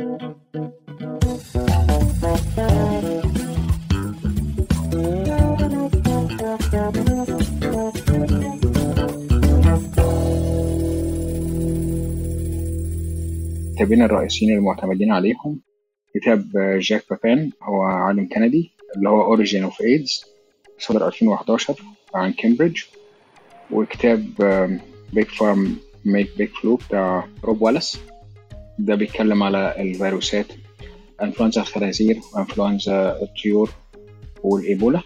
الكتابين الرئيسيين المعتمدين عليهم كتاب جاك بابان هو عالم كندي اللي هو Origin of AIDS صدر 2011 عن كامبريدج وكتاب Big Farms Make Big Flu بتاع روب والاس ده بيتكلم على الفيروسات إنفلونزا الخنازير وانفلونزا الطيور والإيبولا.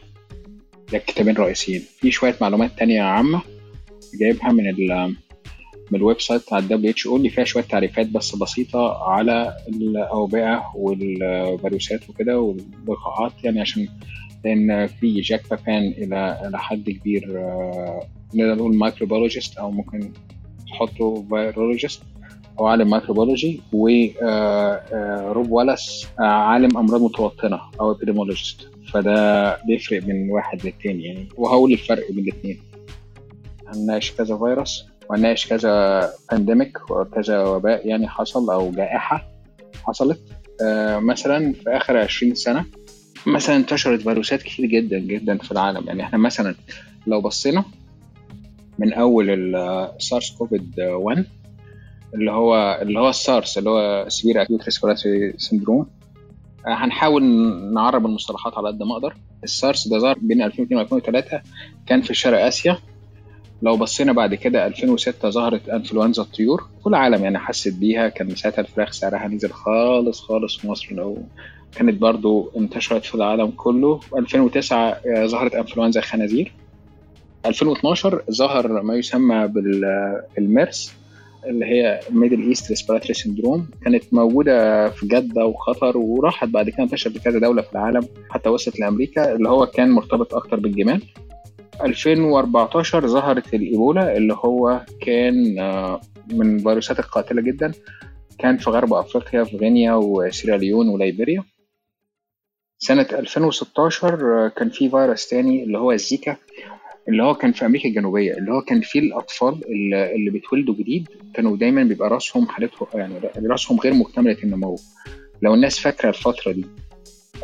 ده الكتابين الرئيسيين. في شوية معلومات تانية عامة جايبها من ال من ال website بتاع ال WHO اللي فيها شوية تعريفات بس بسيطة على الأوبئة والفيروسات وكده واللقاحات يعني عشان لأن في جاك بابا إلى إلى حد كبير نقدر نقول microbiologist أو ممكن تحطه virologist هو عالم microbiology وروب والاس عالم أمراض متوطنة أو epidemiologist فده بيفرق من واحد للتاني يعني. وهقول الفرق بين الاثنين هنناقش كذا فيروس وهنناقش كذا pandemic وكذا وباء يعني حصل أو جائحة حصلت. آه مثلا في آخر 20 سنة مثلا انتشرت فيروسات كتير جدا جدا في العالم. يعني إحنا مثلا لو بصينا من أول ال SARS-CoV 1 اللي هو اللي هو السارس اللي هو severe acute respiratory syndrome هنحاول نعرب المصطلحات على قد ما أقدر. السارس ده ظهر بين 2002 و 2003 كان في شرق آسيا. لو بصينا بعد كده 2006 ظهرت إنفلونزا الطيور. كل العالم يعني حست بيها. كان ساعتها الفراخ سعرها نزل خالص خالص في مصر. لو كانت برضو انتشرت في العالم كله. 2009 ظهرت إنفلونزا الخنازير 2012 ظهر ما يسمى بالميرس اللي هي Middle East respiratory syndrome كانت موجودة في جدة وقطر وراحت بعد كده انتشرت في كذا دولة في العالم حتى وصلت لأمريكا اللي هو كان مرتبط أكتر بالجمال. 2014 ظهرت الإيبولا اللي هو كان من الفيروسات القاتلة جدا. كان في غرب أفريقيا في غينيا وسيراليون وليبيريا. سنة 2016 كان في فيروس تاني اللي هو الزيكا. اللي هو كان في أمريكا الجنوبية اللي هو كان فيه الأطفال اللي, بيتولدوا جديد كانوا دايما بيبقى رأسهم حالتهم يعني رأسهم غير مكتملة النمو. لو الناس فاكرة الفترة دي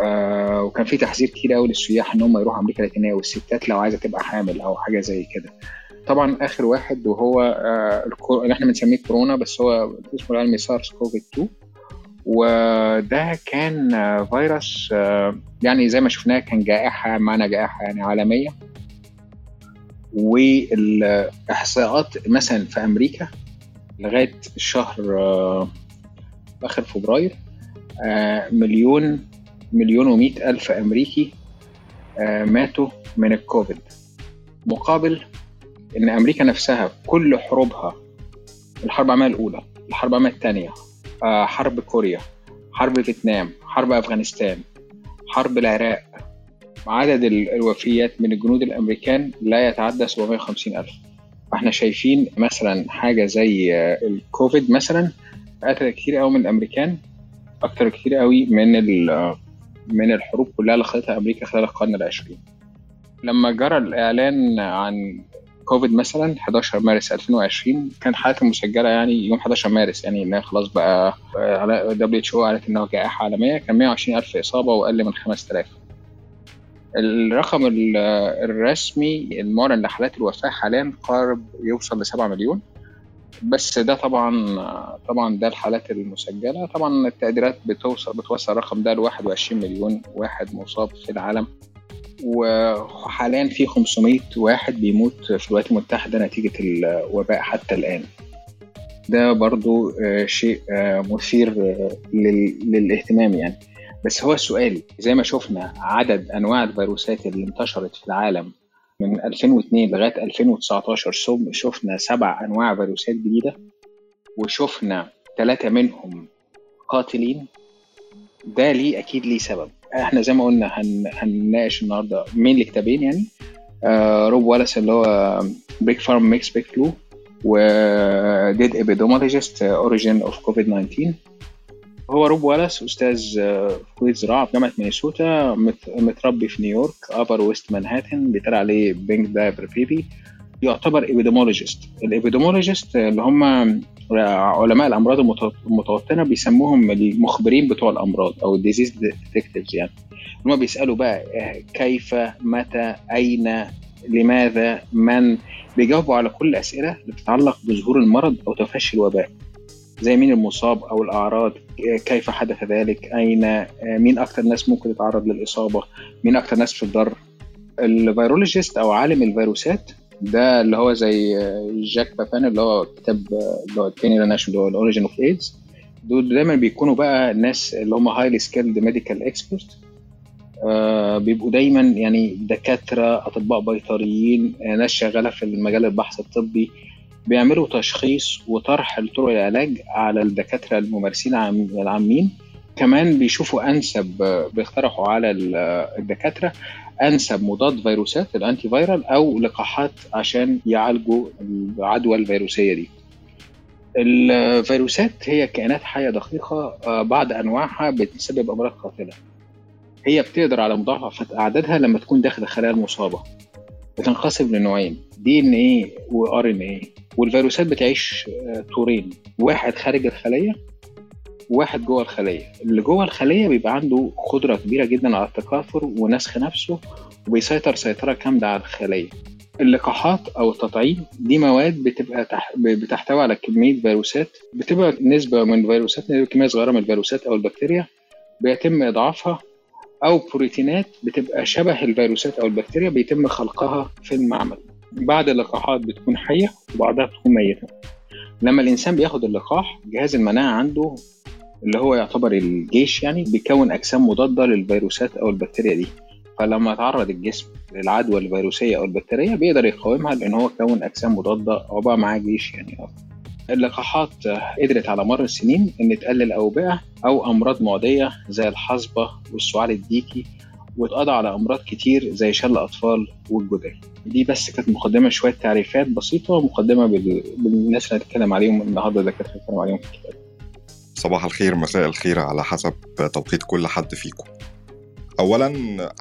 آه وكان في تحذير كتير قوي للسياح إن هم يروحوا أمريكا اللاتينيه والستات لو عايزة تبقى حامل أو حاجة زي كده. طبعا آخر واحد وهو آه اللي إحنا بنسميه كورونا بس هو اسمه العلمي سارس كوفيد 2 وده كان فيروس آه يعني زي ما شفناه كان جائحة معنى جائحة يعني عالمية. والإحصاءات مثلا في أمريكا لغاية الشهر آه آخر فبراير آه مليون مليون ومئة ألف أمريكي آه ماتوا من الكوفيد. مقابل إن أمريكا نفسها كل حروبها الحرب العالمية الأولى الحرب العالمية الثانية حرب كوريا حرب فيتنام حرب أفغانستان حرب العراق عدد الوفيات من الجنود الأمريكان لا يتعدى 750 ألف. فإحنا شايفين مثلا حاجة زي الكوفيد مثلا قتل كتير قوي من الأمريكان أكتر كتير قوي من من الحروب كلها اللي خاضتها أمريكا خلال القرن العشرين. لما جرى الإعلان عن كوفيد مثلا 11 مارس 2020 كان حالته مسجلة يعني يوم 11 مارس يعني إنها خلاص بقى على WHO قالت إنها جائحة عالمية كان 120 ألف إصابة وأقل من 5000 الرقم الرسمي المعلن لحالات الوفاة حاليا قارب يوصل ل 7 مليون. بس ده طبعا طبعا ده الحالات المسجلة. طبعا التقديرات بتوصل بتوصل الرقم ده ل 21 مليون واحد مصاب في العالم. وحاليا في 500 واحد بيموت في الولايات المتحدة نتيجة الوباء حتى الآن. ده برضو شيء مثير للاهتمام يعني. بس هو السؤال زي ما شفنا عدد أنواع الفيروسات اللي انتشرت في العالم من 2002 لغاية 2019 شفنا سبع أنواع فيروسات جديدة وشفنا ثلاثة منهم قاتلين. ده ليه أكيد ليه سبب. إحنا زي ما قلنا هن... هنناقش النهارده مين الكتابين يعني. آه روب والاس اللي هو Big Farms Make Big Flu و Dead Epidemiologists: On the Origins of COVID 19 هو روب والاس أستاذ كليه زراعة في جامعة مينيسوتا متربي في نيويورك Upper West مانهاتن بيتقال عليه pink diaper baby. يعتبر epidemiologist ال epidemiologist اللي هم علماء الأمراض المتوطنه بيسموهم المخبرين بتوع الأمراض أو ال disease detectives يعني. هم بيسألوا بقى كيف متى أين لماذا من؟ بيجاوبوا على كل الاسئله اللي بتتعلق بظهور المرض أو تفشي الوباء. زي مين المصاب أو الأعراض؟ كيف حدث ذلك؟ أين؟ مين أكثر ناس ممكن يتعرض للإصابة؟ مين أكثر ناس في الضرر ال virologist أو عالم الفيروسات ده اللي هو زي جاك بابان اللي هو كتاب اللي هو التاني اللي اللي هو ال origin of AIDS دول دايما بيكونوا بقى الناس اللي هم highly skilled medical expert بيبقوا دايما يعني دكاترة أطباء بيطريين ناس شغالة في المجال البحث الطبي. بيعملوا تشخيص وطرح لطرق العلاج على الدكاترة الممارسين العامين. كمان بيشوفوا أنسب بيقترحوا على الدكاترة أنسب مضاد فيروسات ال antiviral أو لقاحات عشان يعالجوا العدوى الفيروسية دي. الفيروسات هي كائنات حية دقيقة بعض أنواعها بتسبب أمراض قاتلة. هي بتقدر على مضاعفة أعدادها لما تكون داخل الخلايا المصابة. بتنقسم لنوعين DNA و RNA. والفيروسات بتعيش طورين. واحد خارج الخلية وواحد جوه الخلية. اللي جوه الخلية بيبقى عنده قدرة كبيرة جدا على التكاثر ونسخ نفسه وبيسيطر سيطرة كامله على الخلية. اللقاحات أو التطعيم دي مواد بتبقى تح... بتحتوي على كمية فيروسات. بتبقى نسبة من الفيروسات كمية صغيرة من الفيروسات أو البكتيريا. بيتم إضعافها. أو بروتينات بتبقى شبه الفيروسات أو البكتيريا بيتم خلقها في المعمل. بعد اللقاحات بتكون حية وبعدها بتكون ميتة. لما الإنسان بياخد اللقاح جهاز المناعة عنده اللي هو يعتبر الجيش يعني بيكون أجسام مضادة للفيروسات أو البكتيريا دي. فلما يتعرض الجسم للعدوى الفيروسية أو البكتيريه بيقدر يقاومها لأن هو كون أجسام مضادة أو بقى معاه جيش يعني. اللقاحات قدرت على مر السنين إن تقلل أوبئة أو أمراض معدية زي الحصبة والسعال الديكي واتقضى على أمراض كتير زي شل الأطفال والجدري دي بس كانت مقدمة شوية تعريفات بسيطة مقدمه بالناس اللي هنتكلم عليهم النهارده اللي كانت هنتكلم عليهم في الكتاب. صباح الخير مساء الخير على حسب توقيت كل حد فيكم. اولا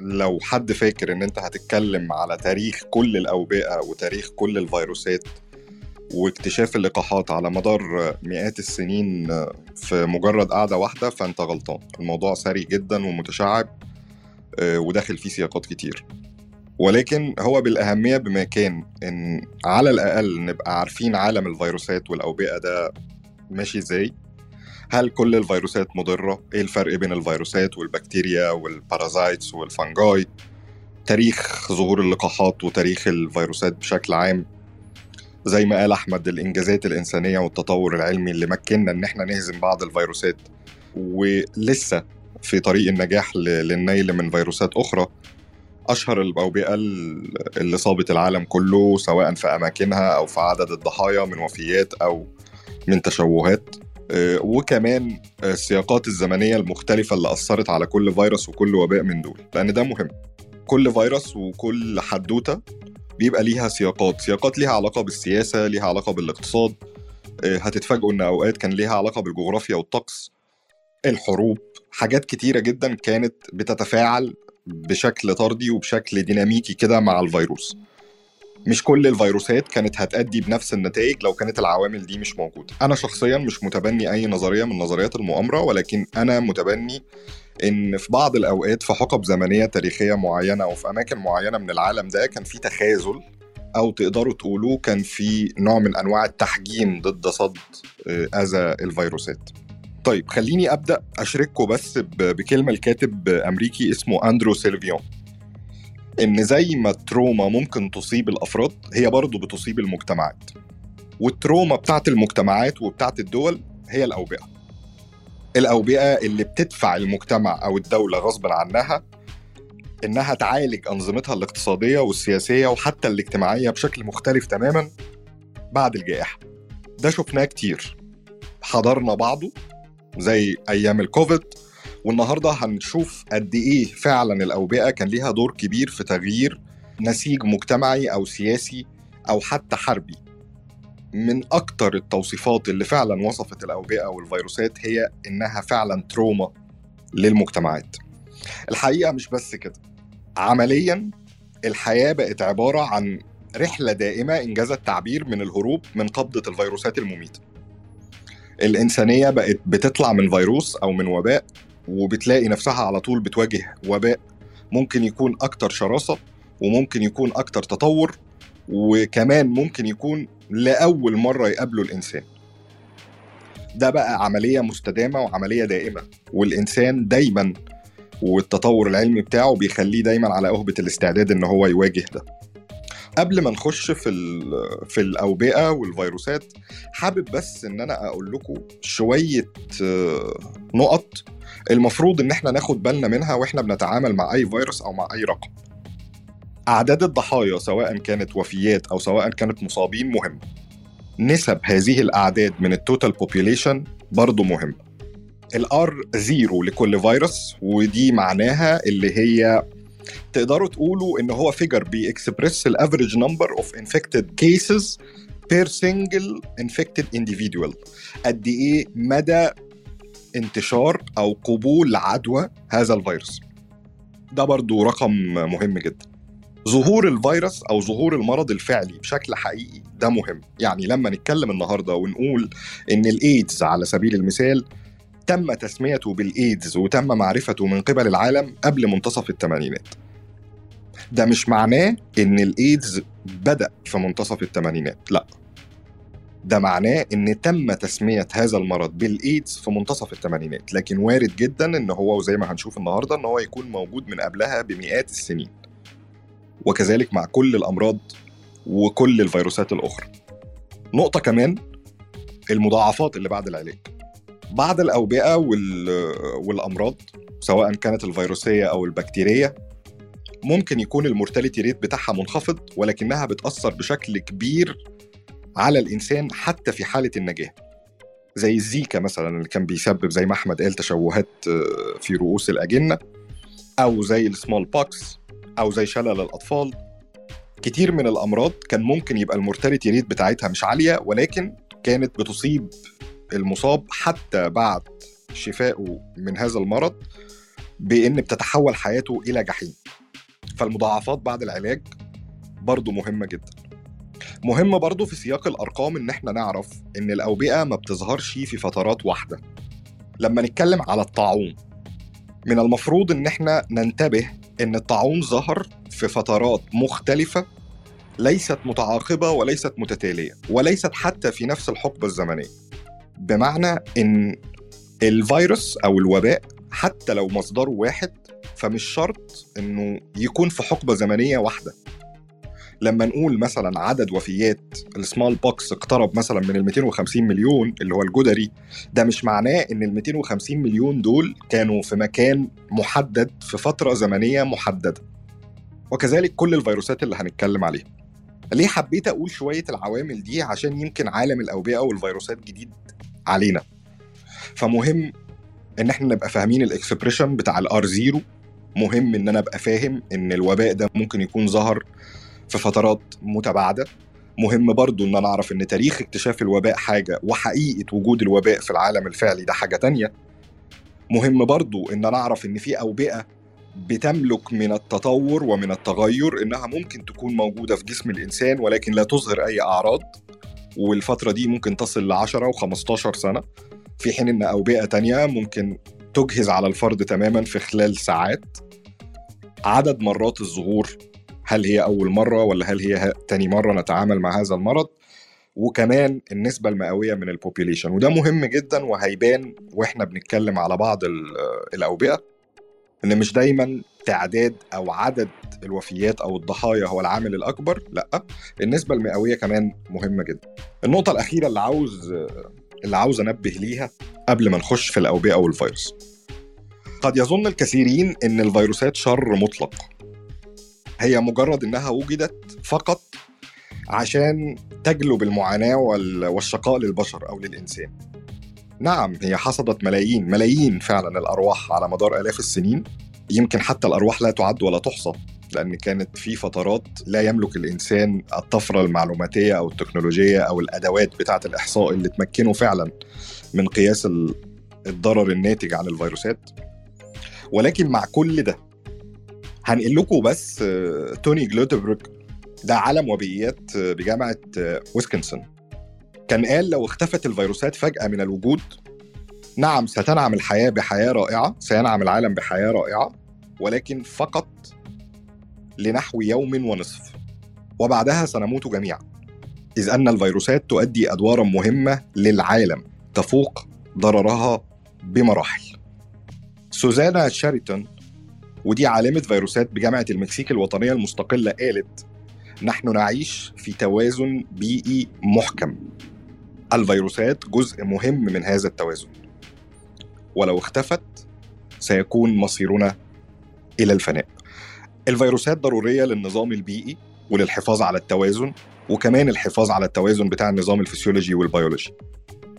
لو حد فاكر إن أنت هتتكلم على تاريخ كل الأوبئة وتاريخ كل الفيروسات واكتشاف اللقاحات على مدار مئات السنين في مجرد قعدة واحدة فأنت غلطان. الموضوع سري جدا ومتشعب. وداخل فيه سياقات كتير ولكن هو بالأهمية بما كان إن على الأقل نبقى عارفين عالم الفيروسات والأوبئة ده ماشي إزاي هل كل الفيروسات مضرة؟ إيه الفرق بين الفيروسات والبكتيريا والبارازايتس والفنجاي؟ تاريخ ظهور اللقاحات وتاريخ الفيروسات بشكل عام زي ما قال أحمد الإنجازات الإنسانية والتطور العلمي اللي مكننا إن إحنا نهزم بعض الفيروسات ولسه في طريق النجاح للنيل من فيروسات أخرى. أشهر الأوبئة اللي صابت العالم كله سواء في أماكنها أو في عدد الضحايا من وفيات أو من تشوهات. وكمان السياقات الزمنية المختلفة اللي أثرت على كل فيروس وكل وباء من دول لأن ده مهم. كل فيروس وكل حدوتة بيبقى ليها سياقات سياقات ليها علاقة بالسياسة ليها علاقة بالاقتصاد. هتتفاجئوا إن أوقات كان ليها علاقة بالجغرافيا والطقس. الحروب حاجات كتيرة جدا كانت بتتفاعل بشكل طردي وبشكل ديناميكي كده مع الفيروس. مش كل الفيروسات كانت هتأدي بنفس النتائج لو كانت العوامل دي مش موجودة. أنا شخصيا مش متبني أي نظرية من نظريات المؤامرة ولكن أنا متبني إن في بعض الأوقات في حقب زمنية تاريخية معينة أو في أماكن معينة من العالم ده كان في تخاذل أو تقدروا تقولوا كان في نوع من أنواع التحجيم ضد صد أذى الفيروسات. طيب خليني أبدأ أشارككم بس بكلمة الكاتب أمريكي اسمه أندرو سيلفيون. إن زي ما ال trauma ممكن تصيب الأفراد هي برضه بتصيب المجتمعات. وال trauma بتاعت المجتمعات وبتاعت الدول هي الأوبئة. الأوبئة اللي بتدفع المجتمع أو الدولة غصبا عنها إنها تعالج أنظمتها الاقتصادية والسياسية وحتى الاجتماعية بشكل مختلف تماما بعد الجائحة. ده شفناه كتير. حضرنا بعضه زي أيام الكوفيد. والنهاردة هنشوف قد إيه فعلا الأوبئة كان ليها دور كبير في تغيير نسيج مجتمعي أو سياسي أو حتى حربي. من أكتر التوصيفات اللي فعلا وصفت الأوبئة والفيروسات هي إنها فعلا تروما للمجتمعات. الحقيقة مش بس كده. عمليا الحياة بقت عبارة عن رحلة دائمة إنجاز التعبير من الهروب من قبضة الفيروسات المميتة. الإنسانية بقت بتطلع من فيروس أو من وباء وبتلاقي نفسها على طول بتواجه وباء. ممكن يكون أكتر شراسة وممكن يكون أكتر تطور وكمان ممكن يكون لأول مرة يقابله الإنسان. ده بقى عملية مستدامة وعملية دائمة والإنسان دايما والتطور العلمي بتاعه بيخليه دايما على أهبة الاستعداد إن هو يواجه ده. قبل ما نخش في في الأوبئة والفيروسات حابب بس إن أنا أقول لكم شوية نقط المفروض إن إحنا ناخد بالنا منها وإحنا بنتعامل مع أي فيروس أو مع أي رقم. أعداد الضحايا سواء كانت وفيات أو سواء كانت مصابين مهمه نسب هذه الأعداد من ال total population برضه مهمه ال R zero لكل فيروس ودي معناها اللي هي تقدروا تقولوا إن هو figure بي express ال average number of infected cases per single infected individual. قد إيه مدى انتشار أو قبول عدوى هذا الفيروس؟ ده برضو رقم مهم جدا. ظهور الفيروس أو ظهور المرض الفعلي بشكل حقيقي ده مهم. يعني لما نتكلم النهارده ونقول إن الايدز على سبيل المثال تم تسميته بالإيدز وتم معرفته من قبل العالم قبل منتصف الثمانينات. ده مش معناه إن الإيدز بدأ في منتصف الثمانينات لأ. ده معناه إن تم تسمية هذا المرض بالإيدز في منتصف الثمانينات لكن وارد جدا إن هو وزي ما هنشوف النهارده إن هو يكون موجود من قبلها بمئات السنين. وكذلك مع كل الأمراض وكل الفيروسات الأخرى. نقطة كمان المضاعفات اللي بعد العلاج. بعض الأوبئة والأمراض سواء كانت الفيروسية أو البكتيرية ممكن يكون المورتاليتي ريت بتاعها منخفض ولكنها بتأثر بشكل كبير على الإنسان حتى في حالة النجاة. زي الزيكا مثلا اللي كان بيسبب زي ما أحمد قال تشوهات في رؤوس الأجنة أو زي ال smallpox أو زي شلل الأطفال. كتير من الأمراض كان ممكن يبقى ال mortality rate بتاعتها مش عالية ولكن كانت بتصيب المصاب حتى بعد شفائه من هذا المرض بإن بتتحول حياته إلى جحيم. فالمضاعفات بعد العلاج برضه مهمة جدا. مهم برضه في سياق الأرقام إن إحنا نعرف إن الأوبئة ما بتظهرش في فترات واحدة. لما نتكلم على الطاعون من المفروض إن إحنا ننتبه إن الطاعون ظهر في فترات مختلفة ليست متعاقبة وليست متتالية وليست حتى في نفس الحقبة الزمنية. بمعنى إن الفيروس أو الوباء حتى لو مصدره واحد فمش شرط إنه يكون في حقبة زمنية واحدة. لما نقول مثلا عدد وفيات السمال بوكس اقترب مثلا من ال 250 مليون اللي هو الجدري ده مش معناه إن ال 250 مليون دول كانوا في مكان محدد في فترة زمنية محددة. وكذلك كل الفيروسات اللي هنتكلم عليها. ليه حبيت أقول شوية العوامل دي؟ عشان يمكن عالم الأوبئة والفيروسات جديد علينا. فمهم إن إحنا نبقى فاهمين ال expression بتاع ال R zero مهم إن أنا أبقى فاهم إن الوباء ده ممكن يكون ظهر في فترات متباعدة. مهم برضو إن أنا أعرف إن تاريخ اكتشاف الوباء حاجة وحقيقة وجود الوباء في العالم الفعلي ده حاجة تانية. مهم برضو إن أنا أعرف إن في أوبئة بتملك من التطور ومن التغير إنها ممكن تكون موجودة في جسم الإنسان ولكن لا تظهر أي أعراض. والفترة دي ممكن تصل ل 10 و15 سنة. في حين إن اوبئه تانية ممكن تجهز على الفرد تماما في خلال ساعات. عدد مرات الظهور هل هي أول مرة ولا هل هي تاني مرة نتعامل مع هذا المرض. وكمان النسبة المئوية من البوبيليشن وده مهم جدا وهيبان وإحنا بنتكلم على بعض الأوبئة. إن مش دايما تعداد أو عدد الوفيات أو الضحايا هو العامل الأكبر لأ النسبة المئوية كمان مهمة جدا. النقطة الأخيرة اللي عاوز اللي عاوز أنبه ليها قبل ما نخش في الأوبئة والفيروس. قد يظن الكثيرين إن الفيروسات شر مطلق. هي مجرد إنها وجدت فقط عشان تجلب المعاناة والشقاء للبشر أو للإنسان. نعم هي حصدت ملايين ملايين فعلا الأرواح على مدار آلاف السنين. يمكن حتى الأرواح لا تعد ولا تحصى لأن كانت في فترات لا يملك الإنسان الطفرة المعلوماتية أو التكنولوجية أو الأدوات بتاعة الإحصاء اللي تمكنه فعلا من قياس الضرر الناتج عن الفيروسات. ولكن مع كل ده هنقل لكم بس توني جلوتبروك ده عالم وبيئيات بجامعة ويسكنسون كان قال لو اختفت الفيروسات فجأة من الوجود نعم ستنعم الحياة بحياة رائعة سينعم العالم بحياة رائعة ولكن فقط لنحو يوم ونصف. وبعدها سنموت جميعا. إذ أن الفيروسات تؤدي أدوارا مهمة للعالم تفوق ضررها بمراحل. سوزانا شاريتون ودي عالمة فيروسات بجامعة المكسيك الوطنية المستقلة قالت نحن نعيش في توازن بيئي محكم. الفيروسات جزء مهم من هذا التوازن. ولو اختفت سيكون مصيرنا إلى الفناء. الفيروسات ضرورية للنظام البيئي وللحفاظ على التوازن وكمان الحفاظ على التوازن بتاع النظام الفسيولوجي والبيولوجي.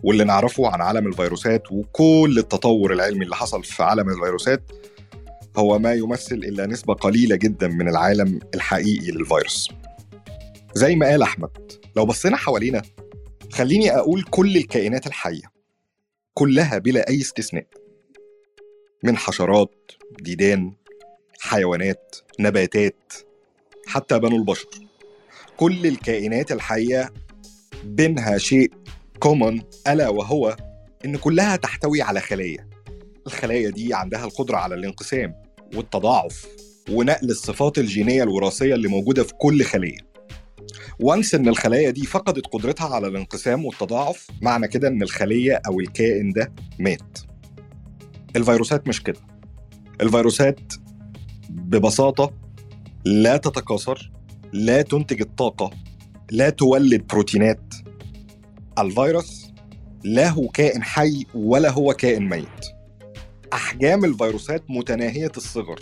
واللي نعرفه عن عالم الفيروسات وكل التطور العلمي اللي حصل في عالم الفيروسات هو ما يمثل إلا نسبة قليلة جدا من العالم الحقيقي للفيروس. زي ما قال أحمد لو بصينا حوالينا خليني أقول كل الكائنات الحية كلها بلا أي استثناء. من حشرات ديدان حيوانات نباتات حتى بنو البشر. كل الكائنات الحية بينها شيء common ألا وهو إن كلها تحتوي على خلايا. الخلايا دي عندها القدرة على الانقسام والتضاعف ونقل الصفات الجينية الوراثية اللي موجودة في كل خلية. و once إن الخلايا دي فقدت قدرتها على الانقسام والتضاعف معنى كده إن الخلية أو الكائن ده مات. الفيروسات مش كده. الفيروسات ببساطة لا تتكاثر لا تنتج الطاقة لا تولد بروتينات. الفيروس لا هو كائن حي ولا هو كائن ميت. أحجام الفيروسات متناهية الصغر.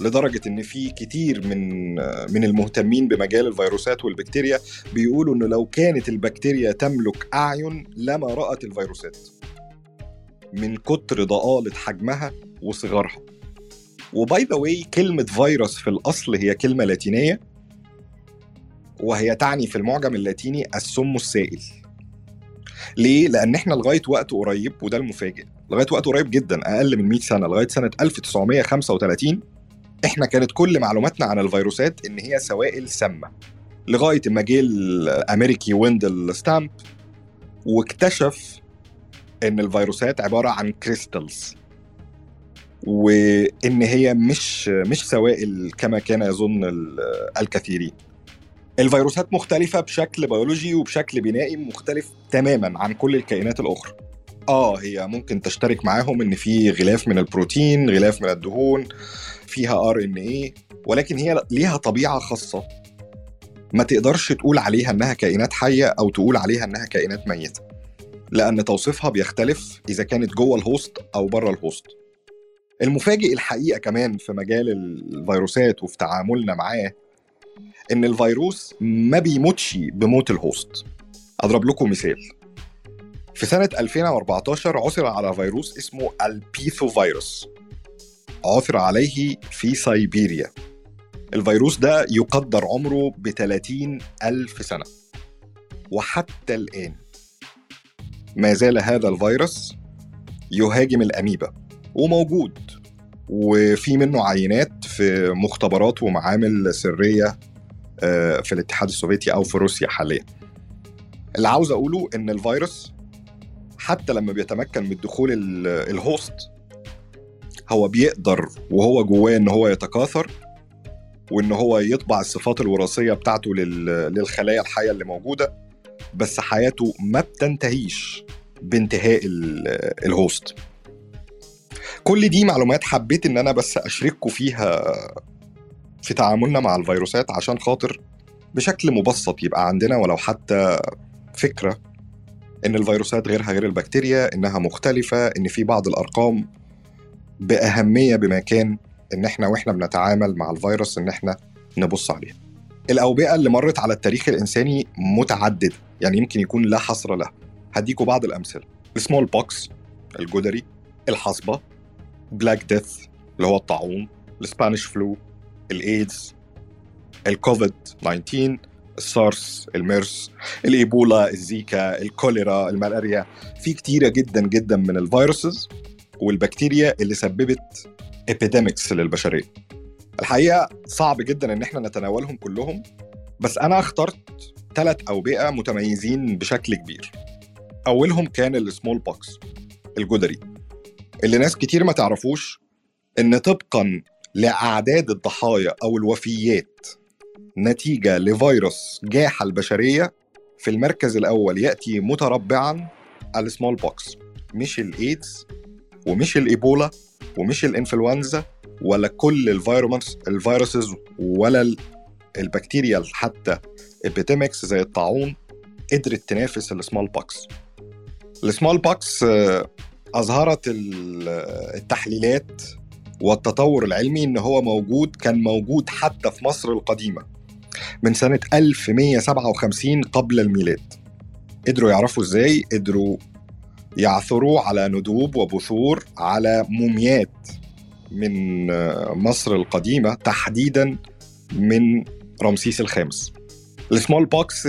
لدرجة إن في كتير من من المهتمين بمجال الفيروسات والبكتيريا بيقولوا انه لو كانت البكتيريا تملك أعين لما رأت الفيروسات. من كتر ضآلة حجمها وصغرها. و by the way كلمة فيروس في الأصل هي كلمة لاتينية وهي تعني في المعجم اللاتيني السم السائل. ليه؟ لأن إحنا لغاية وقت قريب وده المفاجئ لغاية وقت قريب جدا أقل من 100 سنة لغاية سنة 1935 إحنا كانت كل معلوماتنا عن الفيروسات إن هي سوائل سامة. لغاية ما جه الأمريكي ويندل ستانلي واكتشف إن الفيروسات عبارة عن crystals وإن هي مش مش سوائل كما كان يظن الكثيرين. الفيروسات مختلفة بشكل بيولوجي وبشكل بنائي مختلف تماما عن كل الكائنات الأخرى. آه هي ممكن تشترك معاهم إن في غلاف من البروتين غلاف من الدهون فيها RNA ولكن هي ليها طبيعة خاصة. ما تقدرش تقول عليها إنها كائنات حية أو تقول عليها إنها كائنات ميتة لأن توصيفها بيختلف إذا كانت جوه ال host أو بره ال host المفاجئ الحقيقة كمان في مجال الفيروسات وفي تعاملنا معاه إن الفيروس ما بيموتش بموت ال host أضرب لكم مثال. في سنة 2014 عثر على فيروس اسمه ال Pithovirus عثر عليه في سيبيريا الفيروس ده يقدر عمره ب 30 ألف سنة. وحتى الآن ما زال هذا الفيروس يهاجم الأميبا وموجود. وفي منه عينات في مختبرات ومعامل سرية في الاتحاد السوفيتي أو في روسيا حاليا. اللي عاوز أقوله إن الفيروس حتى لما بيتمكن من دخول الهوست هو بيقدر وهو جواه إن هو يتكاثر وإن هو يطبع الصفات الوراثية بتاعته للخلايا الحية اللي موجودة بس حياته ما بتنتهيش بانتهاء الهوست كل دي معلومات حبيت إن أنا بس اشارككم فيها في تعاملنا مع الفيروسات عشان خاطر بشكل مبسط يبقى عندنا ولو حتى فكرة إن الفيروسات غيرها غير البكتيريا إنها مختلفة إن في بعض الأرقام بأهمية بمكان إن إحنا وإحنا بنتعامل مع الفيروس إن إحنا نبص عليها الأوبئة اللي مرت على التاريخ الإنساني متعددة يعني يمكن يكون لا حصر لها. هديكوا بعض الأمثلة. ال smallpox الجدري الحصبة Black Death اللي هو الطاعون ال Spanish flu الإيدز الكوفيد 19 ال SARS ال MERS الإيبولا الزيكا الكوليرا الملاريا. في كتيرة جدا جدا من ال viruses والبكتيريا اللي سببت epidemics للبشرية. الحقيقة صعب جدا إن إحنا نتناولهم كلهم بس أنا اخترت ثلاث أوبئة متميزين بشكل كبير. أولهم كان ال smallpox الجدري. اللي ناس كتير ما تعرفوش إن طبقا لأعداد الضحايا أو الوفيات نتيجة لفيروس جاح البشرية في المركز الأول يأتي متربعا ال smallpox مش الايدز ومش الإيبولا ومش الإنفلونزا ولا كل الفيروس ال viruses ولا البكتيريا حتى epidemics زي الطاعون قدرت تنافس ال smallpox ال smallpox أظهرت التحليلات والتطور العلمي إن هو موجود كان موجود حتى في مصر القديمة من سنة 1157 قبل الميلاد. قدروا يعرفوا إزاي؟ قدروا يعثروا على ندوب وبثور على موميات من مصر القديمة تحديدا من رمسيس الخامس. ال smallpox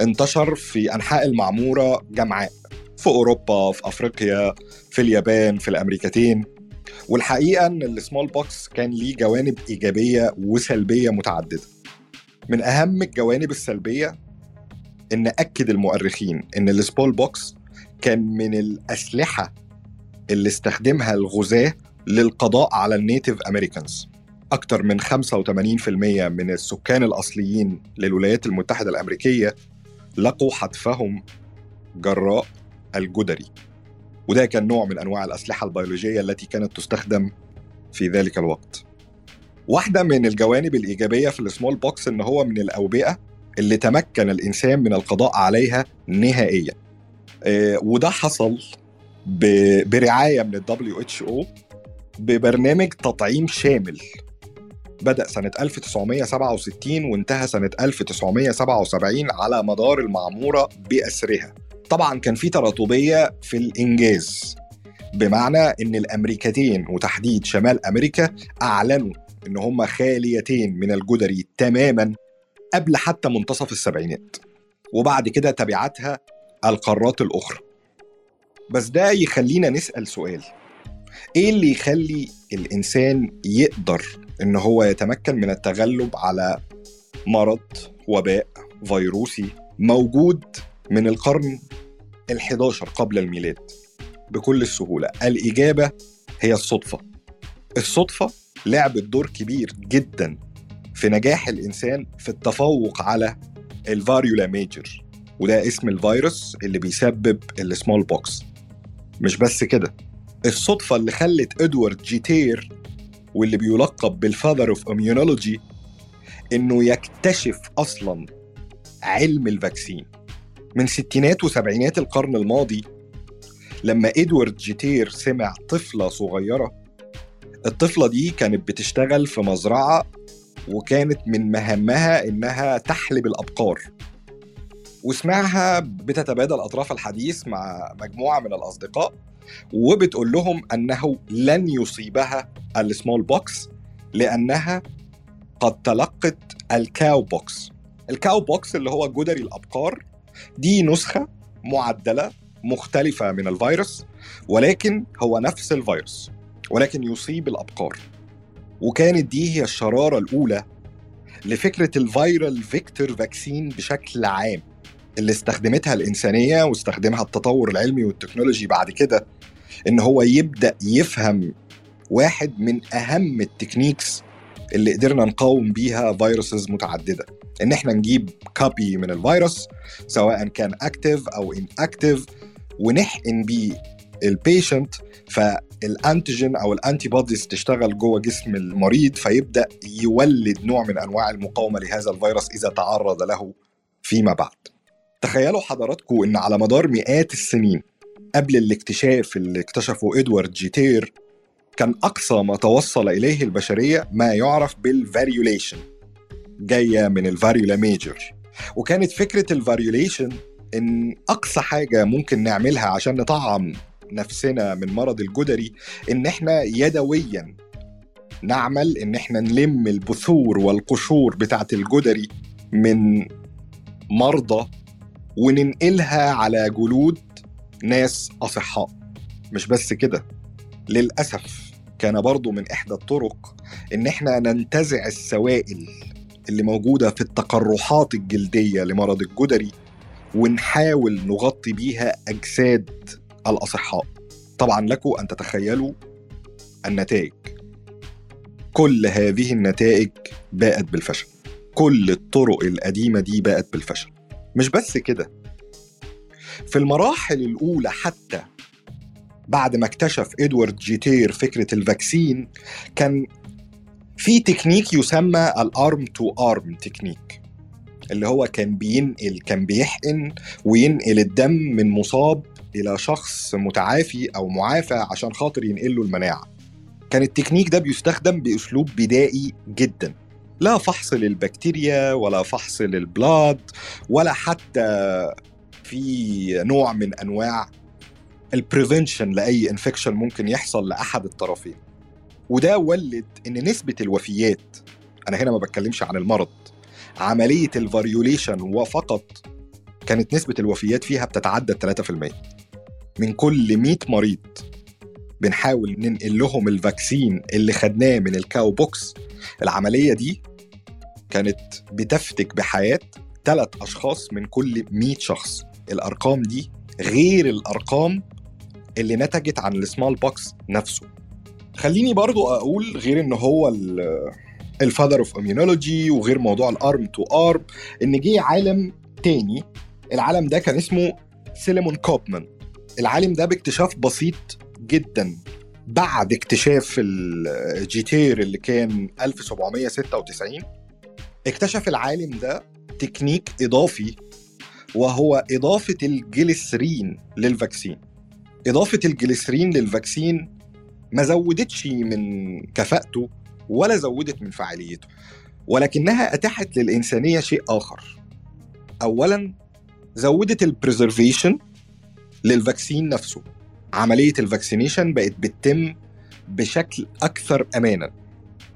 انتشر في أنحاء المعمورة جمعاء في أوروبا في أفريقيا في اليابان في الأمريكتين. والحقيقة إن ال smallpox كان ليه جوانب إيجابية وسلبية متعددة. من أهم الجوانب السلبية إن أكد المؤرخين إن ال smallpox كان من الأسلحة اللي استخدمها الغزاة للقضاء على ال Native Americans. أكثر من 85% من السكان الأصليين للولايات المتحدة الأمريكية لقوا حتفهم جراء الجدري. وده كان نوع من أنواع الأسلحة البيولوجية التي كانت تستخدم في ذلك الوقت. واحدة من الجوانب الإيجابية في ال smallpox إن هو من الأوبئة اللي تمكن الإنسان من القضاء عليها نهائيا. وده حصل برعاية من ال WHO ببرنامج تطعيم شامل. بدأ سنة 1967 وانتهى سنة 1977 على مدار المعمورة بأسرها. طبعا كان في تراتبية في الإنجاز بمعنى إن الأمريكتين وتحديد شمال أمريكا أعلنوا إن هم خاليتين من الجدري تماما قبل حتى منتصف السبعينات. وبعد كده تبعتها القارات الأخرى. بس ده يخلينا نسأل سؤال. إيه اللي يخلي الإنسان يقدر إن هو يتمكن من التغلب على مرض وباء فيروسي موجود من القرن ال11 قبل الميلاد؟ بكل السهولة. الإجابة هي الصدفة. الصدفة لعبت دور كبير جدا في نجاح الإنسان في التفوق على ال Variola major. وده اسم الفيروس اللي بيسبب ال smallpox مش بس كده الصدفة اللي خلت إدوارد جينر واللي بيلقب بال father of immunology إنه يكتشف أصلا علم الفاكسين. من ستينات وسبعينات القرن الماضي لما إدوارد جيتير سمع طفلة صغيرة الطفلة دي كانت بتشتغل في مزرعة وكانت من مهامها إنها تحلب الأبقار. وسمعها بتتبادل أطراف الحديث مع مجموعة من الأصدقاء وبتقول لهم أنه لن يصيبها ال smallpox لأنها قد تلقت ال cowpox ال cowpox اللي هو جدري الأبقار دي نسخة معدلة مختلفة من الفيروس ولكن هو نفس الفيروس ولكن يصيب الأبقار. وكانت دي هي الشرارة الأولى لفكرة ال viral vector vaccine بشكل عام. اللي استخدمتها الإنسانية واستخدمها التطور العلمي والتكنولوجي بعد كده إن هو يبدأ يفهم واحد من أهم ال techniques اللي قدرنا نقاوم بيها viruses متعددة إن إحنا نجيب copy من الفيروس سواء كان active أو inactive ونحقن بيه ال patient فال antigen أو ال antibodies تشتغل جوه جسم المريض فيبدأ يولد نوع من أنواع المقاومة لهذا الفيروس إذا تعرض له فيما بعد. تخيلوا حضراتكم إن على مدار مئات السنين قبل الاكتشاف اللي اكتشفه إدوارد جينر كان أقصى ما توصل إليه البشرية ما يعرف بال variolation جاية من ال Variola major. وكانت فكرة ال variolation إن أقصى حاجة ممكن نعملها عشان نطعم نفسنا من مرض الجدري إن إحنا يدويا نعمل إن إحنا نلم البثور والقشور بتاعت الجدري من مرضى وننقلها على جلود ناس أصحاء. مش بس كده للأسف كان برضو من إحدى الطرق إن إحنا ننتزع السوائل اللي موجودة في التقرحات الجلدية لمرض الجدري ونحاول نغطي بيها أجساد الأصحاء. طبعا لكم أن تتخيلوا النتائج. كل هذه النتائج باءت بالفشل. كل الطرق القديمة دي باءت بالفشل. مش بس كده. في المراحل الأولى حتى بعد ما اكتشف إدوارد جينر فكرة ال vaccine كان في تكنيك يسمى ال arm-to-arm technique اللي هو كان بينقل كان بيحقن وينقل الدم من مصاب إلى شخص متعافي أو معافى عشان خاطر ينقل له المناعة. كان التكنيك ده بيستخدم بأسلوب بدائي جدا. لا فحص للبكتيريا ولا فحص للبلاد ولا حتى في نوع من أنواع ال prevention لأي infection ممكن يحصل لأحد الطرفين. وده ولد إن نسبة الوفيات أنا هنا ما بتكلمش عن المرض عملية ال variolation وفقط كانت نسبة الوفيات فيها بتتعدى 3% من كل 100 مريض. بنحاول ننقل لهم ال vaccine اللي خدناه من ال cowpox. العملية دي كانت بتفتك بحياة ثلاث أشخاص من كل 100 شخص. الأرقام دي غير الأرقام اللي نتجت عن ال smallpox نفسه. خليني برضو أقول غير إن هو ال father of immunology وغير موضوع ال arm to arm إن جه عالم تاني. العالم ده كان اسمه سيليمون كوبمان. العالم ده باكتشاف بسيط جدا بعد اكتشاف جينر اللي كان 1796 اكتشف العالم ده تكنيك إضافي وهو إضافة الجليسرين لل vaccine. إضافة الجليسرين لل vaccine ما زودتش من كفاءته ولا زودت من فعاليته ولكنها أتاحت للإنسانية شيء آخر. اولا زودت ال preservation لل vaccine نفسه. عملية ال vaccination بقت بتتم بشكل أكثر امانا.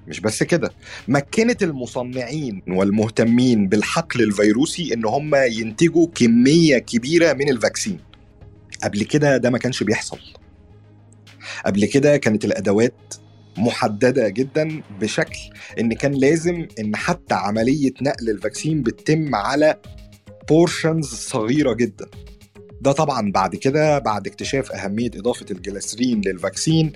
مش بس كده مكنت المصنعين والمهتمين بالحقل الفيروسي إن هم ينتجوا كمية كبيرة من ال vaccine. قبل كده ده ما كانش بيحصل. قبل كده كانت الأدوات محددة جدا بشكل إن كان لازم إن حتى عملية نقل ال vaccine بتتم على portions صغيرة جدا. ده طبعا بعد كده بعد اكتشاف أهمية إضافة الجليسرين لل vaccine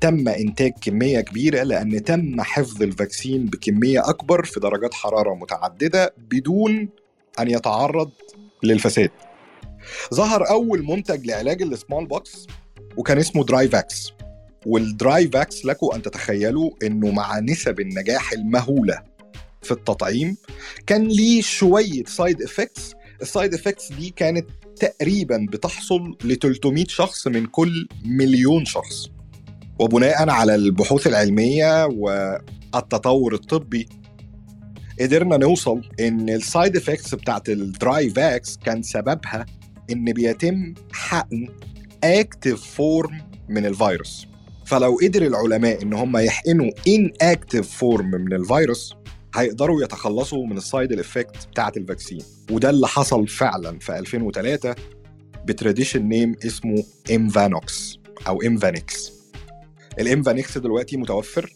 تم إنتاج كمية كبيرة لأن تم حفظ ال vaccine بكمية أكبر في درجات حرارة متعددة بدون أن يتعرض للفساد. ظهر أول منتج لعلاج ال smallpox وكان اسمه Dryvax وال Dryvax لكم أن تتخيلوا إنه مع نسب النجاح المهولة في التطعيم كان ليه شوية side effects ال side effects دي كانت تقريبا بتحصل ل 300 شخص من كل مليون شخص. وبناء على البحوث العلمية والتطور الطبي قدرنا نوصل إن ال side effects بتاعت ال Dryvax كان سببها إن بيتم حقن active form من الفيروس. فلو قدر العلماء إن هم يحقنوا inactive form من الفيروس هيقدروا يتخلصوا من ال side effect بتاعة ال vaccine وده اللي حصل فعلا في 2003 ب trade name اسمه Imvanex أو Imvanex ال Imvanex دلوقتي متوفر.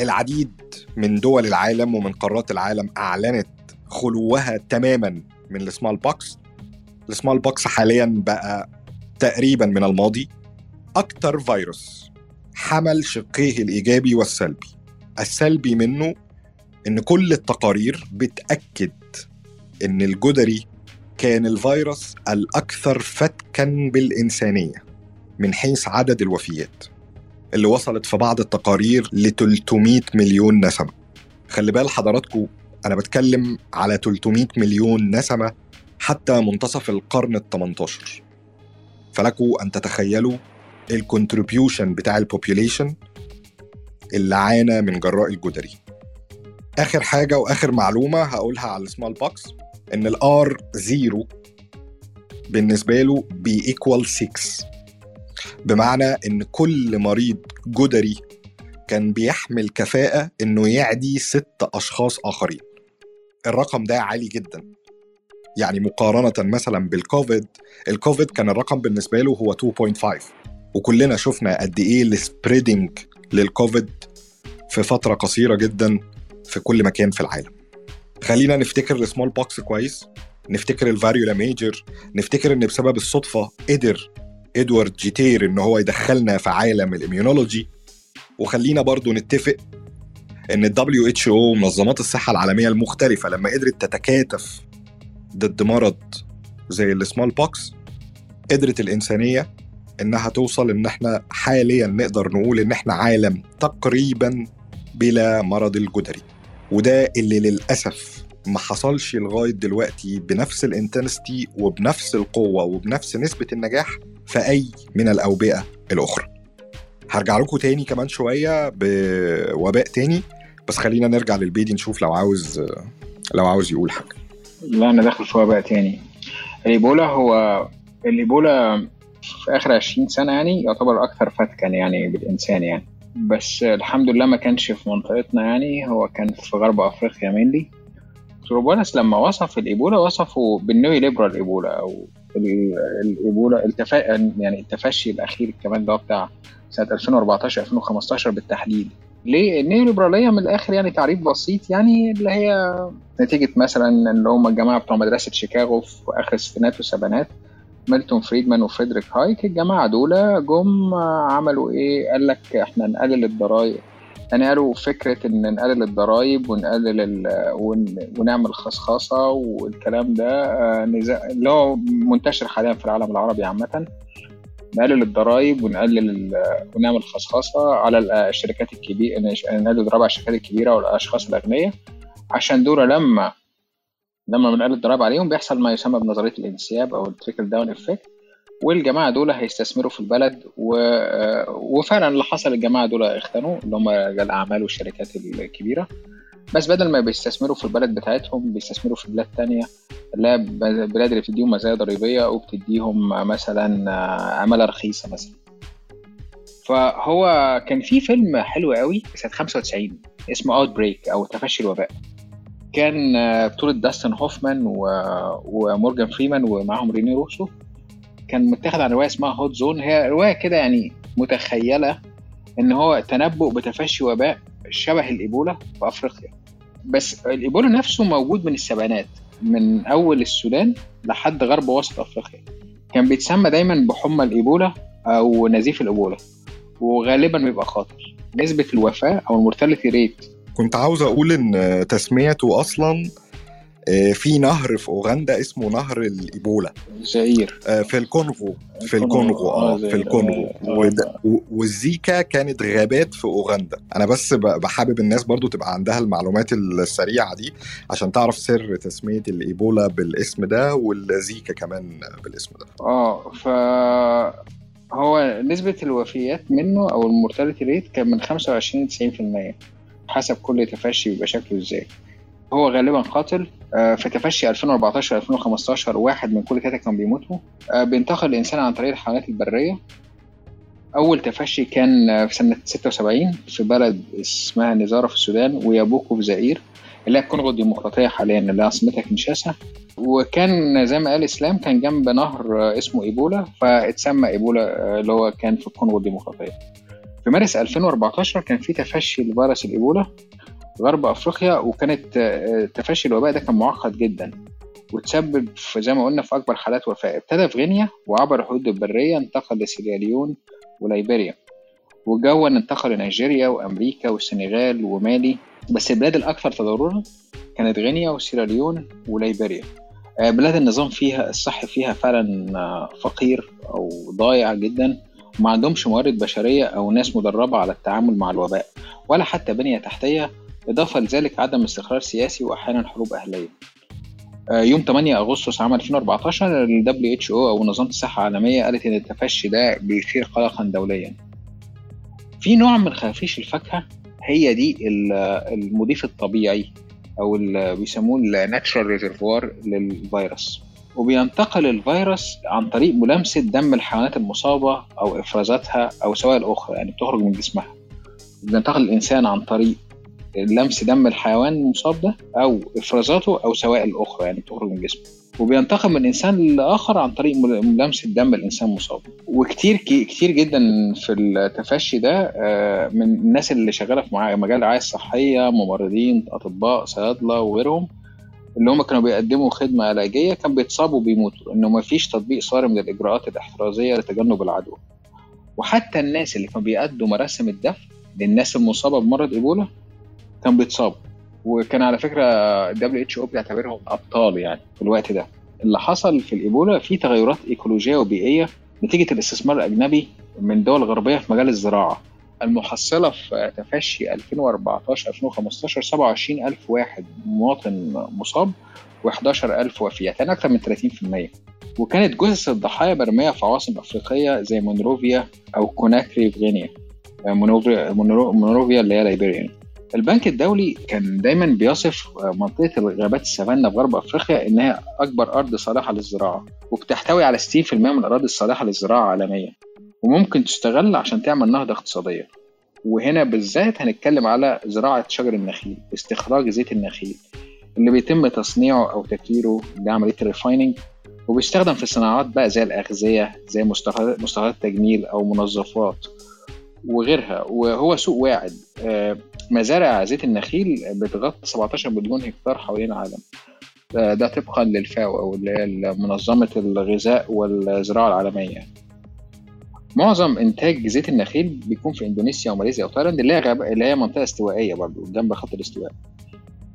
العديد من دول العالم ومن قارات العالم أعلنت خلوها تماما من السمال بوكس السمال بوكس حاليا بقى تقريبا من الماضي. أكتر فيروس حمل شقيه الإيجابي والسلبي. السلبي منه إن كل التقارير بتأكد إن الجدري كان الفيروس الأكثر فتكا بالإنسانية من حيث عدد الوفيات اللي وصلت في بعض التقارير ل 300 مليون نسمة. خلي بال حضراتكم أنا بتكلم على 300 مليون نسمة حتى منتصف القرن ال 18 فلكم أن تتخيلوا ال contribution بتاع ال population اللي عانى من جراء الجدري. آخر حاجة وآخر معلومة هقولها على ال smallpox إن ال R zero بالنسبة له بي equal 6 بمعنى إن كل مريض جدري كان بيحمل كفاءة إنه يعدي ست أشخاص آخرين. الرقم ده عالي جدا. يعني مقارنة مثلا بال COVID ال COVID كان الرقم بالنسبة له هو 2.5 وكلنا شفنا قد إيه ال spreading لل COVID في فترة قصيرة جدا. في كل مكان في العالم. خلينا نفتكر ال smallpox كويس نفتكر ال variola major نفتكر إن بسبب الصدفة قدر إدوارد جينر إن هو يدخلنا في عالم ال immunology وخلينا برضو نتفق إن ال WHO ومنظمات الصحة العالمية المختلفة لما قدرت تتكاتف ضد مرض زي ال smallpox قدرت الإنسانية إنها توصل إن إحنا حاليا نقدر نقول إن إحنا عالم تقريبا بلا مرض الجدري. وده اللي للأسف ما حصلش لغاية دلوقتي بنفس ال intensity وبنفس القوة وبنفس نسبة النجاح في أي من الأوبئة الأخرى. هرجع لكم تاني كمان شوية بوباء تاني بس خلينا نرجع للبيدي نشوف لو عاوز لو عاوز يقول حاجة. لا أنا داخل في وباء تاني. الإيبولا هو الإيبولا في آخر 20 سنة يعني يعتبر أكثر فتكا يعني بالإنسان يعني. بس الحمد لله ما كانش في منطقتنا يعني. هو كان في غرب أفريقيا مينلي تروبونس لما وصف الإيبولا وصفه بالنيو ليبرال إيبولا أو الإيبولا التفا... يعني التفشي الأخير كمان ده بتاع سنة 2014 2015 بالتحديد. ليه؟ ال neoليبرالية من الآخر يعني تعريف بسيط يعني اللي هي نتيجة مثلا اللي هم الجماعة بتوع مدرسة شيكاغو في آخر الستينات والسبعينات ميلتون فريدمان وفريدريك هايك الجماعة دول جم عملوا إيه؟ قال لك إحنا نقلل الضرايب. يعني قالوا فكرة إن نقلل الضرايب ونقلل ال... ون... ونعمل خصخصة والكلام ده اللي هو منتشر حاليا في العالم العربي عامة. نقلل الضرايب ونقلل ال... ونعمل خصخصة على الشركات الكبيرة نقلل الضرايب على الشركات الكبيرة والأشخاص الأغنياء. عشان دول لما لما بنقلل الضرايب عليهم بيحصل ما يسمى بنظرية الانسياب أو ال trickle down effect والجماعة دول هيستثمروا في البلد و... وفعلا اللي حصل الجماعة دول اغتنوا اللي هم رجال الأعمال والشركات الكبيرة. بس بدل ما بيستثمروا في البلد بتاعتهم بيستثمروا في بلاد تانية. هي بلاد اللي بتديهم مزايا ضريبية وبتديهم مثلا عمالة رخيصة مثلا. فهو كان في فيلم حلو قوي سنة 95 اسمه Outbreak أو تفشي الوباء. كان بطولة داستن هوفمان و... ومورجان فريمان ومعاهم ريني روسو. كان متاخد عن رواية اسمها Hot Zone هي رواية كده يعني متخيلة إن هو تنبؤ بتفشي وباء شبه الإيبولا في أفريقيا. بس الإيبولا نفسه موجود من السبعينات من أول السودان لحد غرب وسط أفريقيا. كان بيتسمى دايما بحمى الإيبولا أو نزيف الإيبولا وغالبا بيبقى خطر نسبة الوفاة أو ال mortality rate كنت عاوز أقول إن تسميته أصلا في نهر في أوغندا اسمه نهر الإيبولا. زائير في الكونغو في الكونغو. آه في الكونغو. والزيكا كانت غابات في أوغندا. أنا بس حابب الناس برضو تبقى عندها المعلومات السريعة دي عشان تعرف سر تسمية الإيبولا بالاسم ده والزيكا كمان بالاسم ده. آه ف هو نسبة الوفيات منه أو ال mortality rate كان من 25 ل 90% حسب كل تفشي بيبقى شكله إزاي. هو غالبا قاتل في تفشي 2014 2015 واحد من كل ثلاثة كانوا بيموتوا. بينتقل الإنسان عن طريق الحيوانات البرية. أول تفشي كان في سنة 76 في بلد اسمها نزارة في السودان ويابوكو في زئير اللي هي الكونغو الديمقراطية حاليا اللي عاصمتها كنشاسا وكان زي ما قال إسلام كان جنب نهر اسمه إيبولا فاتسمى إيبولا اللي هو كان في الكونغو الديمقراطية في مارس 2014 كان في تفشي لفيروس الإيبولا غرب أفريقيا وكانت تفشي الوباء ده كان معقد جدا وتسبب في زي ما قلنا في أكبر حالات وفاة. ابتدى في غينيا وعبر الحدود البرية انتقل لسيراليون وليبيريا. وجوا انتقل لنيجيريا وأمريكا والسنغال ومالي. بس البلاد الأكثر تضررا كانت غينيا وسيراليون وليبيريا. بلاد النظام فيها الصحي فيها فعلا فقير أو ضايع جدا. وما عندهمش موارد بشرية أو ناس مدربة على التعامل مع الوباء ولا حتى بنية تحتية إضافة لذلك عدم استقرار سياسي وأحيانا حروب أهلية. يوم 8 أغسطس عام 2014 ال WHO أو منظمة الصحة العالمية قالت إن التفشي ده بيثير قلقا دوليا. في نوع من خفيش الفاكهة هي دي المضيف الطبيعي أو اللي بيسموه الناتشرال ريزرفوار للفيروس. وبينتقل الفيروس عن طريق ملامسة دم الحيوانات المصابة أو إفرازاتها أو سوائل أخرى يعني بتخرج من جسمها. بينتقل الإنسان عن طريق لمس دم الحيوان المصاب ده أو إفرازاته أو سوائل أخرى يعني بتخرج من جسمه وبينتقل من إنسان لآخر عن طريق لمس الدم الانسان مصاب وكتير كتير جدا في التفشي ده آه، من الناس اللي شغالة في مجال الرعاية الصحية ممرضين أطباء صيادلة وغيرهم اللي هم كانوا بيقدموا خدمة علاجية كان بيتصابوا وبيموتوا انه ما فيش تطبيق صارم للاجراءات الاحترازية لتجنب العدوى. وحتى الناس اللي كانوا بيأدوا مراسم الدفن للناس المصابة بمرض إيبولا كان بيتصابوا. وكان على فكرة ال WHO بيعتبرهم أبطال يعني في الوقت ده. اللي حصل في الإيبولا في تغيرات إيكولوجية وبيئية نتيجة الاستثمار الأجنبي من دول غربية في مجال الزراعة. المحصلة في تفشي 2014 2015 27000 واحد مواطن مصاب و11000 وفيات يعني أكثر من 30% وكانت جثث الضحايا مرميه في عواصم أفريقية زي مونروفيا أو كوناكري في غينيا. مونروفيا اللي هي ليبيريا. البنك الدولي كان دايما بيصف منطقة الغابات السافانا في غرب أفريقيا إنها أكبر أرض صالحة للزراعة وبتحتوي على 60% من الأراضي الصالحة للزراعة عالميا. وممكن تستغل عشان تعمل نهضة اقتصادية. وهنا بالذات هنتكلم على زراعة شجر النخيل استخراج زيت النخيل اللي بيتم تصنيعه أو تكريره بعمليه ال refining وبيستخدم في صناعات بقى زي الأغذية زي مستحضرات تجميل أو منظفات وغيرها. وهو سوق واعد. آه، مزارع زيت النخيل بتغطي 17 مليون هكتار حوالين العالم. آه، ده طبقا للفاو أو اللي هي منظمة الغذاء والزراعة العالمية. معظم إنتاج زيت النخيل بيكون في إندونيسيا وماليزيا وتايلاند اللي هي. اللي هي منطقة استوائية برضه جنب خط الاستواء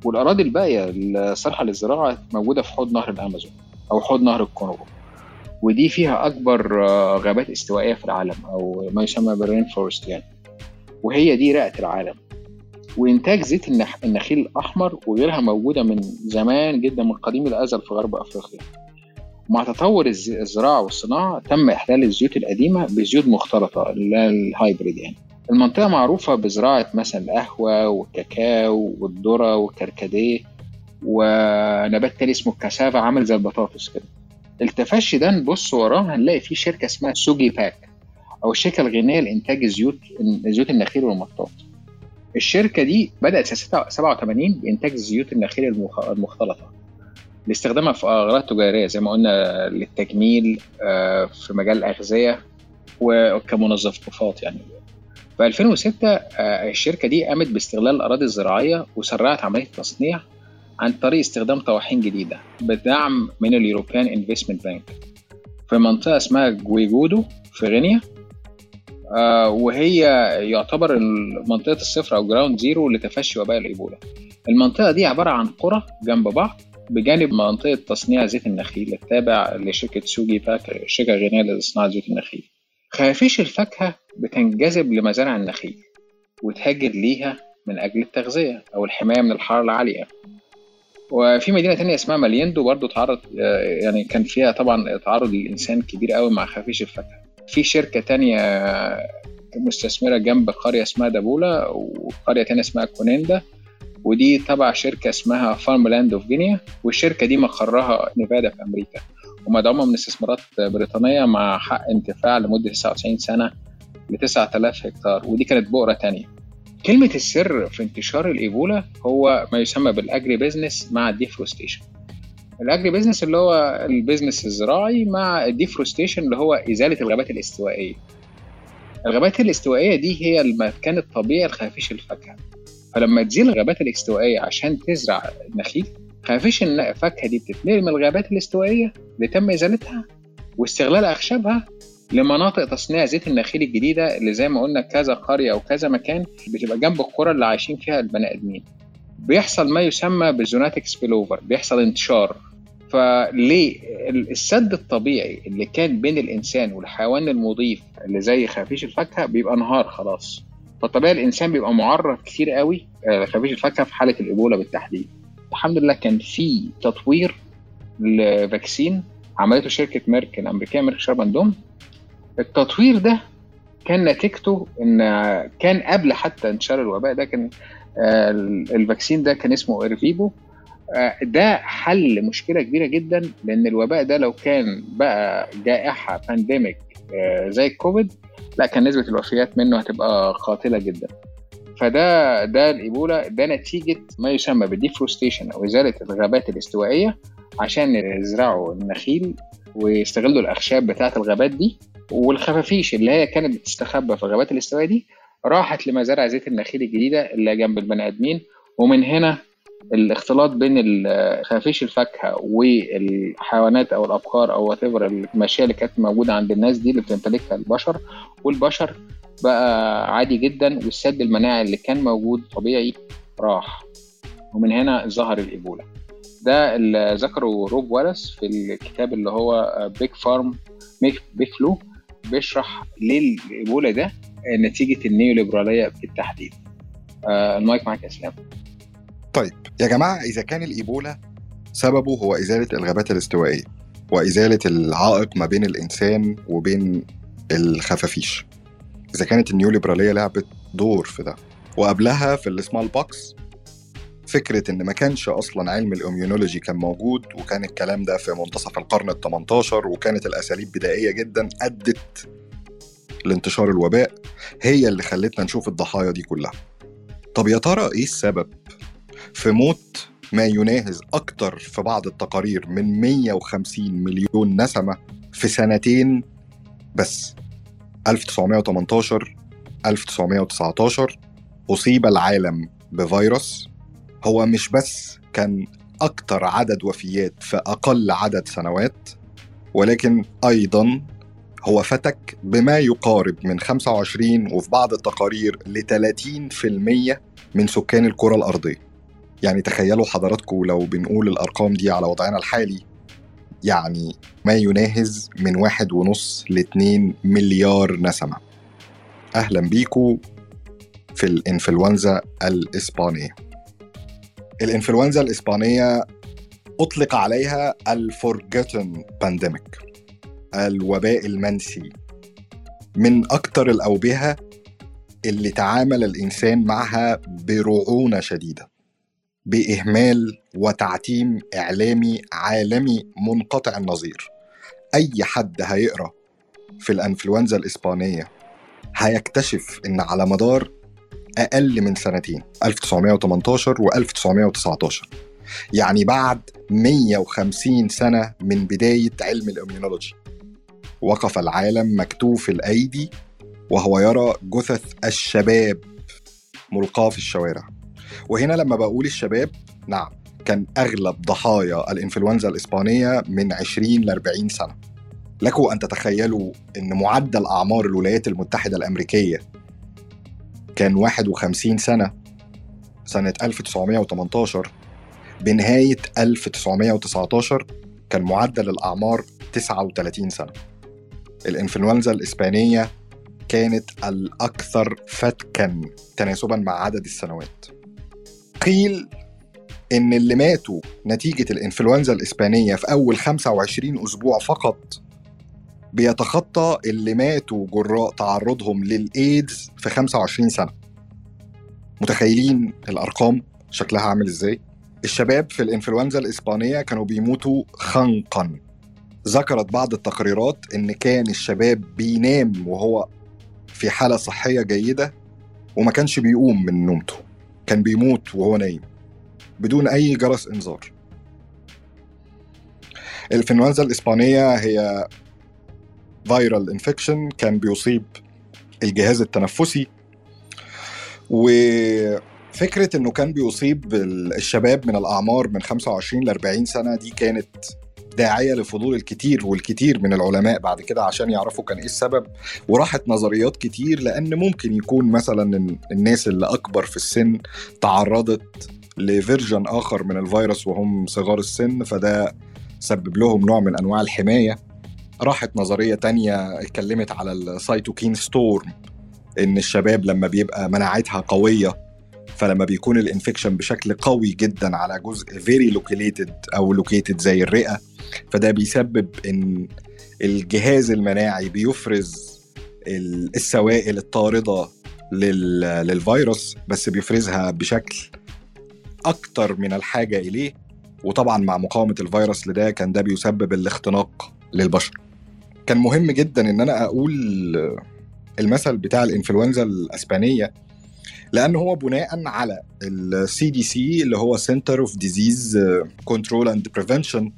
والأراضي الباقية الصالحه للزراعة موجودة في حوض نهر الأمازون أو حوض نهر الكونغو. ودي فيها أكبر آه، غابات استوائية في العالم أو ما يسمى بال rain forest يعني. وهي دي رئة العالم. وإنتاج زيت النخيل الأحمر وغيرها موجودة من زمان جدا من قديم الأزل في غرب أفريقيا. مع تطور الزراعة والصناعة تم إحلال الزيوت القديمة بزيوت مختلطة ال hybrid يعني. المنطقة معروفة بزراعة مثلا القهوة والكاكاو والذرة والكركديه ونبات تاني اسمه الكاسافا عامل زي البطاطس كده. التفشي ده نبص وراه هنلاقي فيه شركة اسمها سوجي باك أو الشركة الغينية لإنتاج الزيوت زيوت النخيل والمطاط الشركة دي بدأت سنة 87 بإنتاج زيوت النخيل المختلطة. لاستخدامها في أغراض تجارية زي ما قلنا للتجميل آه، في مجال الأغذية وكمنظفات يعني. في 2006 آه، الشركة دي قامت باستغلال الأراضي الزراعية وسرعت عملية التصنيع عن طريق استخدام طواحين جديدة بدعم من ال European Investment Bank. في منطقة اسمها جويكيدو في غينيا آه وهي يعتبر منطقة الصفر أو ground zero لتفشي وباء الإيبولا. المنطقة دي عبارة عن قرى جنب بعض بجانب منطقة تصنيع زيت النخيل التابع لشركة سوجي باك شركة غينية لصناعة زيت النخيل. خفافيش الفاكهة بتنجذب لمزارع النخيل وتهاجر ليها من أجل التغذية أو الحماية من الحرارة العالية. وفي مدينة تانية اسمها ميلياندو برضو تعرض يعني كان فيها طبعا تعرض للإنسان كبير قوي مع خفافيش الفاكهة. في شركة تانية مستثمرة جنب قرية اسمها دابولا وقرية تانية اسمها كونيندا. ودي تبع شركة اسمها Farm Land of Guinea والشركة دي مقرها نيفادا في أمريكا. ومدعومه من استثمارات بريطانية مع حق انتفاع لمدة 99 سنة ل 9000 هكتار ودي كانت بؤرة تانية. كلمة السر في انتشار الإيبولا هو ما يسمى بال agribusiness مع ال deforestation ال agribusiness اللي هو ال business الزراعي مع ال deforestation اللي هو إزالة الغابات الاستوائية. الغابات الاستوائية دي هي المكان الطبيعي لخفافيش الفاكهة. فلما تزيل الغابات الاستوائية عشان تزرع النخيل خفيش الفاكهة دي بتتنقل من الغابات الاستوائية اللي تم إزالتها واستغلال أخشابها لمناطق تصنيع زيت النخيل الجديدة اللي زي ما قلنا كذا قرية أو كذا مكان بتبقى جنب القرى اللي عايشين فيها البني آدمين. بيحصل ما يسمى بالزوناتيك سبيلوفر بيحصل انتشار. فليه السد الطبيعي اللي كان بين الإنسان والحيوان المضيف اللي زي خفيش الفاكهة بيبقى انهار خلاص. فطبيعي الإنسان بيبقى معرض كتير قوي آه، خفافيش الفاكهة في حالة الإيبولا بالتحديد. الحمد لله كان في تطوير ل vaccine عملته شركة Merck الأمريكية Merck Sharp & Dohme التطوير ده كان نتيجته إن كان قبل حتى انتشار الوباء ده كان آه، ال vaccine ده كان اسمه Ervebo. آه، ده حل مشكلة كبيرة جدا لأن الوباء ده لو كان بقى جائحة pandemic زي الكوفيد لا كان نسبة الوفيات منه هتبقى قاتلة جدا. فده ده الإيبولا ده نتيجة ما يسمى بال deforestation أو إزالة الغابات الاستوائية عشان يزرعوا النخيل ويستغلوا الأخشاب بتاعة الغابات دي. والخفافيش اللي هي كانت بتستخبى في الغابات الاستوائية دي راحت لمزارع زيت النخيل الجديدة اللي جنب البني آدمين ومن هنا الاختلاط بين خفافيش الفاكهة والحيوانات أو الأبقار أو الماشيه اللي كانت موجودة عند الناس دي اللي بتمتلكها البشر والبشر بقى عادي جدا والسد المناعي اللي كان موجود طبيعي راح. ومن هنا ظهر الإيبولا. ده اللي ذكره روب والاس في الكتاب اللي هو Big Farms Big Flu بيشرح ليه الايبولا ده نتيجة النيوليبرالية بالتحديد. آه المايك معاك إسلام. طيب يا جماعة إذا كان الإيبولا سببه هو إزالة الغابات الاستوائية وإزالة العائق ما بين الإنسان وبين الخفافيش. إذا كانت النيوليبرالية لعبت دور في ده. وقبلها في ال smallpox فكرة إن ما كانش أصلا علم ال immunology كان موجود وكان الكلام ده في منتصف القرن ال 18 وكانت الأساليب بدائية جدا أدت لانتشار الوباء هي اللي خلتنا نشوف الضحايا دي كلها. طب يا ترى إيه السبب؟ في موت ما يناهز أكتر في بعض التقارير من 150 مليون نسمة في سنتين بس. 1918 1919 أصيب العالم بفيروس. هو مش بس كان أكتر عدد وفيات في أقل عدد سنوات ولكن أيضا هو فتك بما يقارب من 25 وفي بعض التقارير ل 30% من سكان الكرة الأرضية. يعني تخيلوا حضراتكم لو بنقول الأرقام دي على وضعنا الحالي يعني ما يناهز من واحد ونص لاتنين مليار نسمة. أهلا بيكو في الإنفلونزا الإسبانية. الإنفلونزا الإسبانية أطلق عليها ال forgotten pandemic الوباء المنسي. من أكثر الأوبئة اللي تعامل الإنسان معها برعونة شديدة. بإهمال وتعتيم إعلامي عالمي منقطع النظير. أي حد هيقرأ في الأنفلونزا الإسبانية هيكتشف إن على مدار أقل من سنتين 1918 و 1919 يعني بعد 150 سنة من بداية علم الإميونولوجي وقف العالم مكتوف الأيدي وهو يرى جثث الشباب ملقاة في الشوارع. وهنا لما بقول الشباب نعم كان أغلب ضحايا الإنفلونزا الإسبانية من 20 ل 40 سنة. لكم أن تتخيلوا أن معدل أعمار الولايات المتحدة الأمريكية كان 51 سنة سنة 1918 بنهاية 1919 كان معدل الأعمار 39 سنة. الإنفلونزا الإسبانية كانت الأكثر فتكا تناسبا مع عدد السنوات. قيل إن اللي ماتوا نتيجة الإنفلونزا الإسبانية في أول 25 أسبوع فقط بيتخطى اللي ماتوا جراء تعرضهم للإيدز في 25 سنة. متخيلين الأرقام؟ شكلها عامل إزاي؟ الشباب في الإنفلونزا الإسبانية كانوا بيموتوا خنقا. ذكرت بعض التقريرات إن كان الشباب بينام وهو في حالة صحية جيدة وما كانش بيقوم من نومته. كان بيموت وهو نايم بدون أي جرس إنذار. الإنفلونزا الإسبانية هي viral infection كان بيصيب الجهاز التنفسي. وفكرة إنه كان بيصيب الشباب من الأعمار من 25 ل 40 سنة دي كانت داعية لفضول الكتير والكتير من العلماء. بعد كده عشان يعرفوا كان إيه السبب وراحت نظريات كتير لأن ممكن يكون مثلا الناس اللي أكبر في السن تعرضت لفيرجن آخر من الفيروس وهم صغار السن فده سبب لهم نوع من أنواع الحماية. راحت نظرية تانية اتكلمت على ال cytokine storm إن الشباب لما بيبقى مناعتها قوية فلما بيكون ال infection بشكل قوي جدا على جزء very localated أو located زي الرئة فده بيسبب إن الجهاز المناعي بيفرز السوائل الطارده للفيروس بس بيفرزها بشكل أكتر من الحاجة إليه وطبعا مع مقاومة الفيروس لده كان ده بيسبب الاختناق للبشر. كان مهم جدا إن أنا أقول المثل بتاع الإنفلونزا الأسبانية لأن هو بناء على ال CDC اللي هو Center of Disease Control and Prevention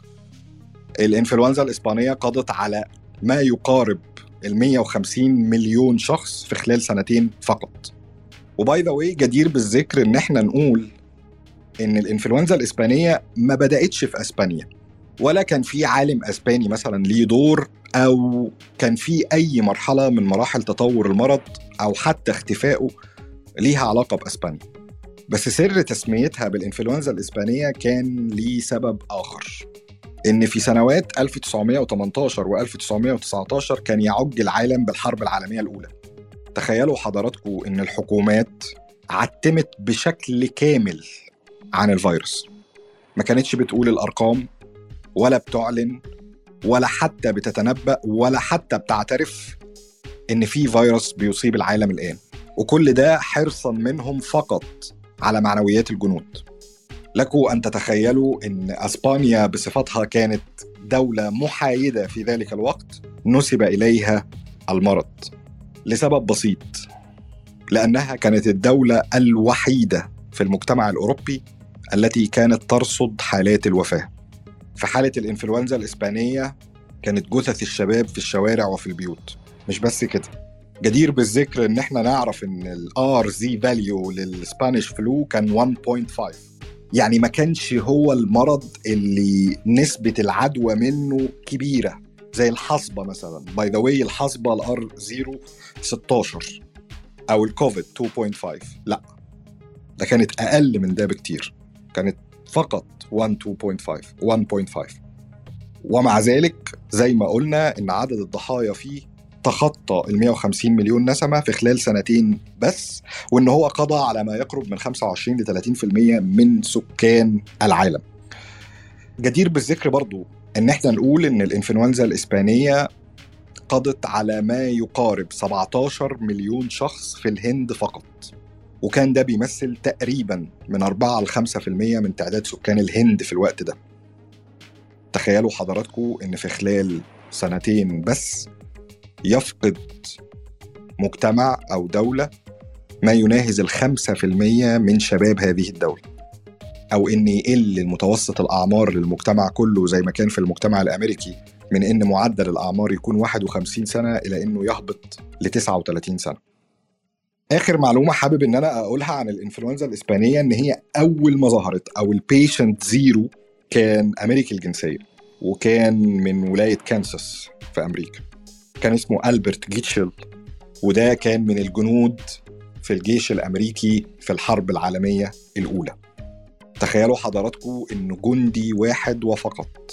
الإنفلونزا الإسبانية قضت على ما يقارب ال 150 مليون شخص في خلال سنتين فقط. و by the way جدير بالذكر إن إحنا نقول إن الإنفلونزا الإسبانية ما بدأتش في أسبانيا ولا كان في عالم أسباني مثلا ليه دور أو كان في أي مرحلة من مراحل تطور المرض أو حتى اختفائه. ليها علاقة بإسبانيا. بس سر تسميتها بالإنفلونزا الإسبانية كان ليه سبب آخر. إن في سنوات 1918 و 1919 كان يعج العالم بالحرب العالمية الأولى. تخيلوا حضراتكم إن الحكومات عتمت بشكل كامل عن الفيروس. ما كانتش بتقول الأرقام ولا بتعلن ولا حتى بتتنبأ ولا حتى بتعترف إن في فيروس بيصيب العالم الآن. وكل ده حرصا منهم فقط على معنويات الجنود. لكم أن تتخيلوا إن أسبانيا بصفتها كانت دولة محايدة في ذلك الوقت نسب إليها المرض لسبب بسيط لأنها كانت الدولة الوحيدة في المجتمع الأوروبي التي كانت ترصد حالات الوفاة. في حالة الإنفلونزا الإسبانية كانت جثث الشباب في الشوارع وفي البيوت. مش بس كده. جدير بالذكر إن إحنا نعرف إن ال R zero value لل Spanish flu كان 1.5 يعني ما كانش هو المرض اللي نسبة العدوى منه كبيرة زي الحصبة مثلا. by the way الحصبة ال R 0 16 أو الكوفيد 2.5 لا ده كانت أقل من ده بكتير. كانت فقط 1 2.5 1.5 ومع ذلك زي ما قلنا إن عدد الضحايا فيه تخطى ال 150 مليون نسمة في خلال سنتين بس وإن هو قضى على ما يقرب من 25 ل 30% من سكان العالم. جدير بالذكر برضو إن إحنا نقول إن الإنفلونزا الإسبانية قضت على ما يقارب 17 مليون شخص في الهند فقط. وكان ده بيمثل تقريبا من 4 ل 5% من تعداد سكان الهند في الوقت ده. تخيلوا حضراتكم إن في خلال سنتين بس يفقد مجتمع أو دولة ما يناهز الخمسة في المية من شباب هذه الدولة. أو إن يقل المتوسط الأعمار للمجتمع كله زي ما كان في المجتمع الأمريكي من إن معدل الأعمار يكون 51 سنة إلى إنه يهبط ل 39 سنة. آخر معلومة حابب إن أنا أقولها عن الإنفلونزا الإسبانية إن هي أول ما ظهرت أو ال patient zero كان أمريكي الجنسية وكان من ولاية كانساس في أمريكا. كان اسمه ألبرت جيتشل وده كان من الجنود في الجيش الأمريكي في الحرب العالمية الأولى. تخيلوا حضراتكم إن جندي واحد وفقط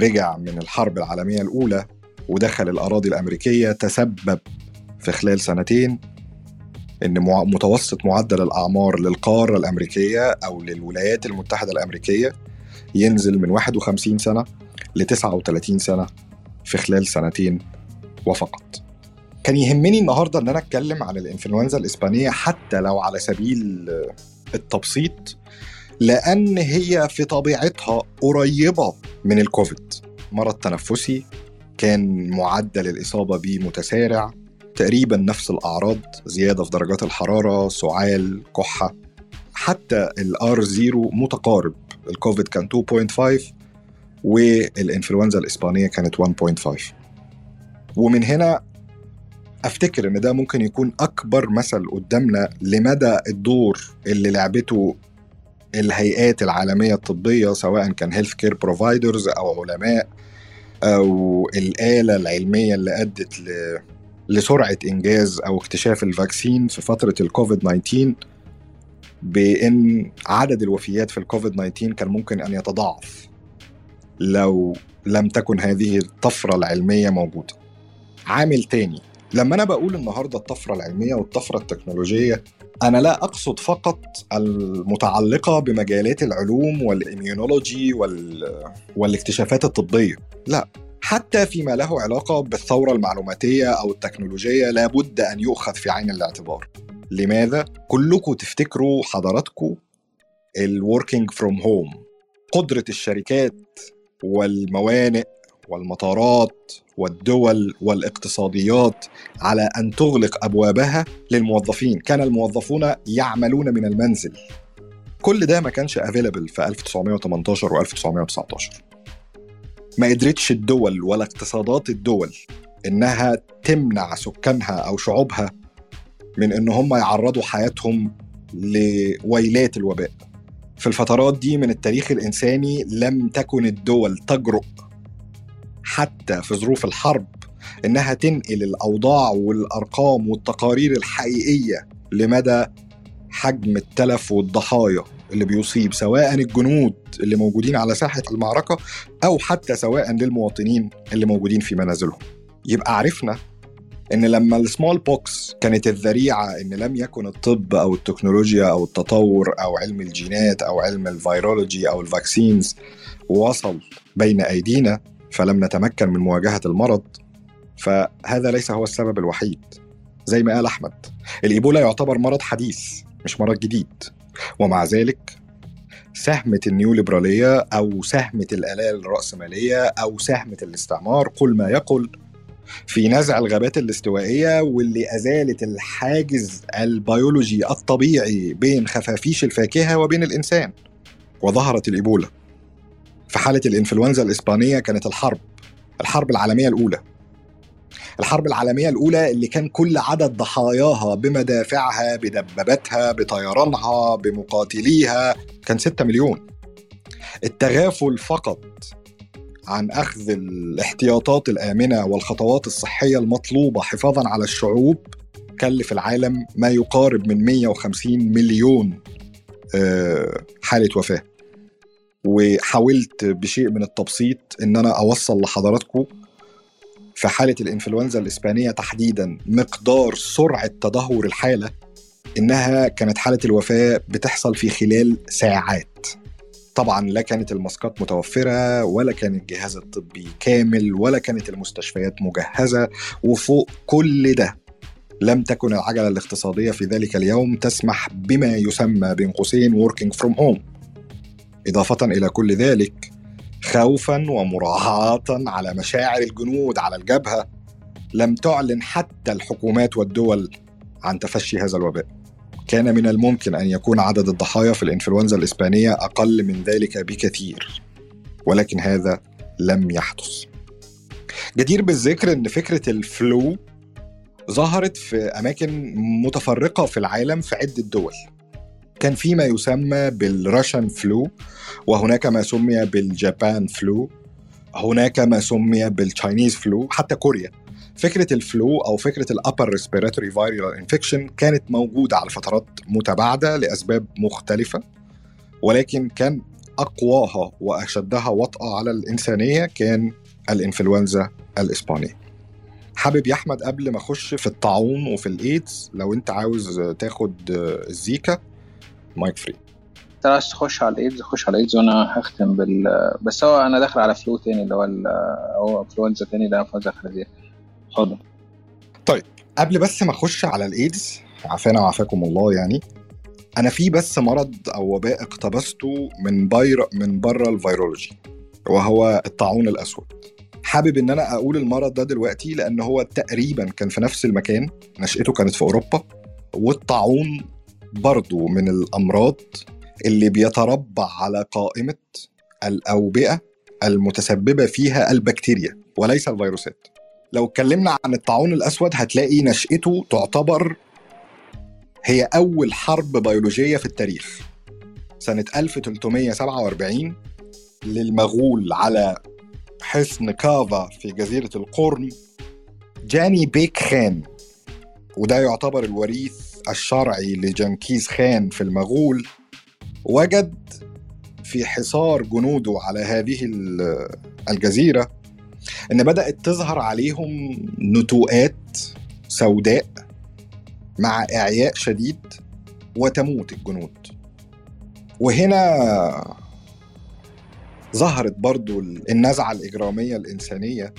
رجع من الحرب العالمية الأولى ودخل الأراضي الأمريكية تسبب في خلال سنتين إن متوسط معدل الأعمار للقارة الأمريكية أو للولايات المتحدة الأمريكية ينزل من 51 سنة ل 39 سنة في خلال سنتين وفقط. كان يهمني النهارده إن أنا أتكلم عن الإنفلونزا الإسبانية حتى لو على سبيل التبسيط لأن هي في طبيعتها قريبة من الكوفيد. مرض تنفسي كان معدل الإصابة به متسارع تقريبا نفس الأعراض زيادة في درجات الحرارة سعال كحة. حتى ال R zero متقارب. الكوفيد كان 2.5 والإنفلونزا الإسبانية كانت 1.5 ومن هنا أفتكر إن ده ممكن يكون أكبر مثل قدامنا لمدى الدور اللي لعبته الهيئات العالمية الطبية سواء كان healthcare providers أو علماء أو الآلة العلمية اللي أدت ل... لسرعة إنجاز أو اكتشاف ال vaccine في فترة الكوفيد 19 بإن عدد الوفيات في الكوفيد 19 كان ممكن أن يتضاعف لو لم تكن هذه الطفرة العلمية موجودة. عامل تاني. لما أنا بقول النهارده الطفرة العلمية والطفرة التكنولوجية أنا لا أقصد فقط المتعلقة بمجالات العلوم والاميونولوجي وال... والاكتشافات الطبية. لا حتى فيما له علاقة بالثورة المعلوماتية أو التكنولوجية لابد أن يؤخذ في عين الاعتبار. لماذا؟ كلكم تفتكروا حضراتكم ال working from home قدرة الشركات والموانئ والمطارات والدول والاقتصاديات على أن تغلق أبوابها للموظفين، كان الموظفون يعملون من المنزل. كل ده ما كانش available في 1918 و 1919. ما قدرتش الدول ولا اقتصادات الدول إنها تمنع سكانها أو شعوبها من إن هم يعرضوا حياتهم لويلات الوباء. في الفترات دي من التاريخ الإنساني لم تكن الدول تجرؤ حتى في ظروف الحرب إنها تنقل الأوضاع والأرقام والتقارير الحقيقية لمدى حجم التلف والضحايا اللي بيصيب سواء الجنود اللي موجودين على ساحة المعركة أو حتى سواء للمواطنين اللي موجودين في منازلهم. يبقى عرفنا إن لما ال smallpox كانت الذريعة إن لم يكن الطب أو التكنولوجيا أو التطور أو علم الجينات أو علم ال virology أو ال vaccines وصل بين أيدينا فلم نتمكن من مواجهة المرض فهذا ليس هو السبب الوحيد. زي ما قال أحمد الايبولا يعتبر مرض حديث مش مرض جديد. ومع ذلك ساهمت النيوليبرالية أو ساهمت الآلة الرأسمالية أو ساهم الاستعمار قل ما يقل في نزع الغابات الاستوائية واللي أزالت الحاجز البيولوجي الطبيعي بين خفافيش الفاكهة وبين الإنسان وظهرت الإيبولا. في حالة الإنفلونزا الإسبانية كانت الحرب الحرب العالمية الأولى. الحرب العالمية الأولى اللي كان كل عدد ضحاياها بمدافعها بدباباتها بطيرانها بمقاتليها كان 6 مليون. التغافل فقط عن أخذ الاحتياطات الآمنة والخطوات الصحية المطلوبة حفاظا على الشعوب كلف العالم ما يقارب من 150 مليون حالة وفاة. وحاولت بشيء من التبسيط إن أنا أوصل لحضراتكم في حالة الإنفلونزا الإسبانية تحديدا مقدار سرعة تدهور الحالة إنها كانت حالة الوفاة بتحصل في خلال ساعات. طبعا لا كانت الماسكات متوفرة ولا كان الجهاز الطبي كامل ولا كانت المستشفيات مجهزة وفوق كل ده لم تكن العجلة الاقتصادية في ذلك اليوم تسمح بما يسمى بين قوسين working from home. إضافة إلى كل ذلك خوفا ومراعاة على مشاعر الجنود على الجبهة لم تعلن حتى الحكومات والدول عن تفشي هذا الوباء. كان من الممكن أن يكون عدد الضحايا في الإنفلونزا الإسبانية أقل من ذلك بكثير ولكن هذا لم يحدث. جدير بالذكر إن فكرة ال flu ظهرت في أماكن متفرقة في العالم في عدة دول. كان في ما يسمى بال Russian flu وهناك ما سمي بال Japan flu هناك ما سمي بال Chinese flu حتى كوريا فكرة ال flu أو فكرة ال upper respiratory viral infection كانت موجودة على فترات متباعدة لأسباب مختلفة ولكن كان أقواها وأشدها وطأة على الإنسانية كان الإنفلونزا الاسبانيه. حابب يا أحمد قبل ما أخش في الطاعون وفي الإيدز لو أنت عاوز تاخد ال Zika المايك free. انت عايز تخش على الايدز خش على الايدز وأنا هختم بال بس هو أنا داخل على flu تاني اللي هو هو انفلونزا تاني ده انفلونزا خنازير. اتفضل طيب قبل بس ما أخش على الإيدز عافانا وعافاكم الله يعني أنا في بس مرض أو وباء اقتبسته من بير من بره ال virology وهو الطاعون الأسود حابب إن أنا أقول المرض ده دلوقتي لأن هو تقريبا كان في نفس المكان نشأته كانت في أوروبا والطاعون برضو من الأمراض اللي بيتربع على قائمة الأوبئة المتسببة فيها البكتيريا وليس الفيروسات. لو اتكلمنا عن الطاعون الأسود هتلاقي نشأته تعتبر هي أول حرب بيولوجية في التاريخ. سنة 1347 للمغول على حصن كافا في جزيرة القرم جاني بيك خان وده يعتبر الوريث الشرعي لجنكيز خان في المغول وجد في حصار جنوده على هذه الجزيرة إن بدأت تظهر عليهم نتوءات سوداء مع إعياء شديد وتموت الجنود. وهنا ظهرت برضو النزعة الإجرامية الإنسانية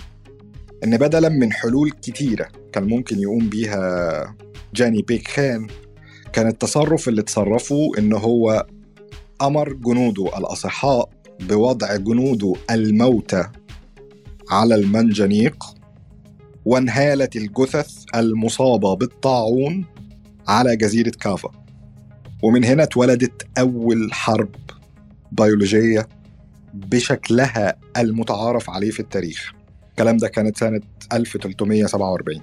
إن بدلا من حلول كتيرة كان ممكن يقوم بيها جاني بيك خان. كان التصرف اللي تصرفه إن هو أمر جنوده الأصحاء بوضع جنوده الموتى على المنجنيق وانهالت الجثث المصابة بالطاعون على جزيرة كافا ومن هنا اتولدت أول حرب بيولوجية بشكلها المتعارف عليه في التاريخ. الكلام ده كانت سنة 1347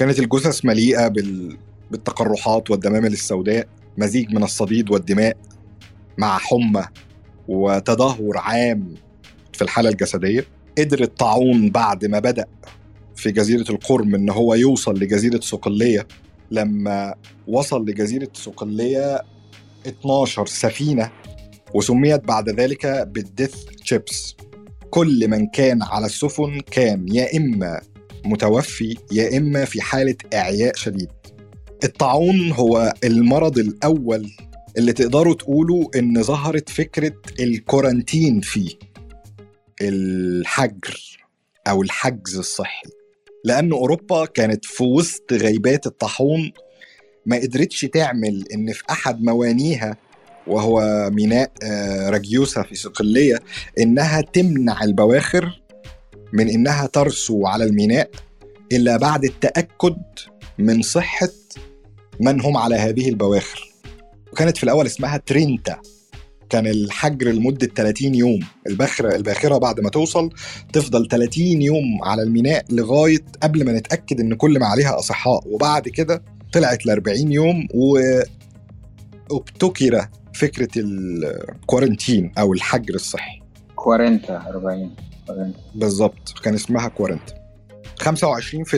كانت الجثث مليئة بال... بالتقرحات والدمامل السوداء مزيج من الصديد والدماء مع حمى وتدهور عام في الحالة الجسدية. قدر الطاعون بعد ما بدأ في جزيرة القرم إن هو يوصل لجزيرة صقلية لما وصل لجزيرة صقلية 12 سفينة وسميت بعد ذلك بالديث تشيبس. كل من كان على السفن كان يا إما متوفي يا إما في حالة إعياء شديد. الطاعون هو المرض الأول اللي تقدروا تقولوا إن ظهرت فكرة الكورانتين فيه الحجر أو الحجز الصحي. لأن أوروبا كانت في وسط غيبات الطاحون ما قدرتش تعمل إن في أحد موانيها وهو ميناء آه، رجيوسا في صقلية إنها تمنع البواخر من إنها ترسو على الميناء إلا بعد التأكد من صحة من هم على هذه البواخر. وكانت في الأول اسمها ترينتا. كان الحجر لمدة 30 يوم. الباخرة الباخرة بعد ما توصل تفضل 30 يوم على الميناء لغاية قبل ما نتأكد إن كل ما عليها أصحاء. وبعد كده طلعت ل 40 يوم وابتكر فكرة ال quarantine أو الحجر الصحي. quaranta 40 quaranta بالظبط. كان اسمها quaranta 25%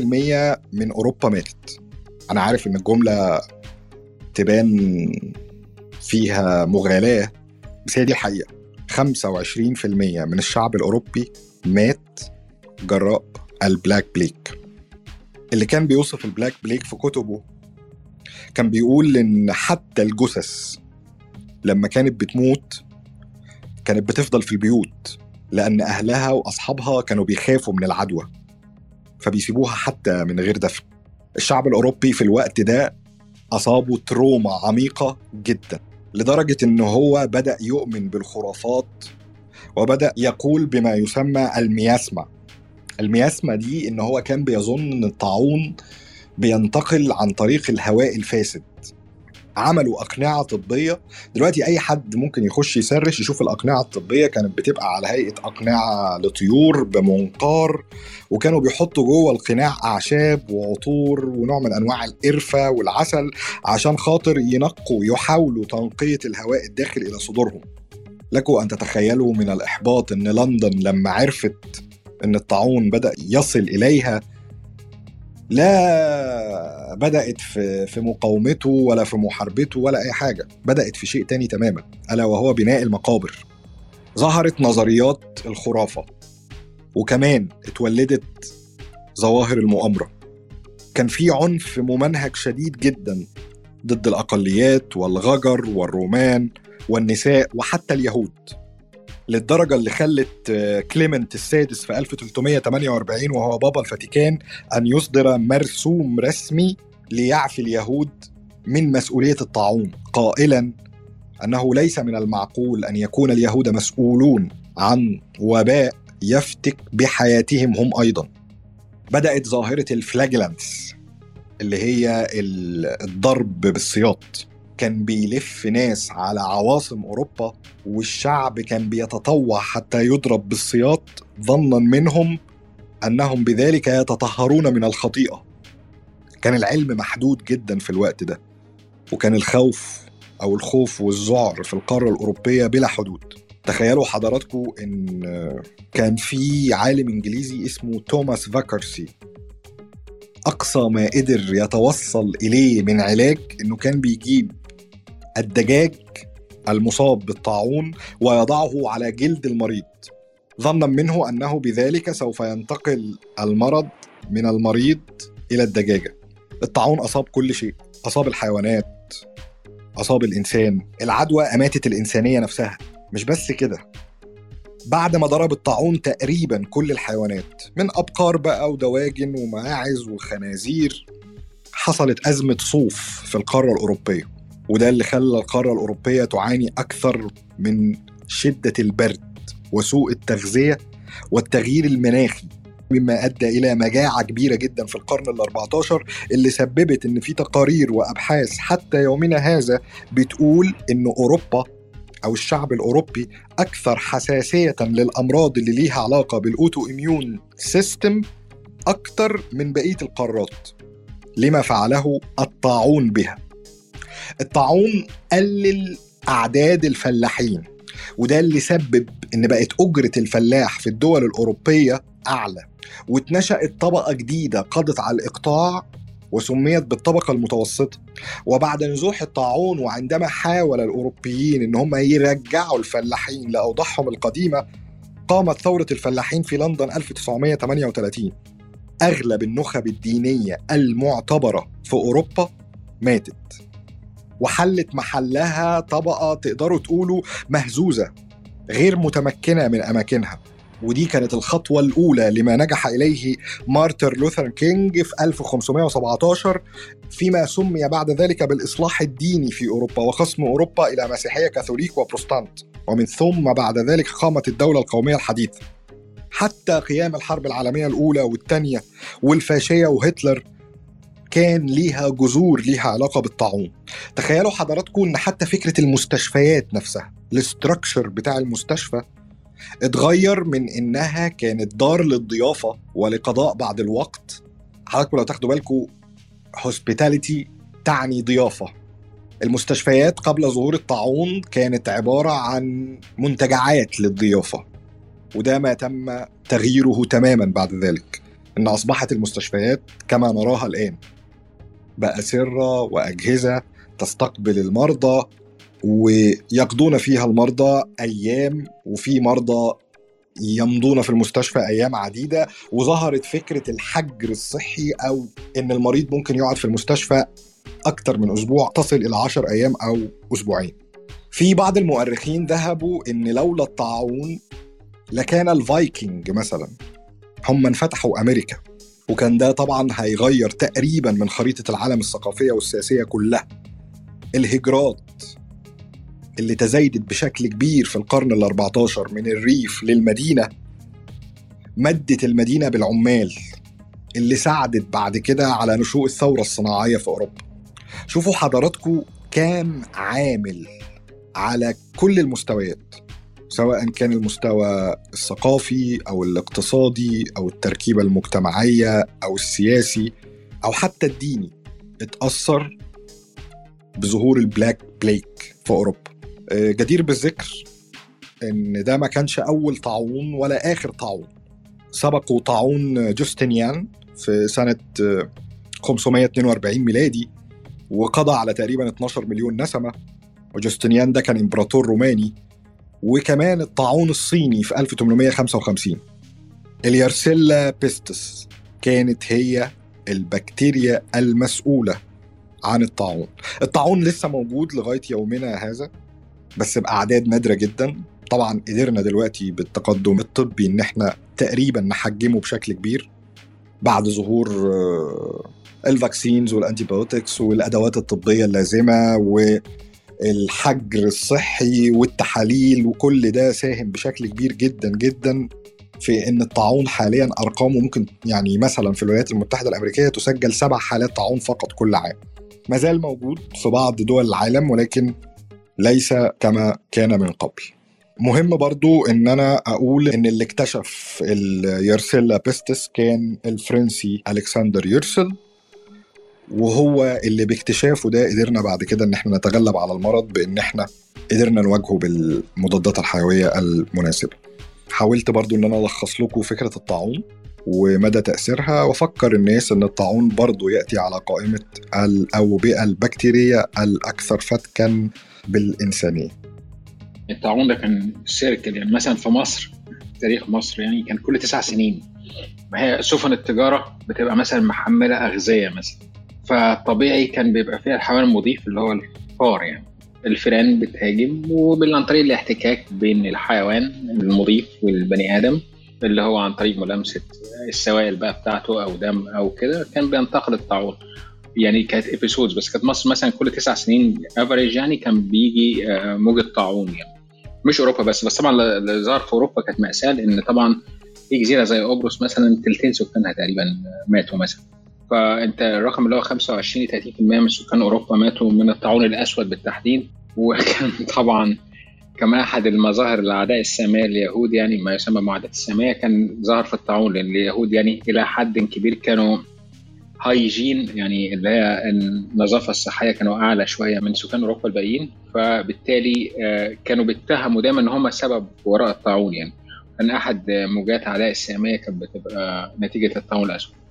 من أوروبا ماتت. أنا عارف إن الجملة تبان فيها مغالاة بس هي دي الحقيقة. 25% من الشعب الأوروبي مات جراء ال Black Plague اللي كان بيوصف ال Black Plague في كتبه كان بيقول إن حتى الجثث لما كانت بتموت كانت بتفضل في البيوت. لأن أهلها وأصحابها كانوا بيخافوا من العدوى فبيسيبوها حتى من غير دفن. الشعب الأوروبي في الوقت ده أصابه trauma عميقة جدا لدرجة إن هو بدأ يؤمن بالخرافات وبدأ يقول بما يسمى المياسمة المياسمة دي إن هو كان بيظن إن الطاعون بينتقل عن طريق الهواء الفاسد. عملوا أقنعة طبية. دلوقتي أي حد ممكن يخش يسرش يشوف الأقنعة الطبية كانت بتبقى على هيئة أقنعة لطيور بمنقار وكانوا بيحطوا جوه القناع أعشاب وعطور ونوع من أنواع القرفة والعسل عشان خاطر ينقوا يحاولوا تنقية الهواء الداخل إلى صدورهم. لكم أن تتخيلوا من الإحباط أن لندن لما عرفت أن الطاعون بدأ يصل إليها لا بدأت في في مقاومته ولا في محاربته ولا أي حاجة. بدأت في شيء تاني تماما ألا وهو بناء المقابر. ظهرت نظريات الخرافة وكمان اتولدت ظواهر المؤامرة. كان في عنف ممنهج شديد جدا ضد الأقليات والغجر والرومان والنساء وحتى اليهود. للدرجة اللي خلت آه، كليمنت السادس في 1348 وهو بابا الفاتيكان أن يصدر مرسوم رسمي ليعفي اليهود من مسؤولية الطاعون قائلا أنه ليس من المعقول أن يكون اليهود مسؤولون عن وباء يفتك بحياتهم هم أيضا. بدأت ظاهرة الفلاجلانس اللي هي ال- الضرب بالسياط. كان بيلف ناس على عواصم أوروبا والشعب كان بيتطوع حتى يضرب بالسياط ظنا منهم أنهم بذلك يتطهرون من الخطيئة. كان العلم محدود جدا في الوقت ده وكان الخوف أو الخوف والذعر في القارة الأوروبية بلا حدود. تخيلوا حضراتكم إن كان في عالم إنجليزي اسمه توماس فاكرسي أقصى ما قدر يتوصل إليه من علاج إنه كان بيجيب الدجاج المصاب بالطاعون ويضعه على جلد المريض. ظنا منه أنه بذلك سوف ينتقل المرض من المريض إلى الدجاجة. الطاعون أصاب كل شيء أصاب الحيوانات أصاب الإنسان. العدوى أماتت الإنسانية نفسها. مش بس كده. بعد ما ضرب الطاعون تقريبا كل الحيوانات من أبقار بقى ودواجن وماعز وخنازير حصلت أزمة صوف في القارة الأوروبية. وده اللي خلى القارة الأوروبية تعاني أكثر من شدة البرد وسوء التغذية والتغيير المناخي مما أدى إلى مجاعة كبيرة جدا في القرن ال 14 اللي سببت إن في تقارير وأبحاث حتى يومنا هذا بتقول إن أوروبا أو الشعب الأوروبي أكثر حساسية للأمراض اللي ليها علاقة بال autoimmune system أكثر من بقية القارات لما فعله الطاعون بها. الطاعون قلل أعداد الفلاحين وده اللي سبب إن بقت أجرة الفلاح في الدول الأوروبية أعلى واتنشأت طبقة جديدة قضت على الإقطاع وسميت بالطبقة المتوسطة. وبعد نزوح الطاعون وعندما حاول الأوروبيين أن هم يرجعوا الفلاحين لأوضاعهم القديمة قامت ثورة الفلاحين في لندن 1938 أغلب النخب الدينية المعتبرة في أوروبا ماتت. وحلت محلها طبقة تقدروا تقولوا مهزوزة غير متمكنة من أماكنها. ودي كانت الخطوة الأولى لما نجح إليه مارتن لوثر كينج في 1517 فيما سمي بعد ذلك بالإصلاح الديني في أوروبا وقسم أوروبا إلى مسيحية كاثوليك وبروستانت. ومن ثم بعد ذلك قامت الدولة القومية الحديثة. حتى قيام الحرب العالمية الأولى والثانية والفاشية وهتلر كان ليها جذور ليها علاقة بالطاعون. تخيلوا حضراتكم إن حتى فكرة المستشفيات نفسها ال structure بتاع المستشفى اتغير من إنها كانت دار للضيافة ولقضاء بعض الوقت. حضراتكم لو تاخدوا بالكم هوسبيتاليتي تعني ضيافة. المستشفيات قبل ظهور الطاعون كانت عبارة عن منتجعات للضيافة وده ما تم تغييره تماما بعد ذلك. إن أصبحت المستشفيات كما نراها الآن. بأسرة وأجهزة تستقبل المرضى ويقضون فيها المرضى أيام وفي مرضى يمضون في المستشفى أيام عديدة وظهرت فكرة الحجر الصحي أو إن المريض ممكن يقعد في المستشفى أكثر من أسبوع تصل إلى 10 أيام أو أسبوعين. في بعض المؤرخين ذهبوا إن لولا الطاعون لكان الفايكنج مثلا هم من فتحوا أمريكا وكان ده طبعا هيغير تقريبا من خريطة العالم الثقافية والسياسية كلها. الهجرات اللي تزايدت بشكل كبير في القرن ال 14 من الريف للمدينة مدت المدينة بالعمال اللي ساعدت بعد كده على نشوء الثورة الصناعية في أوروبا شوفوا حضراتكم كام عامل على كل المستويات سواء كان المستوى الثقافي أو الاقتصادي أو التركيبة المجتمعية أو السياسي أو حتى الديني اتأثر بظهور ال Black Plague في أوروبا. جدير بالذكر إن ده ما كانش أول طاعون ولا آخر طاعون. سبقوا طاعون جوستنيان في سنة 542 ميلادي وقضى على تقريبا 12 مليون نسمة. وجوستنيان ده كان إمبراطور روماني. وكمان الطاعون الصيني في 1855 ال Yersinia pestis كانت هي البكتيريا المسؤولة عن الطاعون. الطاعون لسه موجود لغاية يومنا هذا بس بأعداد نادرة جدا. طبعا قدرنا دلوقتي بالتقدم الطبي إن إحنا تقريبا نحجمه بشكل كبير بعد ظهور ال vaccines وال antibiotics والأدوات الطبية اللازمة والحجر الصحي والتحاليل وكل ده ساهم بشكل كبير جدا جدا في إن الطاعون حاليا أرقامه ممكن يعني مثلا في الولايات المتحدة الأمريكية تسجل سبع حالات طاعون فقط كل عام. ما زال موجود في بعض دول العالم ولكن ليس كما كان من قبل. مهم برضو إن أنا أقول إن اللي اكتشف ال Yersinia pestis كان الفرنسي ألكسندر يرسين. وهو اللي باكتشافه ده قدرنا بعد كده إن إحنا نتغلب على المرض بإن إحنا قدرنا نواجهه بالمضادات الحيوية المناسبة. حاولت برضو إن أنا ألخص لكم فكرة الطاعون ومدى تأثيرها وأفكر الناس إن الطاعون برضو يأتي على قائمة الاوبئه البكتيريه الأكثر فتكا بالإنسانية. الطاعون ده كان سيركل يعني مثلا في مصر تاريخ مصر يعني كان كل تسع سنين. ما هي سفن التجارة بتبقى مثلا محملة أغذية مثلا. فطبيعي كان بيبقى فيها الحيوان المضيف اللي هو الفار يعني. الفئران بتهاجم وعن طريق الاحتكاك بين الحيوان المضيف والبني آدم اللي هو عن طريق ملامسة السوائل بقى بتاعته أو دم أو كده كان بينتقل الطاعون. يعني كانت episodes بس كانت مصر مثلا كل تسع سنين average يعني كان بيجي موجة طاعون يعني. مش أوروبا بس بس طبعا اللي ظهر في أوروبا كانت مأساة لأن طبعا في جزيرة زي قبرص مثلا تلتين سكانها تقريبا ماتوا مثلا. فأنت الرقم اللي هو 25 30% من سكان أوروبا ماتوا من الطاعون الأسود بالتحديد. وكان طبعا كما أحد المظاهر الاعداء السامية لليهود يعني ما يسمى معاداه السامية كان ظهر في الطاعون لأن اليهود يعني إلى حد كبير كانوا هايجين يعني اللي هي النظافة الصحية كانوا أعلى شوية من سكان أوروبا الباقيين. فبالتالي كانوا بيتهموا دايما إن هم السبب وراء الطاعون يعني. كان أحد موجات عداء السامية كانت بتبقى نتيجة الطاعون الأسود.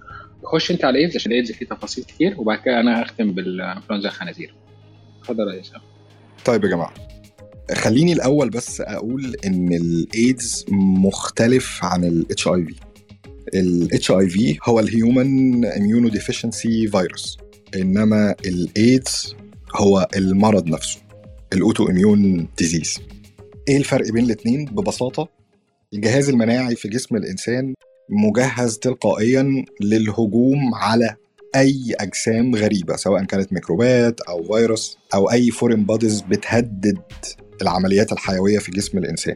خش انت على ايدز عشان ايدز فيه تفاصيل كتير وبعد كده أنا هختم بالانفلونزا الخنازير. اتفضل يا اسامه طيب يا جماعة خليني الأول بس أقول إن الايدز مختلف عن الاتش اي في الاتش اي في هو ال human immunodeficiency virus إنما الايدز هو المرض نفسه ال autoimmune disease إيه الفرق بين الاثنين ببساطة الجهاز المناعي في جسم الإنسان مجهز تلقائيا للهجوم على أي أجسام غريبة سواء كانت ميكروبات أو فيروس أو أي foreign bodies بتهدد العمليات الحيوية في جسم الإنسان.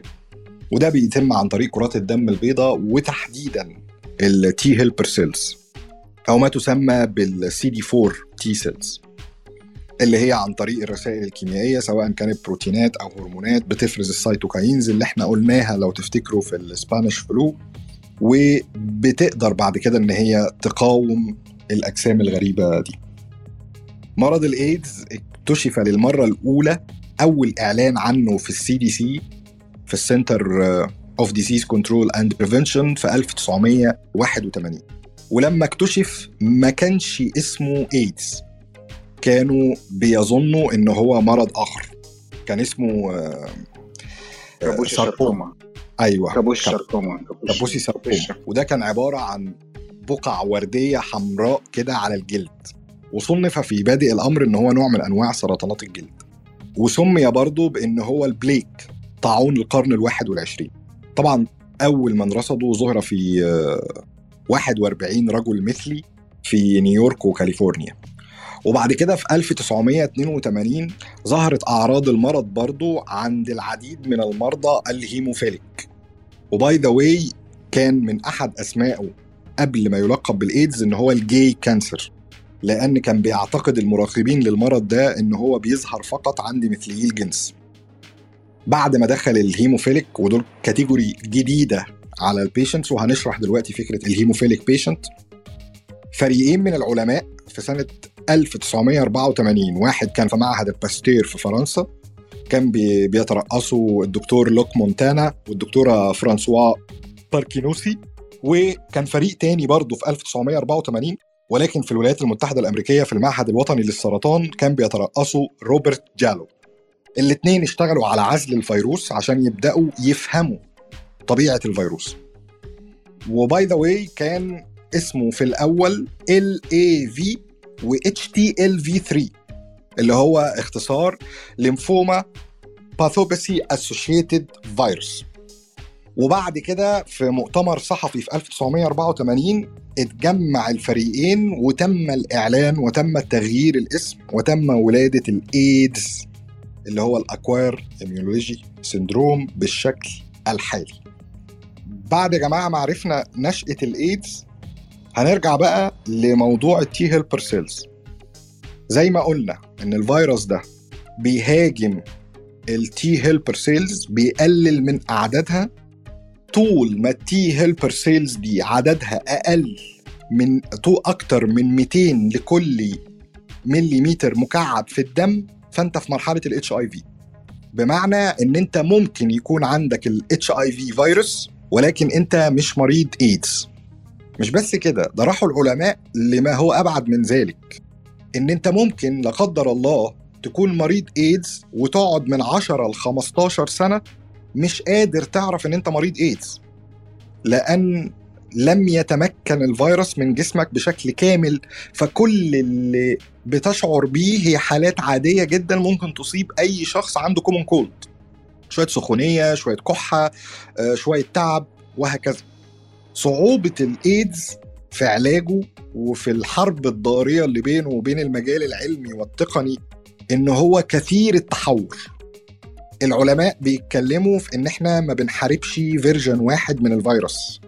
وده بيتم عن طريق كرات الدم البيضاء وتحديدا ال T helper cells أو ما تسمى بالسي دي 4 T cells اللي هي عن طريق الرسائل الكيميائية سواء كانت بروتينات أو هرمونات بتفرز ال cytokines اللي إحنا قلناها لو تفتكروا في ال Spanish flu وبتقدر بعد كده إن هي تقاوم الأجسام الغريبة دي. مرض الإيدز اكتشف للمرة الأولى أول إعلان عنه في ال CDC في ال Center of Disease Control and Prevention في 1981 ولما اكتشف ما كانش اسمه إيدز كانوا بيظنوا إن هو مرض آخر. كان اسمه Kaposi sarcoma. أيوه Kaposi sarcoma Kaposi sarcoma وده كان عبارة عن بقع وردية حمراء كده على الجلد. وصنف في بادئ الأمر إن هو نوع من أنواع سرطانات الجلد. وسمي برضه بإن هو ال plague طاعون القرن الواحد والعشرين. طبعا أول من رصده ظهر في 41 رجل مثلي في نيويورك وكاليفورنيا. وبعد كده في 1982 ظهرت أعراض المرض برضو عند العديد من المرضى ال hemophilic. و by the way كان من أحد أسمائه قبل ما يلقب بالإيدز إن هو ال gay cancer لأن كان بيعتقد المراقبين للمرض ده إن هو بيظهر فقط عند مثليي الجنس بعد ما دخل ال hemophilic ودول category جديدة على ال patients وهنشرح دلوقتي فكرة ال hemophilic patient فريقين من العلماء في سنة 1984 واحد كان في معهد الباستير في فرنسا كان بيترأسوا الدكتور لوك مونتانييه والدكتورة فرانسواز باري سينوسي وكان فريق تاني برضه في 1984 ولكن في الولايات المتحدة الأمريكية في المعهد الوطني للسرطان كان بيترأسه روبرت جالو. الاثنين اشتغلوا على عزل الفيروس عشان يبدأوا يفهموا طبيعة الفيروس. و by the way كان اسمه في الأول LAV و HTLV3 اللي هو اختصار lymphadenopathy associated virus وبعد كده في مؤتمر صحفي في 1984 اتجمع الفريقين وتم الإعلان وتم تغيير الاسم وتم ولادة الإيدز اللي هو ال acquired immunology syndrome بالشكل الحالي. بعد يا جماعة ما عرفنا نشأة الإيدز هنرجع بقى لموضوع ال T helper cells زي ما قلنا إن الفيروس ده بيهاجم ال T helper cells بيقلل من أعدادها. طول ما ال T helper cells دي عددها أقل من طول أكتر من 200 لكل مليمتر مكعب في الدم فأنت في مرحلة ال HIV بمعنى إن أنت ممكن يكون عندك ال HIV virus ولكن أنت مش مريض ايدز مش بس كده ده راحوا العلماء لما هو أبعد من ذلك. إن أنت ممكن لا قدر الله تكون مريض ايدز وتقعد من 10 ل 15 سنة مش قادر تعرف إن أنت مريض ايدز لأن لم يتمكن الفيروس من جسمك بشكل كامل فكل اللي بتشعر بيه هي حالات عادية جدا ممكن تصيب أي شخص عنده common cold شوية سخونية شوية كحة شوية تعب وهكذا. صعوبة الايدز في علاجه وفي الحرب الضارية اللي بينه وبين المجال العلمي والتقني إن هو كثير التحور العلماء بيتكلموا في إن إحنا ما بنحاربش version واحد من الفيروس.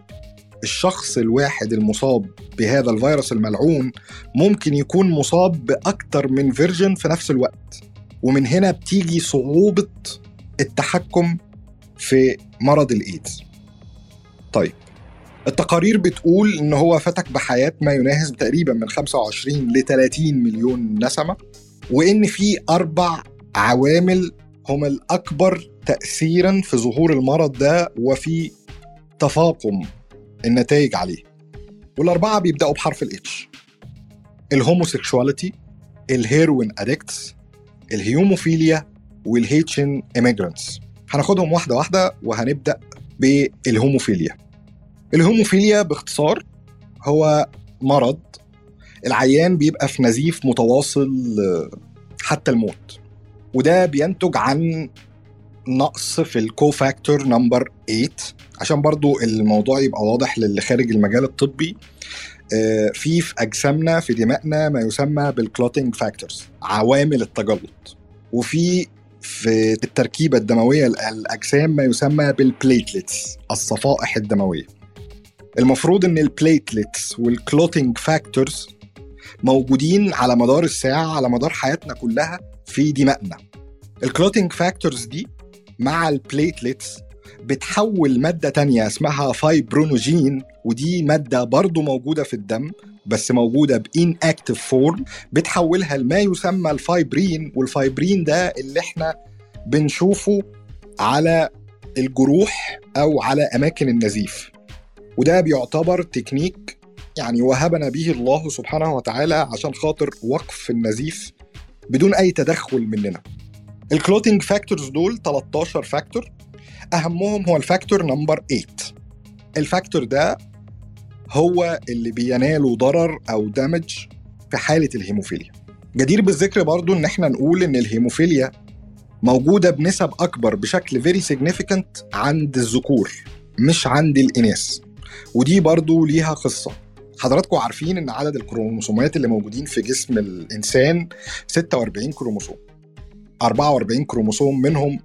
الشخص الواحد المصاب بهذا الفيروس الملعون ممكن يكون مصاب بأكتر من version في نفس الوقت. ومن هنا بتيجي صعوبة التحكم في مرض الإيدز. طيب التقارير بتقول إن هو فتك بحياة ما يناهز تقريبا من 25 ل 30 مليون نسمة وإن في أربع عوامل هم الأكبر تاثيرا في ظهور المرض ده وفي تفاقم النتائج عليه. والأربعة بيبدأوا بحرف الاتش الهوموسيكشواليتي الهيروين ادكتس الهيوموفيليا والهيتشن إيميجرانتس. هناخدهم واحدة واحدة وهنبدأ بال hemophilia. ال hemophilia باختصار هو مرض العيان بيبقى في نزيف متواصل حتى الموت. وده بينتج عن نقص في ال co-factor number 8 عشان برضو الموضوع يبقى واضح للي خارج المجال الطبي في في أجسامنا في دمائنا ما يسمى بال clotting factors عوامل التجلط. وفي في التركيبة الدموية الأجسام ما يسمى بال platelets الصفائح الدموية. المفروض إن ال platelets وال clotting factors موجودين على مدار الساعة على مدار حياتنا كلها في دمائنا ال clotting factors دي مع ال platelets بتحول مادة تانية اسمها fibrinogen ودي مادة برضو موجودة في الدم بس موجودة ب inactive form بتحولها لما يسمى ال fibrin وال fibrin ده اللي إحنا بنشوفه على الجروح أو على أماكن النزيف. وده بيعتبر تكنيك يعني وهبنا به الله سبحانه وتعالى عشان خاطر وقف النزيف بدون أي تدخل مننا. ال clotting factors دول 13 factor أهمهم هو ال factor number 8 ال factor ده هو اللي بيناله ضرر أو damage في حالة الهيموفيليا. جدير بالذكر برضو إن إحنا نقول إن الهيموفيليا موجودة بنسب أكبر بشكل very significant عند الذكور مش عند الإناث. ودي برضو ليها قصة. حضراتكم عارفين إن عدد الكروموسومات اللي موجودين في جسم الإنسان 46 كروموسوم. 44 كروموسوم منهم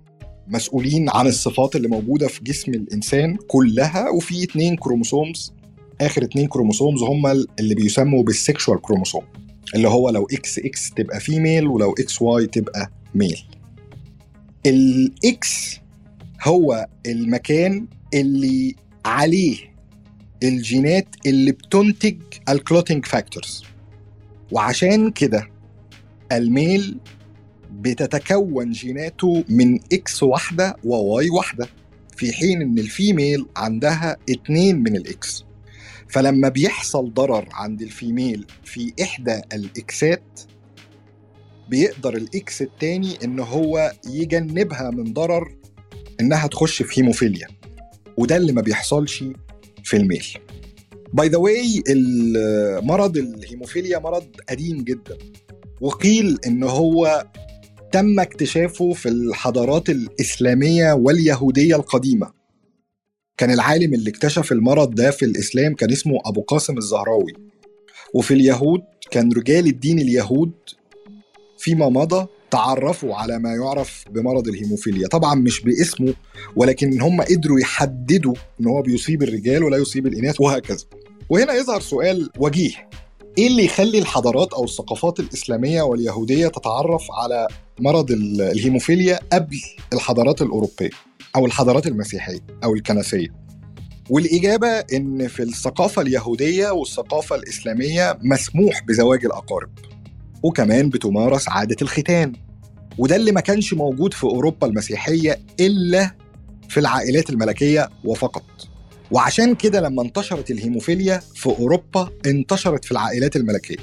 مسؤولين عن الصفات اللي موجودة في جسم الإنسان كلها وفي اثنين chromosomes. آخر اثنين chromosomes هم اللي بيسموا بال sexual chromosome اللي هو لو إكس إكس تبقى فيميل ولو XY تبقى male ال X هو المكان اللي عليه الجينات اللي بتنتج ال clotting factors وعشان كده ال male بتتكون جيناته من X واحدة و Y واحدة في حين إن ال female عندها اتنين من ال X فلما بيحصل ضرر عند ال female في إحدى ال X ات بيقدر ال X التاني إن هو يجنبها من ضرر إنها تخش في هيموفيليا وده اللي ما بيحصلش في ال male. By the way مرض الهيموفيليا مرض قديم جدا. وقيل إن هو تم اكتشافه في الحضارات الإسلامية واليهودية القديمة. كان العالم اللي اكتشف المرض ده في الإسلام كان اسمه أبو قاسم الزهراوي. وفي اليهود كان رجال الدين اليهود فيما مضى تعرفوا على ما يعرف بمرض الهيموفيليا. طبعا مش باسمه ولكن هم قدروا يحددوا إن هو بيصيب الرجال ولا يصيب الإناث وهكذا. وهنا يظهر سؤال وجيه. إيه اللي يخلي الحضارات أو الثقافات الإسلامية واليهودية تتعرف على مرض الهيموفيليا قبل الحضارات الأوروبية أو الحضارات المسيحية أو الكنسية؟ والإجابة إن في الثقافة اليهودية والثقافة الإسلامية مسموح بزواج الأقارب وكمان بتمارس عادة الختان. وده اللي ما كانش موجود في أوروبا المسيحية إلا في العائلات الملكية وفقط. وعشان كده لما انتشرت الهيموفيليا في أوروبا انتشرت في العائلات الملكية.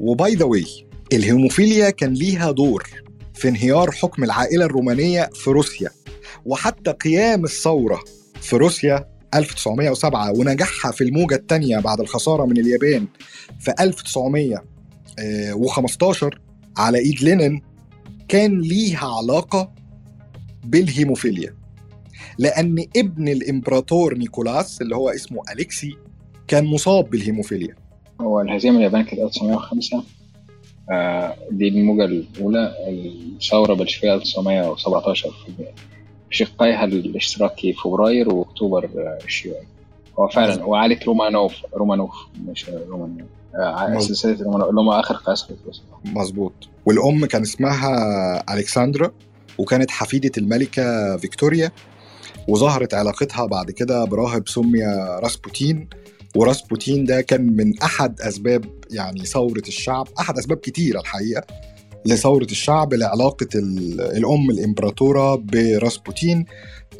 و by the way الهيموفيليا كان ليها دور في انهيار حكم العائلة الرومانوفية في روسيا. وحتى قيام الثورة في روسيا 1907 ونجاحها في الموجة الثانية بعد الخسارة من اليابان في 1915 على إيد لينين كان ليها علاقة بالهيموفيليا لأن ابن الإمبراطور نيكولاس اللي هو اسمه أليكسي كان مصاب بالهيموفيليا. هو الهزيمة اليابانية كانت 1905 آه دي الموجة الأولى الثورة البلشفية 1917 في شقيها الاشتراكي فبراير وأكتوبر الشيوعي. هو فعلا وعائلة رومانوف رومانوف مش رومانوف آه، مظبوط. سلسلة اللي هم آخر قيصر بس مظبوط. والأم كان اسمها ألكسندرا وكانت حفيدة الملكة فيكتوريا وظهرت علاقتها بعد كده براهب سمي راسبوتين. وراسبوتين ده كان من أحد أسباب يعني ثورة الشعب أحد أسباب كتيرة الحقيقة لثورة الشعب لعلاقة ال- الأم الإمبراطورة براسبوتين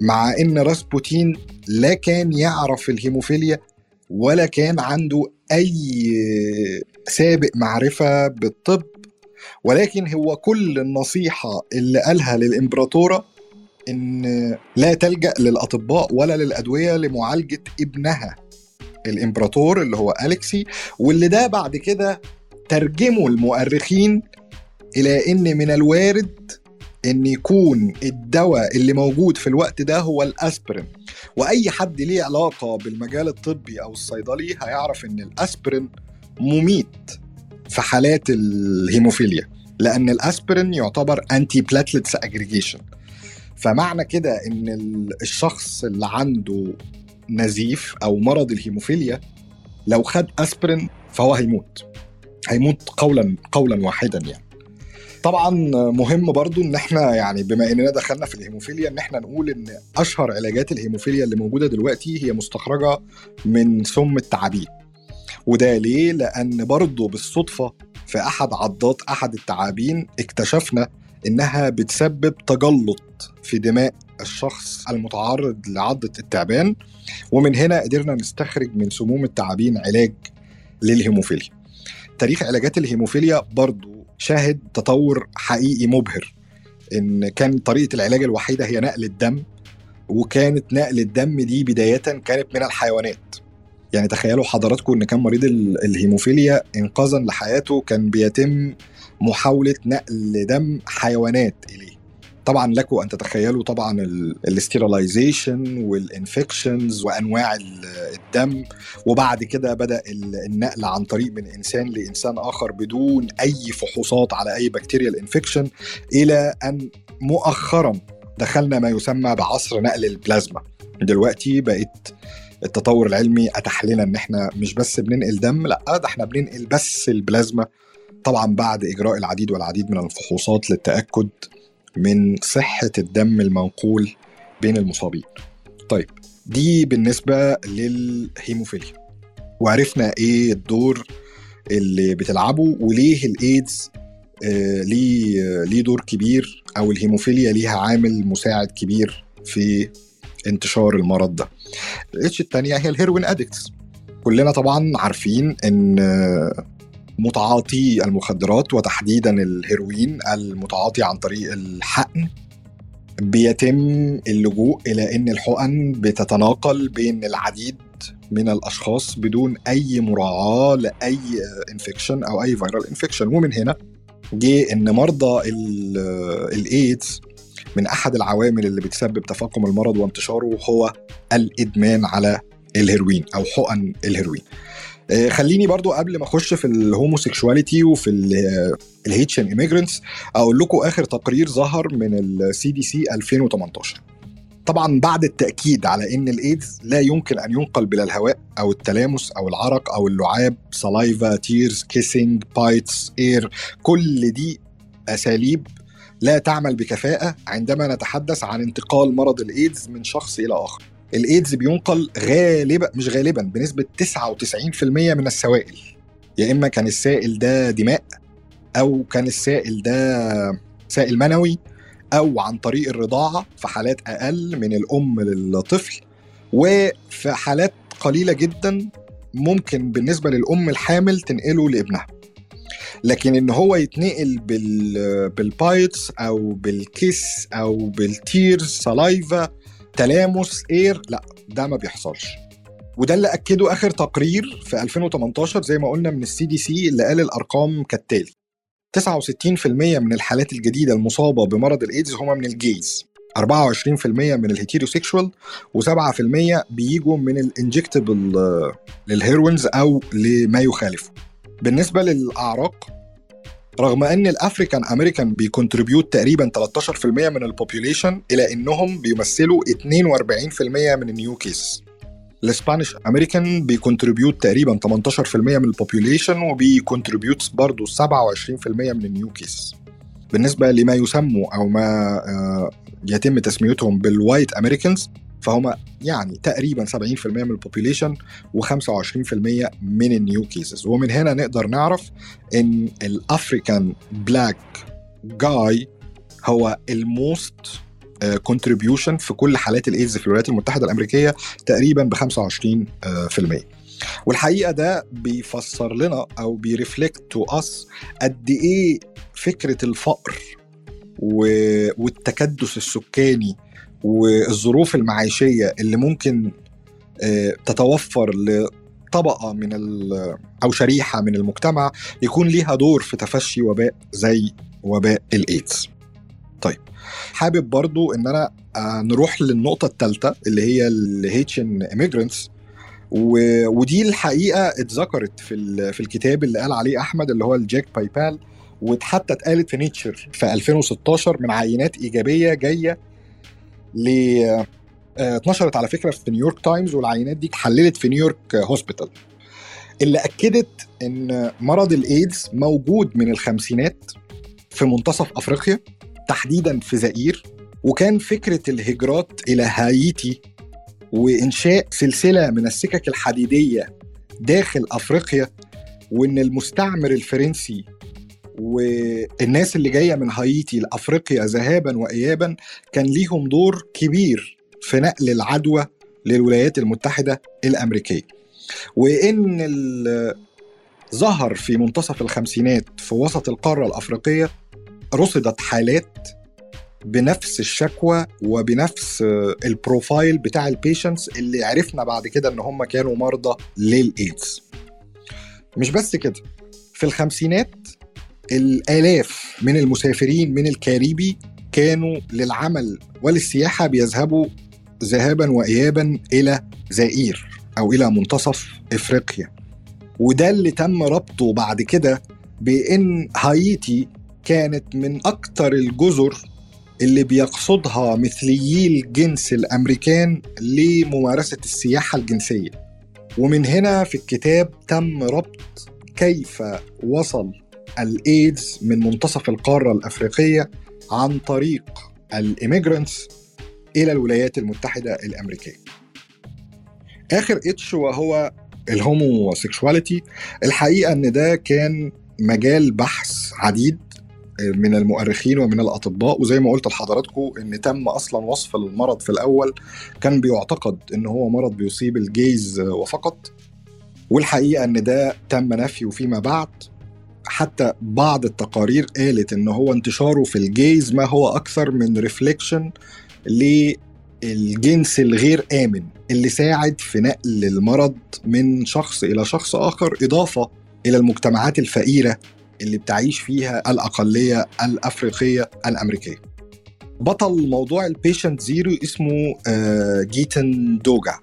مع إن راسبوتين لا كان يعرف الهيموفيليا ولا كان عنده أي سابق معرفة بالطب ولكن هو كل النصيحة اللي قالها للإمبراطورة إن لا تلجأ للأطباء ولا للأدوية لمعالجة ابنها الإمبراطور اللي هو أليكسي واللي ده بعد كده ترجمه المؤرخين إلى إن من الوارد إن يكون الدواء اللي موجود في الوقت ده هو الأسبرين. وأي حد ليه علاقة بالمجال الطبي أو الصيدلي هيعرف إن الأسبرين مميت في حالات الهيموفيليا لأن الأسبرين يعتبر anti platelets aggregation فمعنى كده إن ال- الشخص اللي عنده نزيف أو مرض الهيموفيليا لو خد أسبرين فهو هيموت. هيموت قولا قولا واحدا يعني. طبعا مهم برضو إن إحنا يعني بما إننا دخلنا في الهيموفيليا إن إحنا نقول إن أشهر علاجات الهيموفيليا اللي موجودة دلوقتي هي مستخرجة من سم التعابين. وده ليه؟ لأن برضو بالصدفة في أحد عضات أحد التعابين اكتشفنا إنها بتسبب تجلط في دماء الشخص المتعرض لعضة التعبان ومن هنا قدرنا نستخرج من سموم التعابين علاج للهيموفيليا. تاريخ علاجات الهيموفيليا برضو شاهد تطور حقيقي مبهر إن كان طريقة العلاج الوحيدة هي نقل الدم وكانت نقل الدم دي بداية كانت من الحيوانات. يعني تخيلوا حضراتكم إن كان مريض ال- الهيموفيليا انقاذا لحياته كان بيتم محاولة نقل دم حيوانات إليه. طبعا لكم أن تتخيلوا طبعا ال sterilization وال infections وأنواع ال- الدم. وبعد كده بدأ ال- النقل عن طريق من إنسان لإنسان آخر بدون أي فحوصات على أي bacterial infection إلى أن مؤخرا دخلنا ما يسمى بعصر نقل البلازما. دلوقتي بقت التطور العلمي أتاح لنا إن إحنا مش بس بننقل دم لأ ده إحنا بننقل بس البلازما. طبعا بعد إجراء العديد والعديد من الفحوصات للتأكد من صحة الدم المنقول بين المصابين. طيب دي بالنسبة للهيموفيليا وعرفنا إيه الدور اللي بتلعبه وليه الايدز آه ليه ليه دور كبير أو الهيموفيليا ليها عامل مساعد كبير في انتشار المرض ده. ال H الثانية هي ال heroin addicts. كلنا طبعا عارفين إن آه متعاطي المخدرات وتحديدا الهيروين المتعاطي عن طريق الحقن بيتم اللجوء إلى إن الحقن بتتناقل بين العديد من الأشخاص بدون أي مراعاة لأي infection أو أي viral infection ومن هنا جه إن مرضى ال- الايدز من أحد العوامل اللي بتسبب تفاقم المرض وانتشاره هو الإدمان على الهيروين أو حقن الهيروين. خليني برضو قبل ما أخش في ال homosexuality وفي ال Haitian immigrants أقول لكم آخر تقرير ظهر من ال CDC 2018 طبعا بعد التأكيد على إن الإيدز لا يمكن أن ينقل بالهواء أو التلامس أو العرق أو اللعاب saliva tears kissing bites air كل دي أساليب لا تعمل بكفاءة عندما نتحدث عن انتقال مرض الإيدز من شخص إلى آخر. الإيدز بينقل غالبا مش غالبا بنسبة 99% من السوائل. يا إما كان السائل ده دماء أو كان السائل ده سائل منوي أو عن طريق الرضاعة في حالات أقل من الأم للطفل. وفي حالات قليلة جدا ممكن بالنسبة للأم الحامل تنقله لابنها. لكن إن هو يتنقل بال بال bites أو بال kiss أو بال tears saliva تلامس air لا ده ما بيحصلش. وده اللي أكده آخر تقرير في 2018 زي ما قلنا من ال CDC اللي قال الأرقام كالتالي. 69% من الحالات الجديدة المصابة بمرض الإيدز هما من ال gays. 24% من ال heterosexual و7% بيجوا من ال injectable لل heroins أو لما يخالفه. بالنسبة للأعراق رغم أن ال African American بي contribute تقريبا 13% من ال population الا إنهم بيمثلوا 42% من ال new case ال Spanish American بي contribute تقريبا 18% من ال population وبي contribute برضه 27% من ال new cases. بالنسبة لما يسموا أو ما آه، يتم تسميتهم بال white Americans فهم يعني تقريبا 70% من ال population و25% من ال new cases. ومن هنا نقدر نعرف إن ال African black gay هو ال most contribution في كل حالات الايدز في الولايات المتحدة الأمريكية تقريبا ب 25% والحقيقة ده بيفسر لنا أو بي reflect to us قد إيه فكرة الفقر والتكدس السكاني والظروف المعيشية اللي ممكن تتوفر لطبقة من أو شريحة من المجتمع يكون ليها دور في تفشي وباء زي وباء الإيدز. طيب حابب برضو إن أنا نروح للنقطة الثالثه اللي هي ال Haitian immigrants ودي الحقيقة اتذكرت في في الكتاب اللي قال عليه أحمد اللي هو لجاك بيبان وحتى اتقالت في Nature في 2016 من عينات إيجابية جاية ل اتنشرت على فكرة في نيويورك تايمز والعينات دي اتحللت في نيويورك hospital. اللي أكدت إن مرض الإيدز موجود من الخمسينات في منتصف أفريقيا تحديدا في زائير وكان فكرة الهجرات إلى هايتي وإنشاء سلسلة من السكك الحديدية داخل أفريقيا وإن المستعمر الفرنسي والناس اللي جاية من هايتي لأفريقيا ذهابا وايابا كان ليهم دور كبير في نقل العدوى للولايات المتحدة الأمريكية. وإن ظهر في منتصف الخمسينات في وسط القارة الأفريقية رصدت حالات بنفس الشكوى وبنفس ال profile بتاع ال patients اللي عرفنا بعد كده إن هم كانوا مرضى للإيدز. مش بس كده في الخمسينات الآلاف من المسافرين من الكاريبي كانوا للعمل وللسياحة بيذهبوا ذهابا وايابا إلى زائير أو إلى منتصف إفريقيا. وده اللي تم ربطه بعد كده بإن هايتي كانت من أكتر الجزر اللي بيقصدها مثليي الجنس الأمريكان لممارسة السياحة الجنسية. ومن هنا في الكتاب تم ربط كيف وصل الإيدز من منتصف القارة الأفريقية عن طريق ال immigrants إلى الولايات المتحدة الأمريكية. آخر H وهو ال homosexuality. الحقيقة إن ده كان مجال بحث عديد من المؤرخين ومن الأطباء. وزي ما قلت لحضراتكم إن تم أصلا وصف المرض في الأول. كان بيعتقد إن هو مرض بيصيب ال gays وفقط. والحقيقة إن ده تم نفيه فيما بعد. حتى بعض التقارير قالت إن هو انتشاره في ال gays ما هو أكثر من reflection للجنس الغير آمن اللي ساعد في نقل المرض من شخص إلى شخص آخر إضافة إلى المجتمعات الفقيرة اللي بتعيش فيها الأقلية الأفريقية الأمريكية. بطل موضوع ال patient zero اسمه جيتن دوجا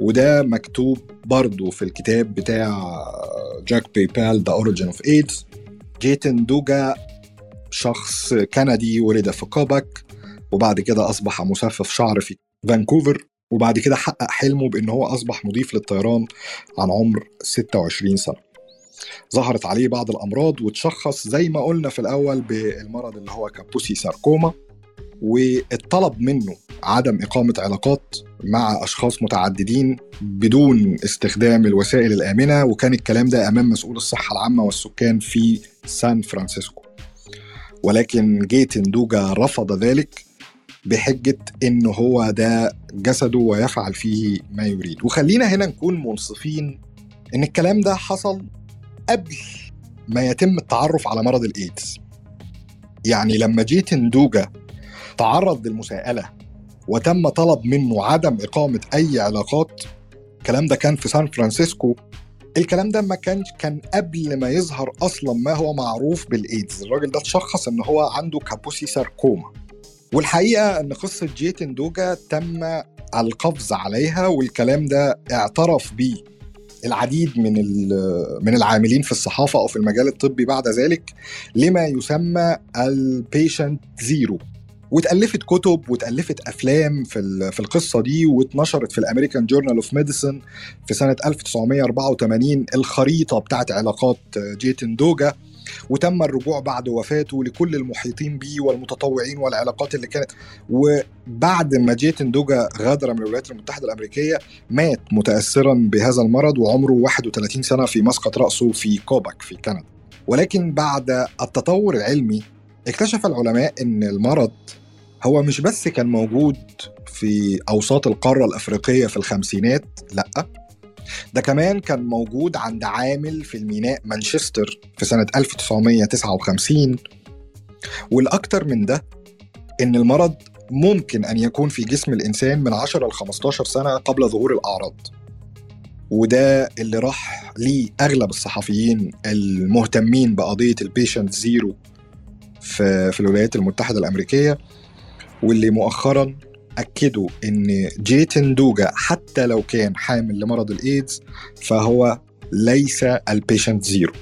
وده مكتوب برضه في الكتاب بتاع جاك بيبان The Origin of AIDS جيتن دوجا شخص كندي ولد في كيبيك وبعد كده أصبح مصفف شعر في فانكوفر وبعد كده حقق حلمه بإن هو أصبح مضيف للطيران عن عمر 26 سنة. ظهرت عليه بعض الأمراض وتشخص زي ما قلنا في الأول بالمرض اللي هو Kaposi sarcoma. واتطلب منه عدم إقامة علاقات مع أشخاص متعددين بدون استخدام الوسائل الآمنة وكان الكلام ده أمام مسؤول الصحة العامة والسكان في سان فرانسيسكو. ولكن جيتن دوجا رفض ذلك بحجة إن هو ده جسده ويفعل فيه ما يريد. وخلينا هنا نكون منصفين إن الكلام ده حصل قبل ما يتم التعرف على مرض الإيدز. يعني لما جيتن دوجا تعرض للمساءلة وتم طلب منه عدم إقامة أي علاقات الكلام ده كان في سان فرانسيسكو. الكلام ده ما كانش كان قبل ما يظهر أصلا ما هو معروف بالإيدز. الراجل ده اتشخص إن هو عنده Kaposi sarcoma والحقيقة إن قصة جيتن دوجا تم القفز عليها والكلام ده اعترف بيه العديد من من العاملين في الصحافة أو في المجال الطبي بعد ذلك لما يسمى ال patient zero واتألفت كتب واتألفت أفلام في في القصة دي واتنشرت في ال American Journal of Medicine في سنة 1984 الخريطة بتاعت علاقات جيتن دوجا. وتم الرجوع بعد وفاته لكل المحيطين به والمتطوعين والعلاقات اللي كانت. وبعد ما جيتن دوجا غادر من الولايات المتحدة الأمريكية مات متأثرا بهذا المرض وعمره 31 سنة في مسقط رأسه في كوباك في كندا. ولكن بعد التطور العلمي اكتشف العلماء إن المرض هو مش بس كان موجود في أوساط القارة الأفريقية في الخمسينات لأ. ده كمان كان موجود عند عامل في الميناء مانشستر في سنة 1959 والأكتر من ده إن المرض ممكن أن يكون في جسم الإنسان من 10 ل 15 سنة قبل ظهور الأعراض. وده اللي راح ليه أغلب الصحفيين المهتمين بقضية ال patient zero في, في الولايات المتحدة الأمريكية. واللي مؤخرا أكدوا إن جيتن دوجا حتى لو كان حامل لمرض الإيدز فهو ليس ال patient zero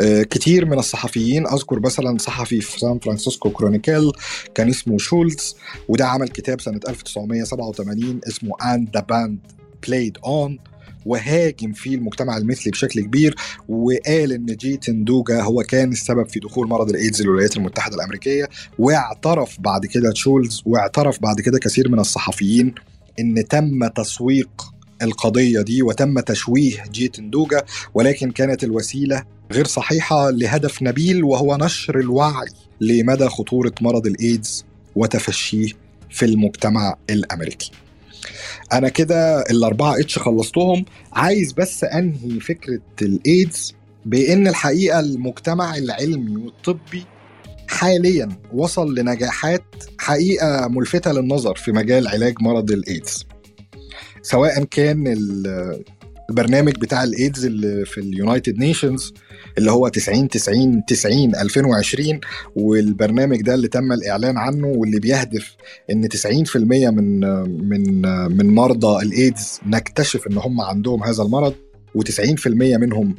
كتير من الصحفيين أذكر مثلا صحفي في San Francisco Chronicle كان اسمه شولز وده عمل كتاب سنة 1987 اسمه And the Band Played On وهاجم فيه المجتمع المثلي بشكل كبير وقال إن جيتن دوجا هو كان السبب في دخول مرض الإيدز للولايات المتحدة الأمريكية واعترف بعد كده تشولز واعترف بعد كده كثير من الصحفيين إن تم تسويق القضية دي وتم تشويه جيتن دوجا ولكن كانت الوسيلة غير صحيحة لهدف نبيل وهو نشر الوعي لمدى خطورة مرض الإيدز وتفشيه في المجتمع الأمريكي. أنا كده الاربعه H خلصتهم. عايز بس انهي فكرة الايدز؟ بان الحقيقة المجتمع العلمي والطبي حاليا وصل لنجاحات حقيقة ملفتة للنظر في مجال علاج مرض الايدز. سواء كان البرنامج بتاع الإيدز اللي في ال United Nations اللي هو 90 90 90 2020 والبرنامج ده اللي تم الإعلان عنه واللي بيهدف إن 90% من من من مرضى الإيدز نكتشف إن هم عندهم هذا المرض و90% منهم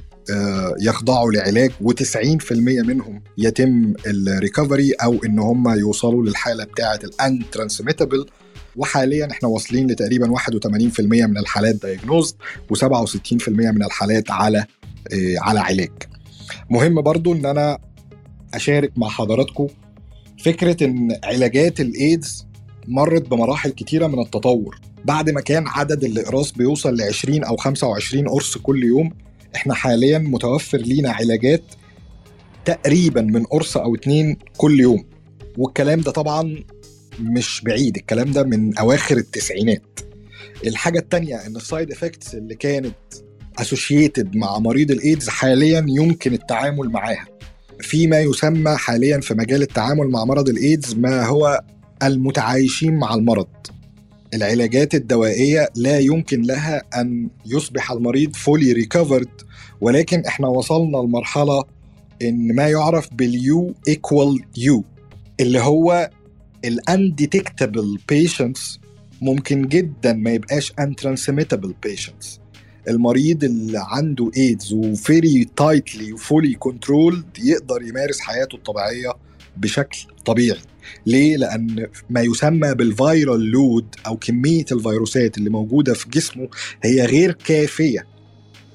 يخضعوا لعلاج و90% منهم يتم ال recovery أو إن هم يوصلوا للحالة بتاعة ال untransmittable وحاليا إحنا واصلين لتقريبا 81% من الحالات diagnosed و67% من الحالات على على علاج. مهم برضو إن أنا أشارك مع حضراتكم فكرة إن علاجات الايدز مرت بمراحل كتيرة من التطور. بعد ما كان عدد الأقراص بيوصل ل 20 أو 25 قرص كل يوم إحنا حاليا متوفر لينا علاجات تقريبا من قرص أو اتنين كل يوم. والكلام ده طبعا مش بعيد الكلام ده من أواخر التسعينات. الحاجة التانية إن ال side effects اللي كانت associated مع مريض الإيدز حاليا يمكن التعامل معاها. في ما يسمى حاليا في مجال التعامل مع مرض الإيدز ما هو المتعايشين مع المرض. العلاجات الدوائية لا يمكن لها أن يصبح المريض fully recovered ولكن إحنا وصلنا لمرحلة إن ما يعرف بال U equal U اللي هو ال undetectable patients ممكن جدا ما يبقاش untransmittable patients المريض اللي عنده ايدز و very tightly و fully controlled يقدر يمارس حياته الطبيعية بشكل طبيعي. ليه؟ لأن ما يسمى بال viral load أو كمية الفيروسات اللي موجودة في جسمه هي غير كافية.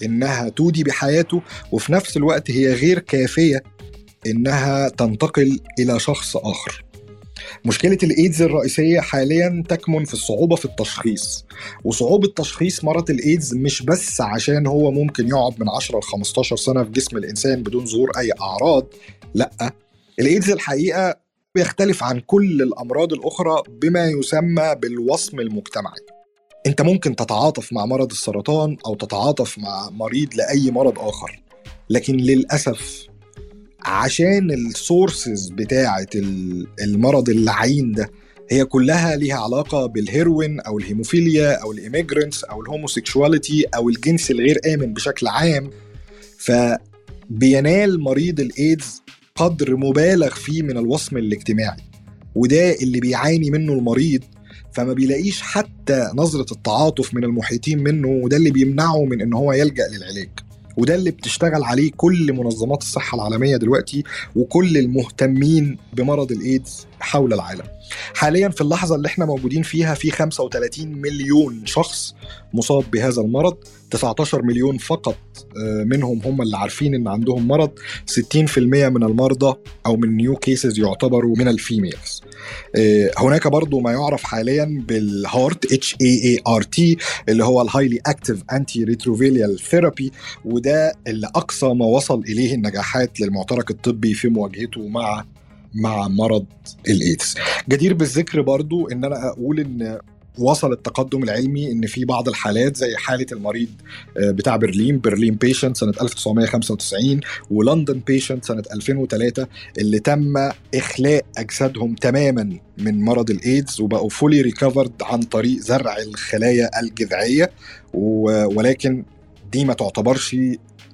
إنها تودي بحياته وفي نفس الوقت هي غير كافية إنها تنتقل إلى شخص آخر. مشكلة الإيدز الرئيسية حاليا تكمن في الصعوبة في التشخيص. وصعوبة تشخيص مرض الإيدز مش بس عشان هو ممكن يقعد من 10 ل 15 سنة في جسم الإنسان بدون ظهور أي أعراض لأ. الإيدز الحقيقة بيختلف عن كل الأمراض الأخرى بما يسمى بالوصم المجتمعي. أنت ممكن تتعاطف مع مرض السرطان أو تتعاطف مع مريض لأي مرض آخر لكن للأسف عشان ال sources بتاعه المرض اللعين ده هي كلها ليها علاقة بالهيروين أو الهيموفيليا أو ال immigrants أو ال homosexuality أو الجنس الغير آمن بشكل عام. فبينال مريض الإيدز قدر مبالغ فيه من الوصم الاجتماعي وده اللي بيعاني منه المريض. فما بيلاقيش حتى نظرة التعاطف من المحيطين منه وده اللي بيمنعه من إن هو يلجأ للعلاج. وده اللي بتشتغل عليه كل منظمات الصحة العالمية دلوقتي وكل المهتمين بمرض الإيدز حول العالم. حاليا في اللحظة اللي إحنا موجودين فيها في 35 مليون شخص مصاب بهذا المرض 19 مليون فقط آه، منهم هم اللي عارفين إن عندهم مرض 60% من المرضى أو من new cases يعتبروا من ال females آه، هناك برضو ما يعرف حاليا بال HAART H A A R T اللي هو ال highly active antiretroviral therapy وده اللي أقصى ما وصل إليه النجاحات للمعترك الطبي في مواجهته مع مع مرض الإيدز. جدير بالذكر برضو إن أنا أقول إن وصل التقدم العلمي إن في بعض الحالات زي حالة المريض آه، بتاع برلين Berlin patient سنة 1995 و London patient سنة 2003 اللي تم إخلاء أجسادهم تماما من مرض الإيدز وبقوا fully recovered عن طريق زرع الخلايا الجذعية ولكن دي ما تعتبرش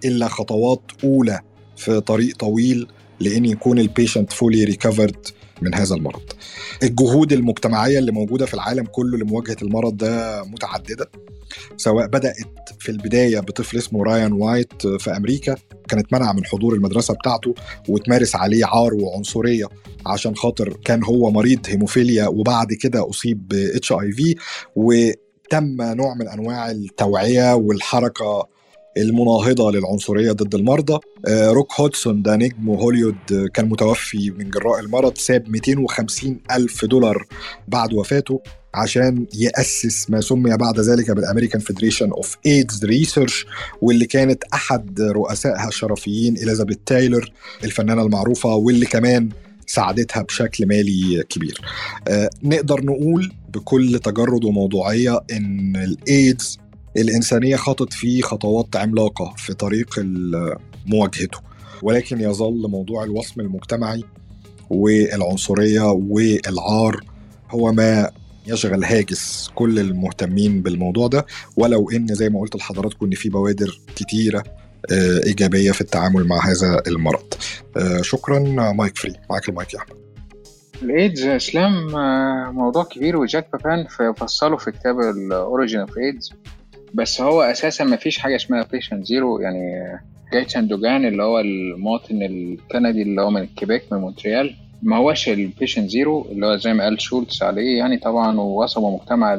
إلا خطوات أولى في طريق طويل لإن يكون ال patient fully recovered من هذا المرض. الجهود المجتمعية اللي موجودة في العالم كله لمواجهة المرض ده متعددة. سواء بدأت في البداية بطفل اسمه رايان وايت في أمريكا كانت منع من حضور المدرسة بتاعته وتمارس عليه عار وعنصرية عشان خاطر كان هو مريض هيموفيليا وبعد كده أصيب ب HIV وتم نوع من أنواع التوعية والحركة المناهضة للعنصرية ضد المرضى. آه، روك هودسون ده نجم هوليوود آه، كان متوفي من جراء المرض ساب 250 ألف دولار بعد وفاته عشان يأسس ما سمي بعد ذلك بال American Federation of AIDS Research واللي كانت أحد رؤسائها الشرفيين إليزابيث تايلر الفنانة المعروفة واللي كمان ساعدتها بشكل مالي كبير. آه نقدر نقول بكل تجرد وموضوعية إن الإيدز الإنسانية خطت فيه خطوات عملاقة في طريق مواجهته ولكن يظل موضوع الوصم المجتمعي والعنصرية والعار هو ما يشغل هاجس كل المهتمين بالموضوع ده ولو إن زي ما قلت لحضراتكم إن في بوادر كتيرة آه، إيجابية في التعامل مع هذا المرض. آه، شكرا mic free معاك المايك يا أحمد. الايدز إسلام آه، موضوع كبير وجاك بيبان فصله في كتاب ال Origin of AIDS بس هو أساسا ما فيش حاجة اسمها patient zero يعني جايتان دوجاس اللي هو المواطن الكندي اللي هو من الكيبيك من مونتريال. ما هوش ال patient zero اللي هو زي ما قال شيلتس عليه يعني طبعا ووصموا مجتمع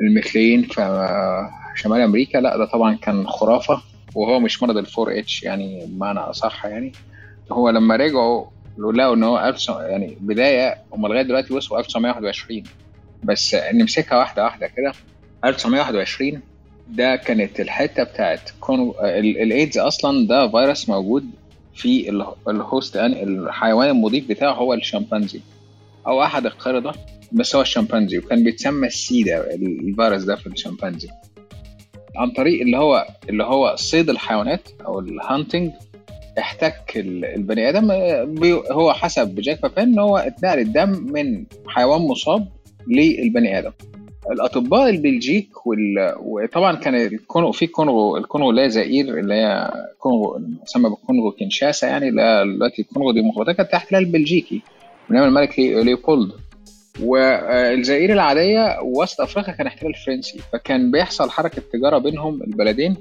المثليين في شمال أمريكا. لا ده طبعا كان خرافة وهو مش مرض ال four H يعني بمعنى أصح يعني. هو لما رجعوا لقوا إن هو يعني بداية هم لغاية دلوقتي وصلوا 1921 بس نمسكها واحدة واحدة كده. 1921 ده كانت الحتة بتاعت كونو الايدز أصلا ده فيروس موجود في ال host الحيوان المضيف بتاعه هو الشمبانزي. أو أحد القرده بس هو الشمبانزي وكان بيتسمى السيدا الفيروس ده في الشمبانزي. عن طريق اللي هو اللي هو صيد الحيوانات أو ال hunting احتك البني آدم هو حسب جاك بيبان إن هو اتنقل الدم من حيوان مصاب للبني آدم. الأطباء البلجيك وال... وطبعا كان الكونغو في كونغو الكونغو هي زائير اللي هي كونغو مسمى بالكونغو كينشاسا يعني دلوقتي الكونغو ديمقراطية كانت تحت البلجيكي من أيام الملك ليوبولد. والجزائر العادية وسط أفريقيا كان احتلال فرنسي فكان بيحصل حركة تجارة بينهم البلدين.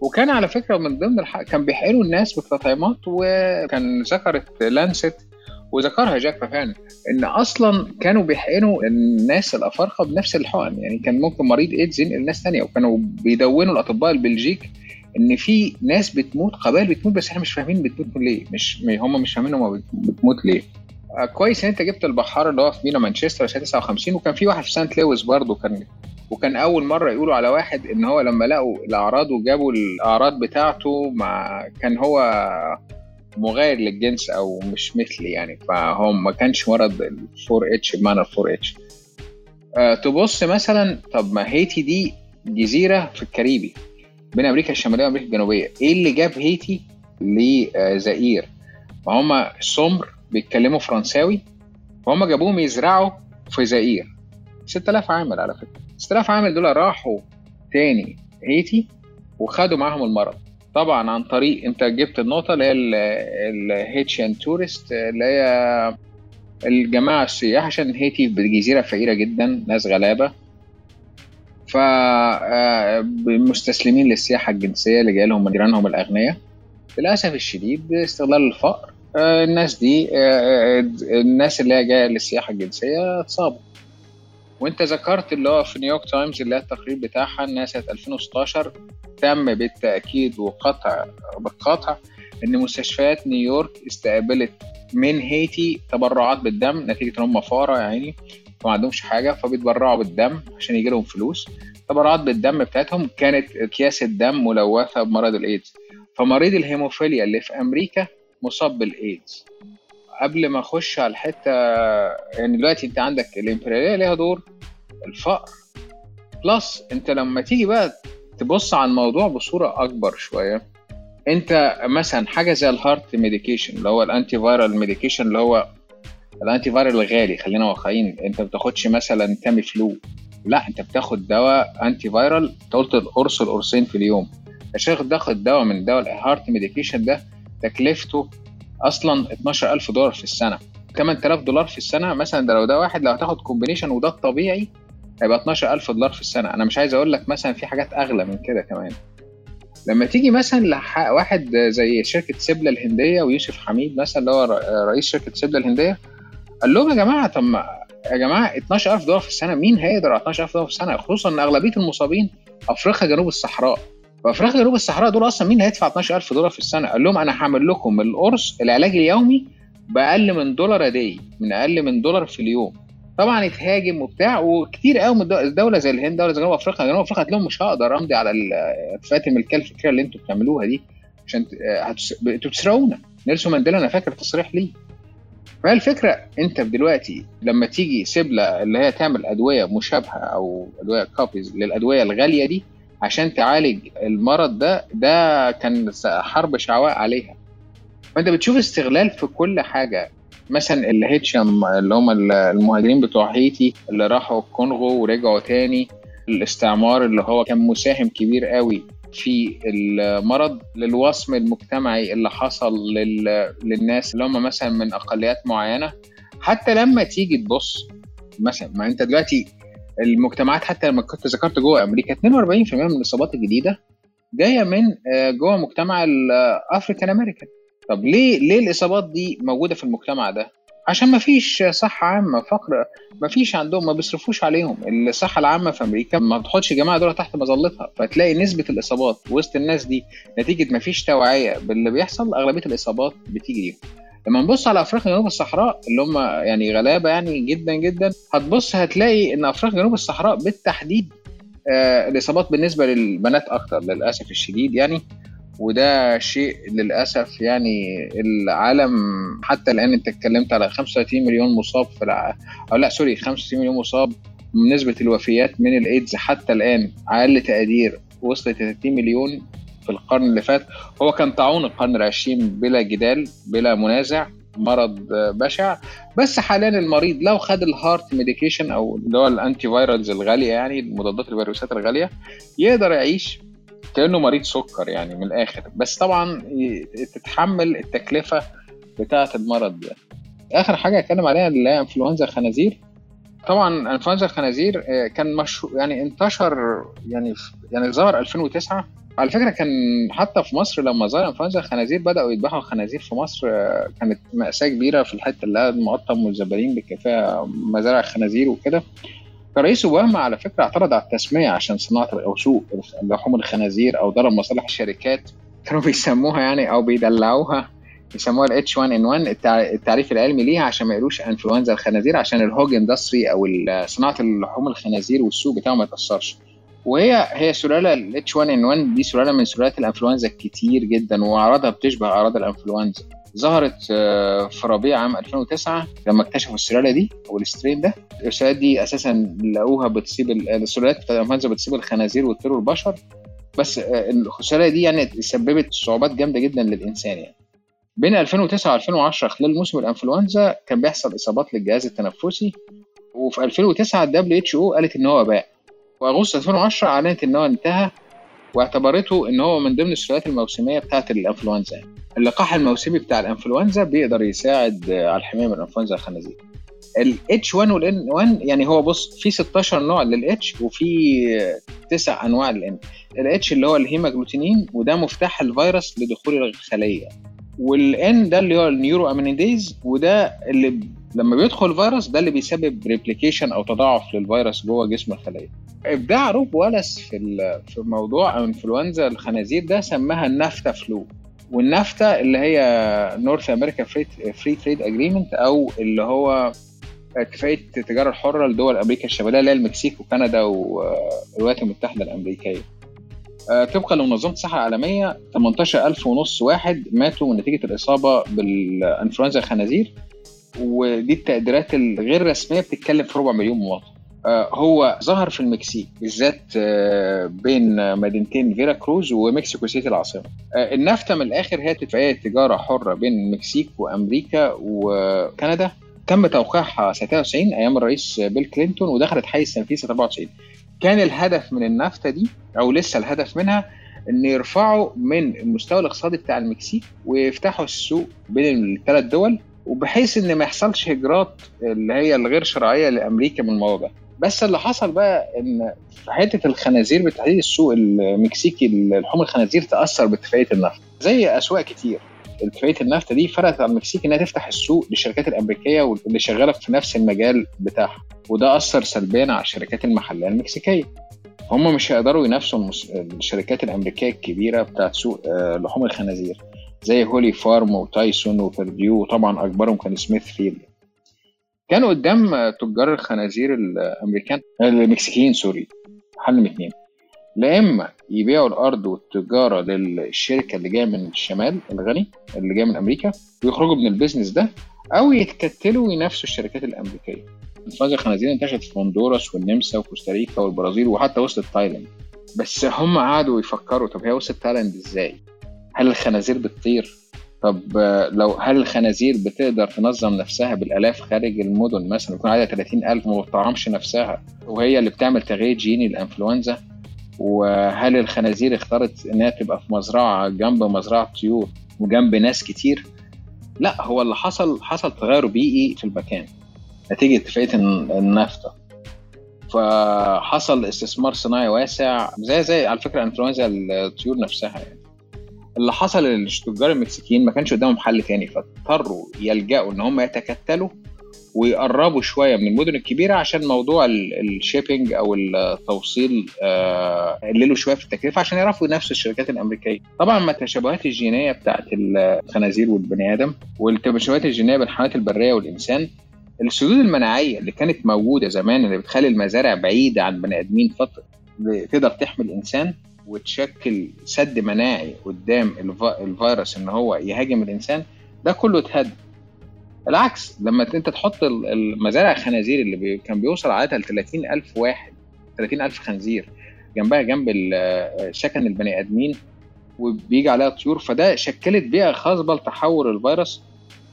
وكان على فكرة من ضمن الح... كان بيحقنوا الناس بالتطعيمات وكان ذكرت لانست وذكرها جاك بيبان إن أصلا كانوا بيحقنوا الناس الأفارقة بنفس الحقن. يعني كان ممكن مريض إيدز ينقل ناس ثانية وكانوا بيدونوا الأطباء البلجيك إن في ناس بتموت قبائل بتموت بس إحنا مش فاهمين بتموت ليه. مش هم مش فاهمين هم بتموت ليه. آه كويس إن أنت جبت البحار اللي هو في مينا مانشستر سنه 59 وكان في واحد في سانت لويس برضه كان وكان أول مرة يقولوا على واحد إن هو لما لقوا الأعراض وجابوا الأعراض بتاعته مع كان هو مغاير للجنس أو مش مثلي يعني فهو ما كانش مرض ال 4 H بمعنى ال 4 H تبص مثلا طب ما هيتي دي جزيرة في الكاريبي بين أمريكا الشمالية وأمريكا الجنوبية إيه اللي جاب هيتي لزائير ما هم سمر بيتكلموا فرنساوي فهم جابوهم يزرعوا في زائير 6000 عامل على فكرة. 6000 عامل دول راحوا تاني هيتي وخدوا معاهم المرض. طبعا عن طريق أنت جبت النقطة اللي هي ال Haitian tourist اللي هي الجماعة السياح عشان هيتي بجزيره فقيرة جدا ناس غلابة. ف آه، مستسلمين للسياحة الجنسية اللي جاي لهم جيرانهم الأغنياء. للأسف الشديد استغلال الفقر آه، الناس دي آه، الناس اللي هي جاية للسياحة الجنسية اتصابوا. وأنت ذكرت اللي هو في نيويورك تايمز اللي هي التقرير بتاعها ان سنه 2016 تم بالتأكيد وقطع بالقطع إن مستشفيات نيويورك استقبلت من هيتي تبرعات بالدم نتيجة إن هم فقراء يعني فما عندهمش حاجة فبيتبرعوا بالدم عشان يجي لهم فلوس. تبرعات بالدم بتاعتهم كانت أكياس الدم ملوثة بمرض الإيدز. فمريض الهيموفيليا اللي في أمريكا مصاب بالإيدز. قبل ما أخش على الحتة يعني دلوقتي أنت عندك الإمبريالية ليها دور الفقر. plus أنت لما تيجي بقى تبص على الموضوع بصورة أكبر شوية. أنت مثلا حاجة زي ال HAART medication اللي هو ال antiviral medication اللي هو ال antiviral الغالي خلينا واقعيين. أنت ما بتاخدش مثلا Tamiflu. لا أنت بتاخد دواء antiviral أنت قلت القرص القرصين في اليوم. الشيخ تاخد دواء من دواء ال HAART medication ده تكلفته أصلا 12000 دولار في السنة. 8000 دولار في السنة مثلا ده لو ده واحد لو هتاخد كومبينيشن وده الطبيعي هيبقى 12000 دولار في السنة. أنا مش عايز أقول لك مثلا في حاجات أغلى من كده كمان. لما تيجي مثلا لواحد زي شركة سبله الهندية ويوسف حميد مثلا اللي هو رئيس شركة سبله الهندية قال لهم يا جماعة طب يا جماعة 12000 دولار في السنة مين هيقدر 12000 دولار في السنة؟ خصوصا إن أغلبية المصابين أفريقيا جنوب الصحراء. فافريقيا جنوب الصحراء دول أصلا مين هيدفع 12000 دولار في السنة؟ قال لهم أنا هعمل لكم القرص العلاج اليومي بأقل من دولار دي من أقل من دولار في اليوم. طبعا اتهاجم وبتاع وكتير قوي من الدولة زي الهند دولة زي جنوب أفريقيا جنوب أفريقيا لهم مش هقدر أمضي على فاتم الكلف الفكرة اللي أنتوا بتعملوها دي عشان أنتوا بتسرقونا. نيلسون مانديلا أنا فاكر تصريح ليه. فهي الفكرة انت دلوقتي لما تيجي Cipla اللي هي تعمل أدوية مشابهة أو أدوية copies للأدوية الغالية دي عشان تعالج المرض ده ده كان حرب شعواء عليها. فأنت بتشوف استغلال في كل حاجة. مثلا الهيتشم اللي هم المهاجرين بتوع هيتي اللي راحوا الكونغو ورجعوا تاني الاستعمار اللي هو كان مساهم كبير قوي في المرض للوصم المجتمعي اللي حصل لل... للناس اللي هم مثلا من أقليات معينة. حتى لما تيجي تبص مثلا ما أنت دلوقتي المجتمعات حتى لما كنت ذكرت جوه أمريكا 42% من الإصابات الجديدة جاية من جوه مجتمع الافريكان امريكان طب ليه ليه الإصابات دي موجودة في المجتمع ده؟ عشان ما فيش صحة عامة فقر ما فيش عندهم ما بيصرفوش عليهم. الصحة العامة في أمريكا ما بتحطش الجماعة دول تحت مظلتها. فتلاقي نسبة الإصابات وسط الناس دي نتيجة ما فيش توعية باللي بيحصل أغلبية الإصابات بتيجي ليهم لما نبص على أفريقيا جنوب الصحراء اللي هم يعني غلابة يعني جدا جدا هتبص هتلاقي إن أفريقيا جنوب الصحراء بالتحديد آه الإصابات بالنسبة للبنات أكتر للأسف الشديد يعني. وده شيء للأسف يعني العالم حتى الآن أنت اتكلمت على 35 مليون مصاب في الع... أو لا سوري 65 مليون مصاب نسبه الوفيات من الإيدز حتى الآن أقل تقدير وصلت 30 مليون في القرن اللي فات. هو كان طاعون القرن العشرين بلا جدال بلا منازع مرض بشع. بس حاليا المريض لو خد ال HAART medication أو اللي هو ال antivirals الغالية يعني مضادات الفيروسات الغالية يقدر يعيش كأنه مريض سكر يعني من الآخر. بس طبعا تتحمل التكلفة بتاعة المرض ده. آخر حاجة أتكلم عليها اللي هي إنفلونزا الخنازير. طبعا إنفلونزا الخنازير كان مشهور يعني انتشر يعني يعني ظهر 2009 على فكرة كان حتى في مصر لما ظهر إنفلونزا الخنازير بدأوا يذبحوا الخنازير في مصر كانت مأساة كبيرة في الحتة اللي المقطم والزبالين بالكفايه مزارع الخنازير وكده. فرئيس اوباما على فكرة اعترض على التسمية عشان صناعة أو سوق لحوم الخنازير أو ضرب مصالح الشركات كانوا بيسموها يعني أو بيدلعوها يسموها ال H 1 N 1 التعريف العلمي ليها عشان ما يقولوش انفلونزا الخنازير عشان ال hog industry أو صناعة اللحوم الخنازير والسوق بتاعه ما يتأثرش. وهي هي سلالة ال H 1 N 1 دي سلالة من سلالات الإنفلونزا كتير جدا وأعراضها بتشبه أعراض الإنفلونزا. ظهرت في ربيع عام 2009 لما اكتشفوا السلالة دي أو ال strain ده. السلالات دي أساسا لقوها بتصيب السلالات بتاعت الانفلونزا بتصيب الخنازير والطيور والبشر. بس السلالة دي يعني سببت صعوبات جامدة جدا للإنسان يعني. بين 2009 و 2010 خلال موسم الإنفلونزا كان بيحصل إصابات للجهاز التنفسي. وفي 2009 ال WHO قالت إن هو وباء. واغسطس 2010 أعلنت إن هو انتهى واعتبرته إن هو من ضمن السلالات الموسمية بتاعه الإنفلونزا. اللقاح الموسمي بتاع الانفلونزا بيقدر يساعد على الحماية من الانفلونزا الخنازير. ال H1 وال N1 يعني هو بص في 16 نوع لل H وفي تسع أنواع لل N. ال H اللي هو ال hemagglutinin وده مفتاح الفيروس لدخول الخلية. وال N ده اللي هو ال neuraminidase وده اللي لما بيدخل فيروس ده اللي بيسبب replication أو تضاعف للفيروس جوه جسم الخلية. إبداع روب والاس في في موضوع إنفلونزا الخنازير ده سماها ال NAFTA flu. والنافتا اللي هي North America Free Trade Agreement أو اللي هو اتفاقيه التجاره الحره لدول أمريكا الشمالية اللي هي المكسيك وكندا والولايات المتحدة الأمريكية. طبقا لمنظمة الصحة العالمية 18000 ونص واحد ماتوا من نتيجة الإصابة بالإنفلونزا الخنازير ودي التقديرات الغير رسمية بتتكلم في ربع مليون مواطن. هو ظهر في المكسيك بالذات بين مدينتين فيرا كروز ومكسيكو سيتي العاصمة. النافتا من الآخر هي اتفاقيه تجارة حرة بين المكسيك وأمريكا وكندا. تم توقيعها سنه 93 أيام الرئيس بيل كلينتون ودخلت حيز تنفيذ سنه 94 كان الهدف من النافتا دي أو لسه الهدف منها إن يرفعوا من المستوى الاقتصادي بتاع المكسيك ويفتحوا السوق بين الثلاث دول وبحيث إن ما يحصلش هجرات اللي هي الغير شرعية لأمريكا من الموضوع بس اللي حصل بقى إن في حتة الخنازير بالتحديد السوق المكسيكي لحوم الخنازير تأثر باتفاقية النفط. زي أسواق كتير. اتفاقية النفط دي فرضت على المكسيك إنها تفتح السوق للشركات الأمريكية واللي شغالة في نفس المجال بتاعها. وده أثر سلبيا على الشركات المحلية المكسيكية. هم مش هيقدروا ينافسوا الشركات الأمريكية الكبيرة بتاعت سوق لحوم الخنازير. زي Holly Farm و Tyson و Perdue وطبعا أكبرهم كان Smithfield. كانوا قدام تجار الخنازير الأمريكان المكسيكيين sorry حل من اتنين. لا إما يبيعوا الأرض والتجارة للشركة اللي جاية من الشمال الغني اللي جاية من أمريكا ويخرجوا من ال business ده أو يتكتلوا وينافسوا الشركات الأمريكية. انفلونزا الخنازير انتشرت في هندوراس والنمسا وكوستاريكا والبرازيل وحتى وصلت تايلاند. بس هم قعدوا يفكروا طب هي وصلت تايلاند إزاي؟ هل الخنازير بتطير؟ طب لو هل الخنازير بتقدر تنظم نفسها بالآلاف خارج المدن مثلا؟ يكون عددها 30000 وما بتطعمش نفسها وهي اللي بتعمل تغيير جيني للانفلونزا وهل الخنازير اختارت إنها تبقى في مزرعة جنب مزرعة طيور وجنب ناس كتير؟ لا هو اللي حصل حصل تغير بيئي في المكان نتيجة اتفاقية النفطه فحصل استثمار صناعي واسع زي زي على فكرة إنفلونزا الطيور نفسها يعني. اللي حصل للتجار المكسيكيين ما كانش قدامهم حل تاني فاضطروا يلجأوا إن هم يتكتلوا ويقربوا شوية من المدن الكبيرة عشان موضوع الشيبنج أو التوصيل قللوا شوية في التكلفة عشان يعرفوا ينافسوا الشركات الأمريكية. طبعا ما التشابهات الجينية بتاعت الخنازير والبني آدم والتشابهات الجينية بين الحيوانات البرية والإنسان السدود المناعية اللي كانت موجودة زمان اللي بتخلي المزارع بعيدة عن بني آدمين فتره تقدر تحمي الإنسان وتشكل سد مناعي قدام الفيروس إن هو يهاجم الإنسان ده كله اتهد. العكس لما أنت تحط المزارع الخنازير اللي كان بيوصل عددها ل 30000 واحد 30000 خنزير جنبها جنب سكن البني آدمين وبيجي عليها طيور فده شكلت بيئة خصبه لتحور الفيروس.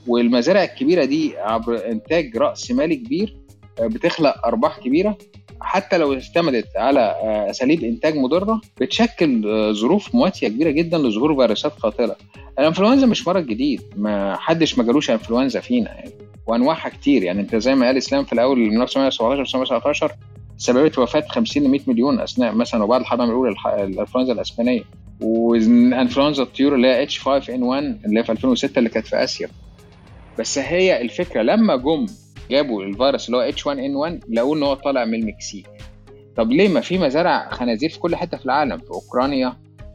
والمزارع الكبيرة دي عبر إنتاج رأس مالي كبير بتخلق أرباح كبيرة. حتى لو اعتمدت على أساليب إنتاج مضرة بتشكل ظروف مواتية كبيرة جدا لظهور فيروسات قاتله الإنفلونزا مش مرض جديد. ما حدش ما جالوش إنفلونزا فينا. يعني وأنواعها كتير. يعني أنت زي ما قال إسلام في الأول من 1917 1919 سببت وفاة 50 ل 100 مليون أثناء مثلا وبعد الحرب الأولى الإنفلونزا الإسبانية. وانفلونزا الطيور اللي هي H 5 N 1 اللي هي في 2006 اللي كانت في آسيا. بس هي الفكرة لما جم جابوا الفيروس اللي هو H 1 N 1 لقوا إن هو طالع من المكسيك. طب ليه ما في مزارع خنازير في كل حتة في العالم؟ في أوكرانيا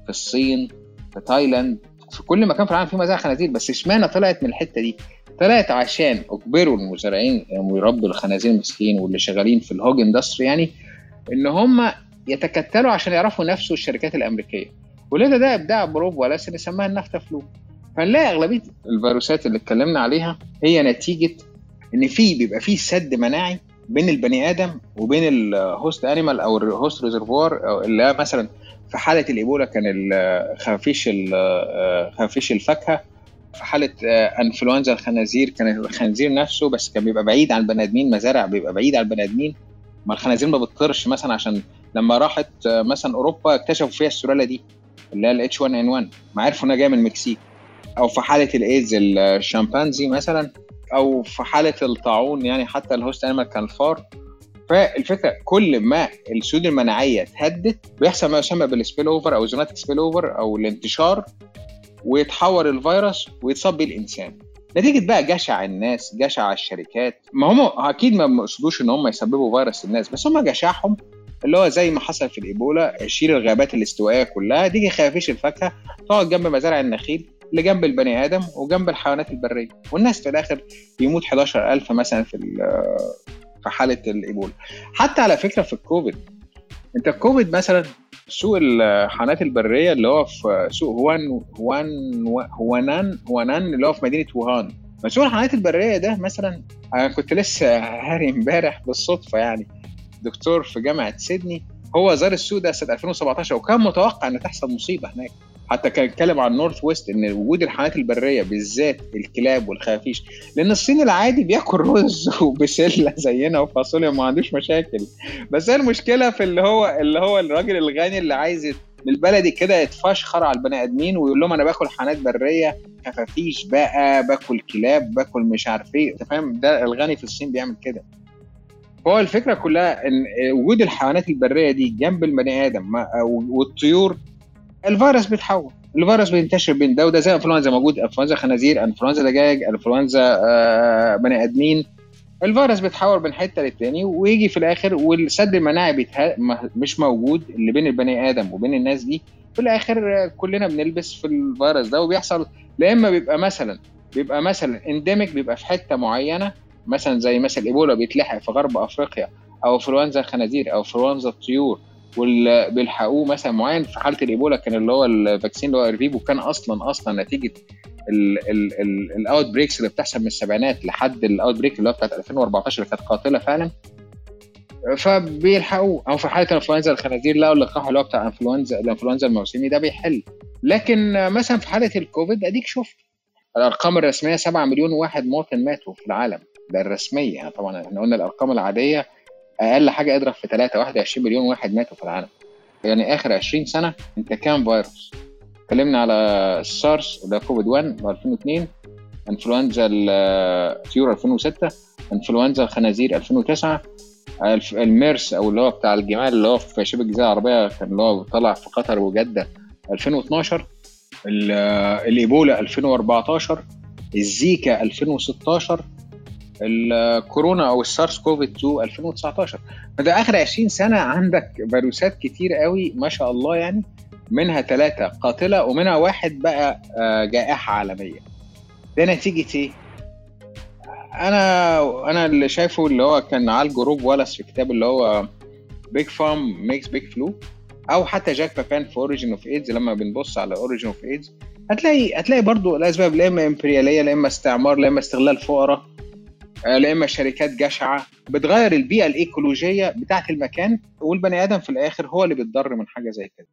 في الصين في تايلاند في كل مكان في العالم في مزارع خنازير. بس إشمعنى طلعت من الحتة دي؟ طلعت عشان أجبروا المزارعين ويربوا الخنازير المسكين واللي شغالين في ال hog industry يعني إن هم يتكتلوا عشان يعرفوا ينافسوا الشركات الأمريكية. ولذا ده إبداع روب والاس اللي سماها ال NAFTA flu. فنلاقي أغلبية الفيروسات اللي اتكلمنا عليها هي نتيجة إن في بيبقى في سد مناعي بين البني آدم وبين ال host animal أو ال host reservoir اللي مثلا في حالة الإيبولا كان خفيش خفيش الفاكهة في حالة إنفلونزا الخنازير كان الخنزير نفسه بس كان بيبقى بعيد عن البني آدمين مزارع بيبقى بعيد عن البني آدمين ما الخنازير ما بتطيرش مثلا عشان لما راحت مثلا أوروبا اكتشفوا فيها السلاله دي اللي هي ال H 1 N 1 ما عرفوا إنها جاية من المكسيك. أو في حالة الايدز الشمبانزي مثلا أو في حالة الطاعون يعني حتى ال host animal كان الفار فالفكرة كل ما السدود المناعية اتهدت بيحصل ما يسمى بال spillover أو zoonotic spillover أو الانتشار ويتحور الفيروس ويتصاب بيه الإنسان. نتيجة بقى جشع الناس جشع الشركات. ما هم أكيد ما يقصدوش إن هم يسببوا فيروس للناس بس هم جشعهم اللي هو زي ما حصل في الإيبولا شيل الغابات الاستوائية كلها تيجي خفافيش الفاكهة تقعد جنب مزارع النخيل اللي جنب البني آدم وجنب الحيوانات البرية. والناس في الآخر يموت 11000 مثلا في في حالة الإيبولا. حتى على فكرة في الكوفيد أنت الكوفيد مثلا سوق الحيوانات البرية اللي هو في سوق هوان هوان هوانان هوانان اللي هو في مدينة ووهان. سوق الحيوانات البرية ده مثلا أنا كنت لسه هاري امبارح بالصدفة يعني دكتور في جامعة سيدني هو زار السوق ده سنة 2017 وكان متوقع إن تحصل مصيبة هناك. حتى كان اتكلم عن نورث ويست إن وجود الحيوانات البرية بالذات الكلاب والخفافيش لأن الصين العادي بياكل رز وبسلة زينا وفاصوليا ما عندوش مشاكل. بس هي المشكلة في اللي هو اللي هو الراجل الغني اللي عايز بالبلدي كده يتفشخر على البني آدمين ويقول لهم أنا باكل حيوانات برية خفافيش بقى باكل كلاب باكل مش عارف إيه. أنت فاهم؟ ده الغني في الصين بيعمل كده. هو الفكرة كلها إن وجود الحيوانات البرية دي جنب البني آدم والطيور الفيروس بيتحول. الفيروس بينتشر بين ده وده. زي إنفلونزا موجود. إنفلونزا خنازير إنفلونزا دجاج إنفلونزا آه بني آدمين. الفيروس بيتحول من حتة للتاني ويجي في الآخر والسد المناعي بيتها... مش موجود اللي بين البني آدم وبين الناس دي. في الآخر كلنا بنلبس في الفيروس ده وبيحصل. لا إما بيبقى مثلا بيبقى مثلا endemic بيبقى في حتة معينة. مثلا زي مثلا إيبولا بيتلحق في غرب أفريقيا أو إنفلونزا الخنازير أو إنفلونزا الطيور واللي بيلحقوه مثلا معين في حالة الإيبولا كان اللي هو ال vaccine اللي هو Ervebo كان أصلا أصلا نتيجة ال outbreaks اللي بتحصل من السبعينات لحد ال outbreak اللي هو بتاعت 2014 اللي كانت قاتلة فعلا. فبيلحقوه. أو في حالة انفلونزا الخنازير لقوا اللقاح اللي هو بتاع انفلونزا الإنفلونزا الموسمي ده بيحل. لكن مثلا في حالة الكوفيد أديك شفت الأرقام الرسمية 7 مليون واحد مواطن ماتوا في العالم. ده الرسمية طبعا إحنا قلنا الأرقام العادية أقل حاجة اضرب في 3 21 مليون واحد ماتوا في العالم. يعني آخر 20 سنة أنت كام فيروس؟ اتكلمنا على السارس ده كوفيد 1 ب 2002 إنفلونزا الطيور 2006 إنفلونزا الخنازير 2009 الميرس أو اللي هو بتاع الجمال اللي هو في شبه الجزيرة العربية كان اللي هو طلع في قطر وجدة 2012 الإيبولا 2014 الزيكا 2016 الكورونا أو السارس كوفيد 2 2019 فده آخر 20 سنة عندك فيروسات كتير قوي ما شاء الله يعني منها ثلاثة قاتلة ومنها واحد بقى جائحة عالمية. ده نتيجة إيه؟ أنا أنا اللي شايفه اللي هو كان عالجه روب والاس في كتاب اللي هو Big Farms Make Big Flu أو حتى جاك بيبان في Origin of AIDS لما بنبص على Origin of AIDS هتلاقي هتلاقي برضه الاسباب لا إما إمبريالية لا إما استعمار لا إما استغلال فقراء. لا إما شركات جشعة بتغير البيئة الإيكولوجية بتاعة المكان والبني آدم في الآخر هو اللي بيتضر من حاجة زي كده.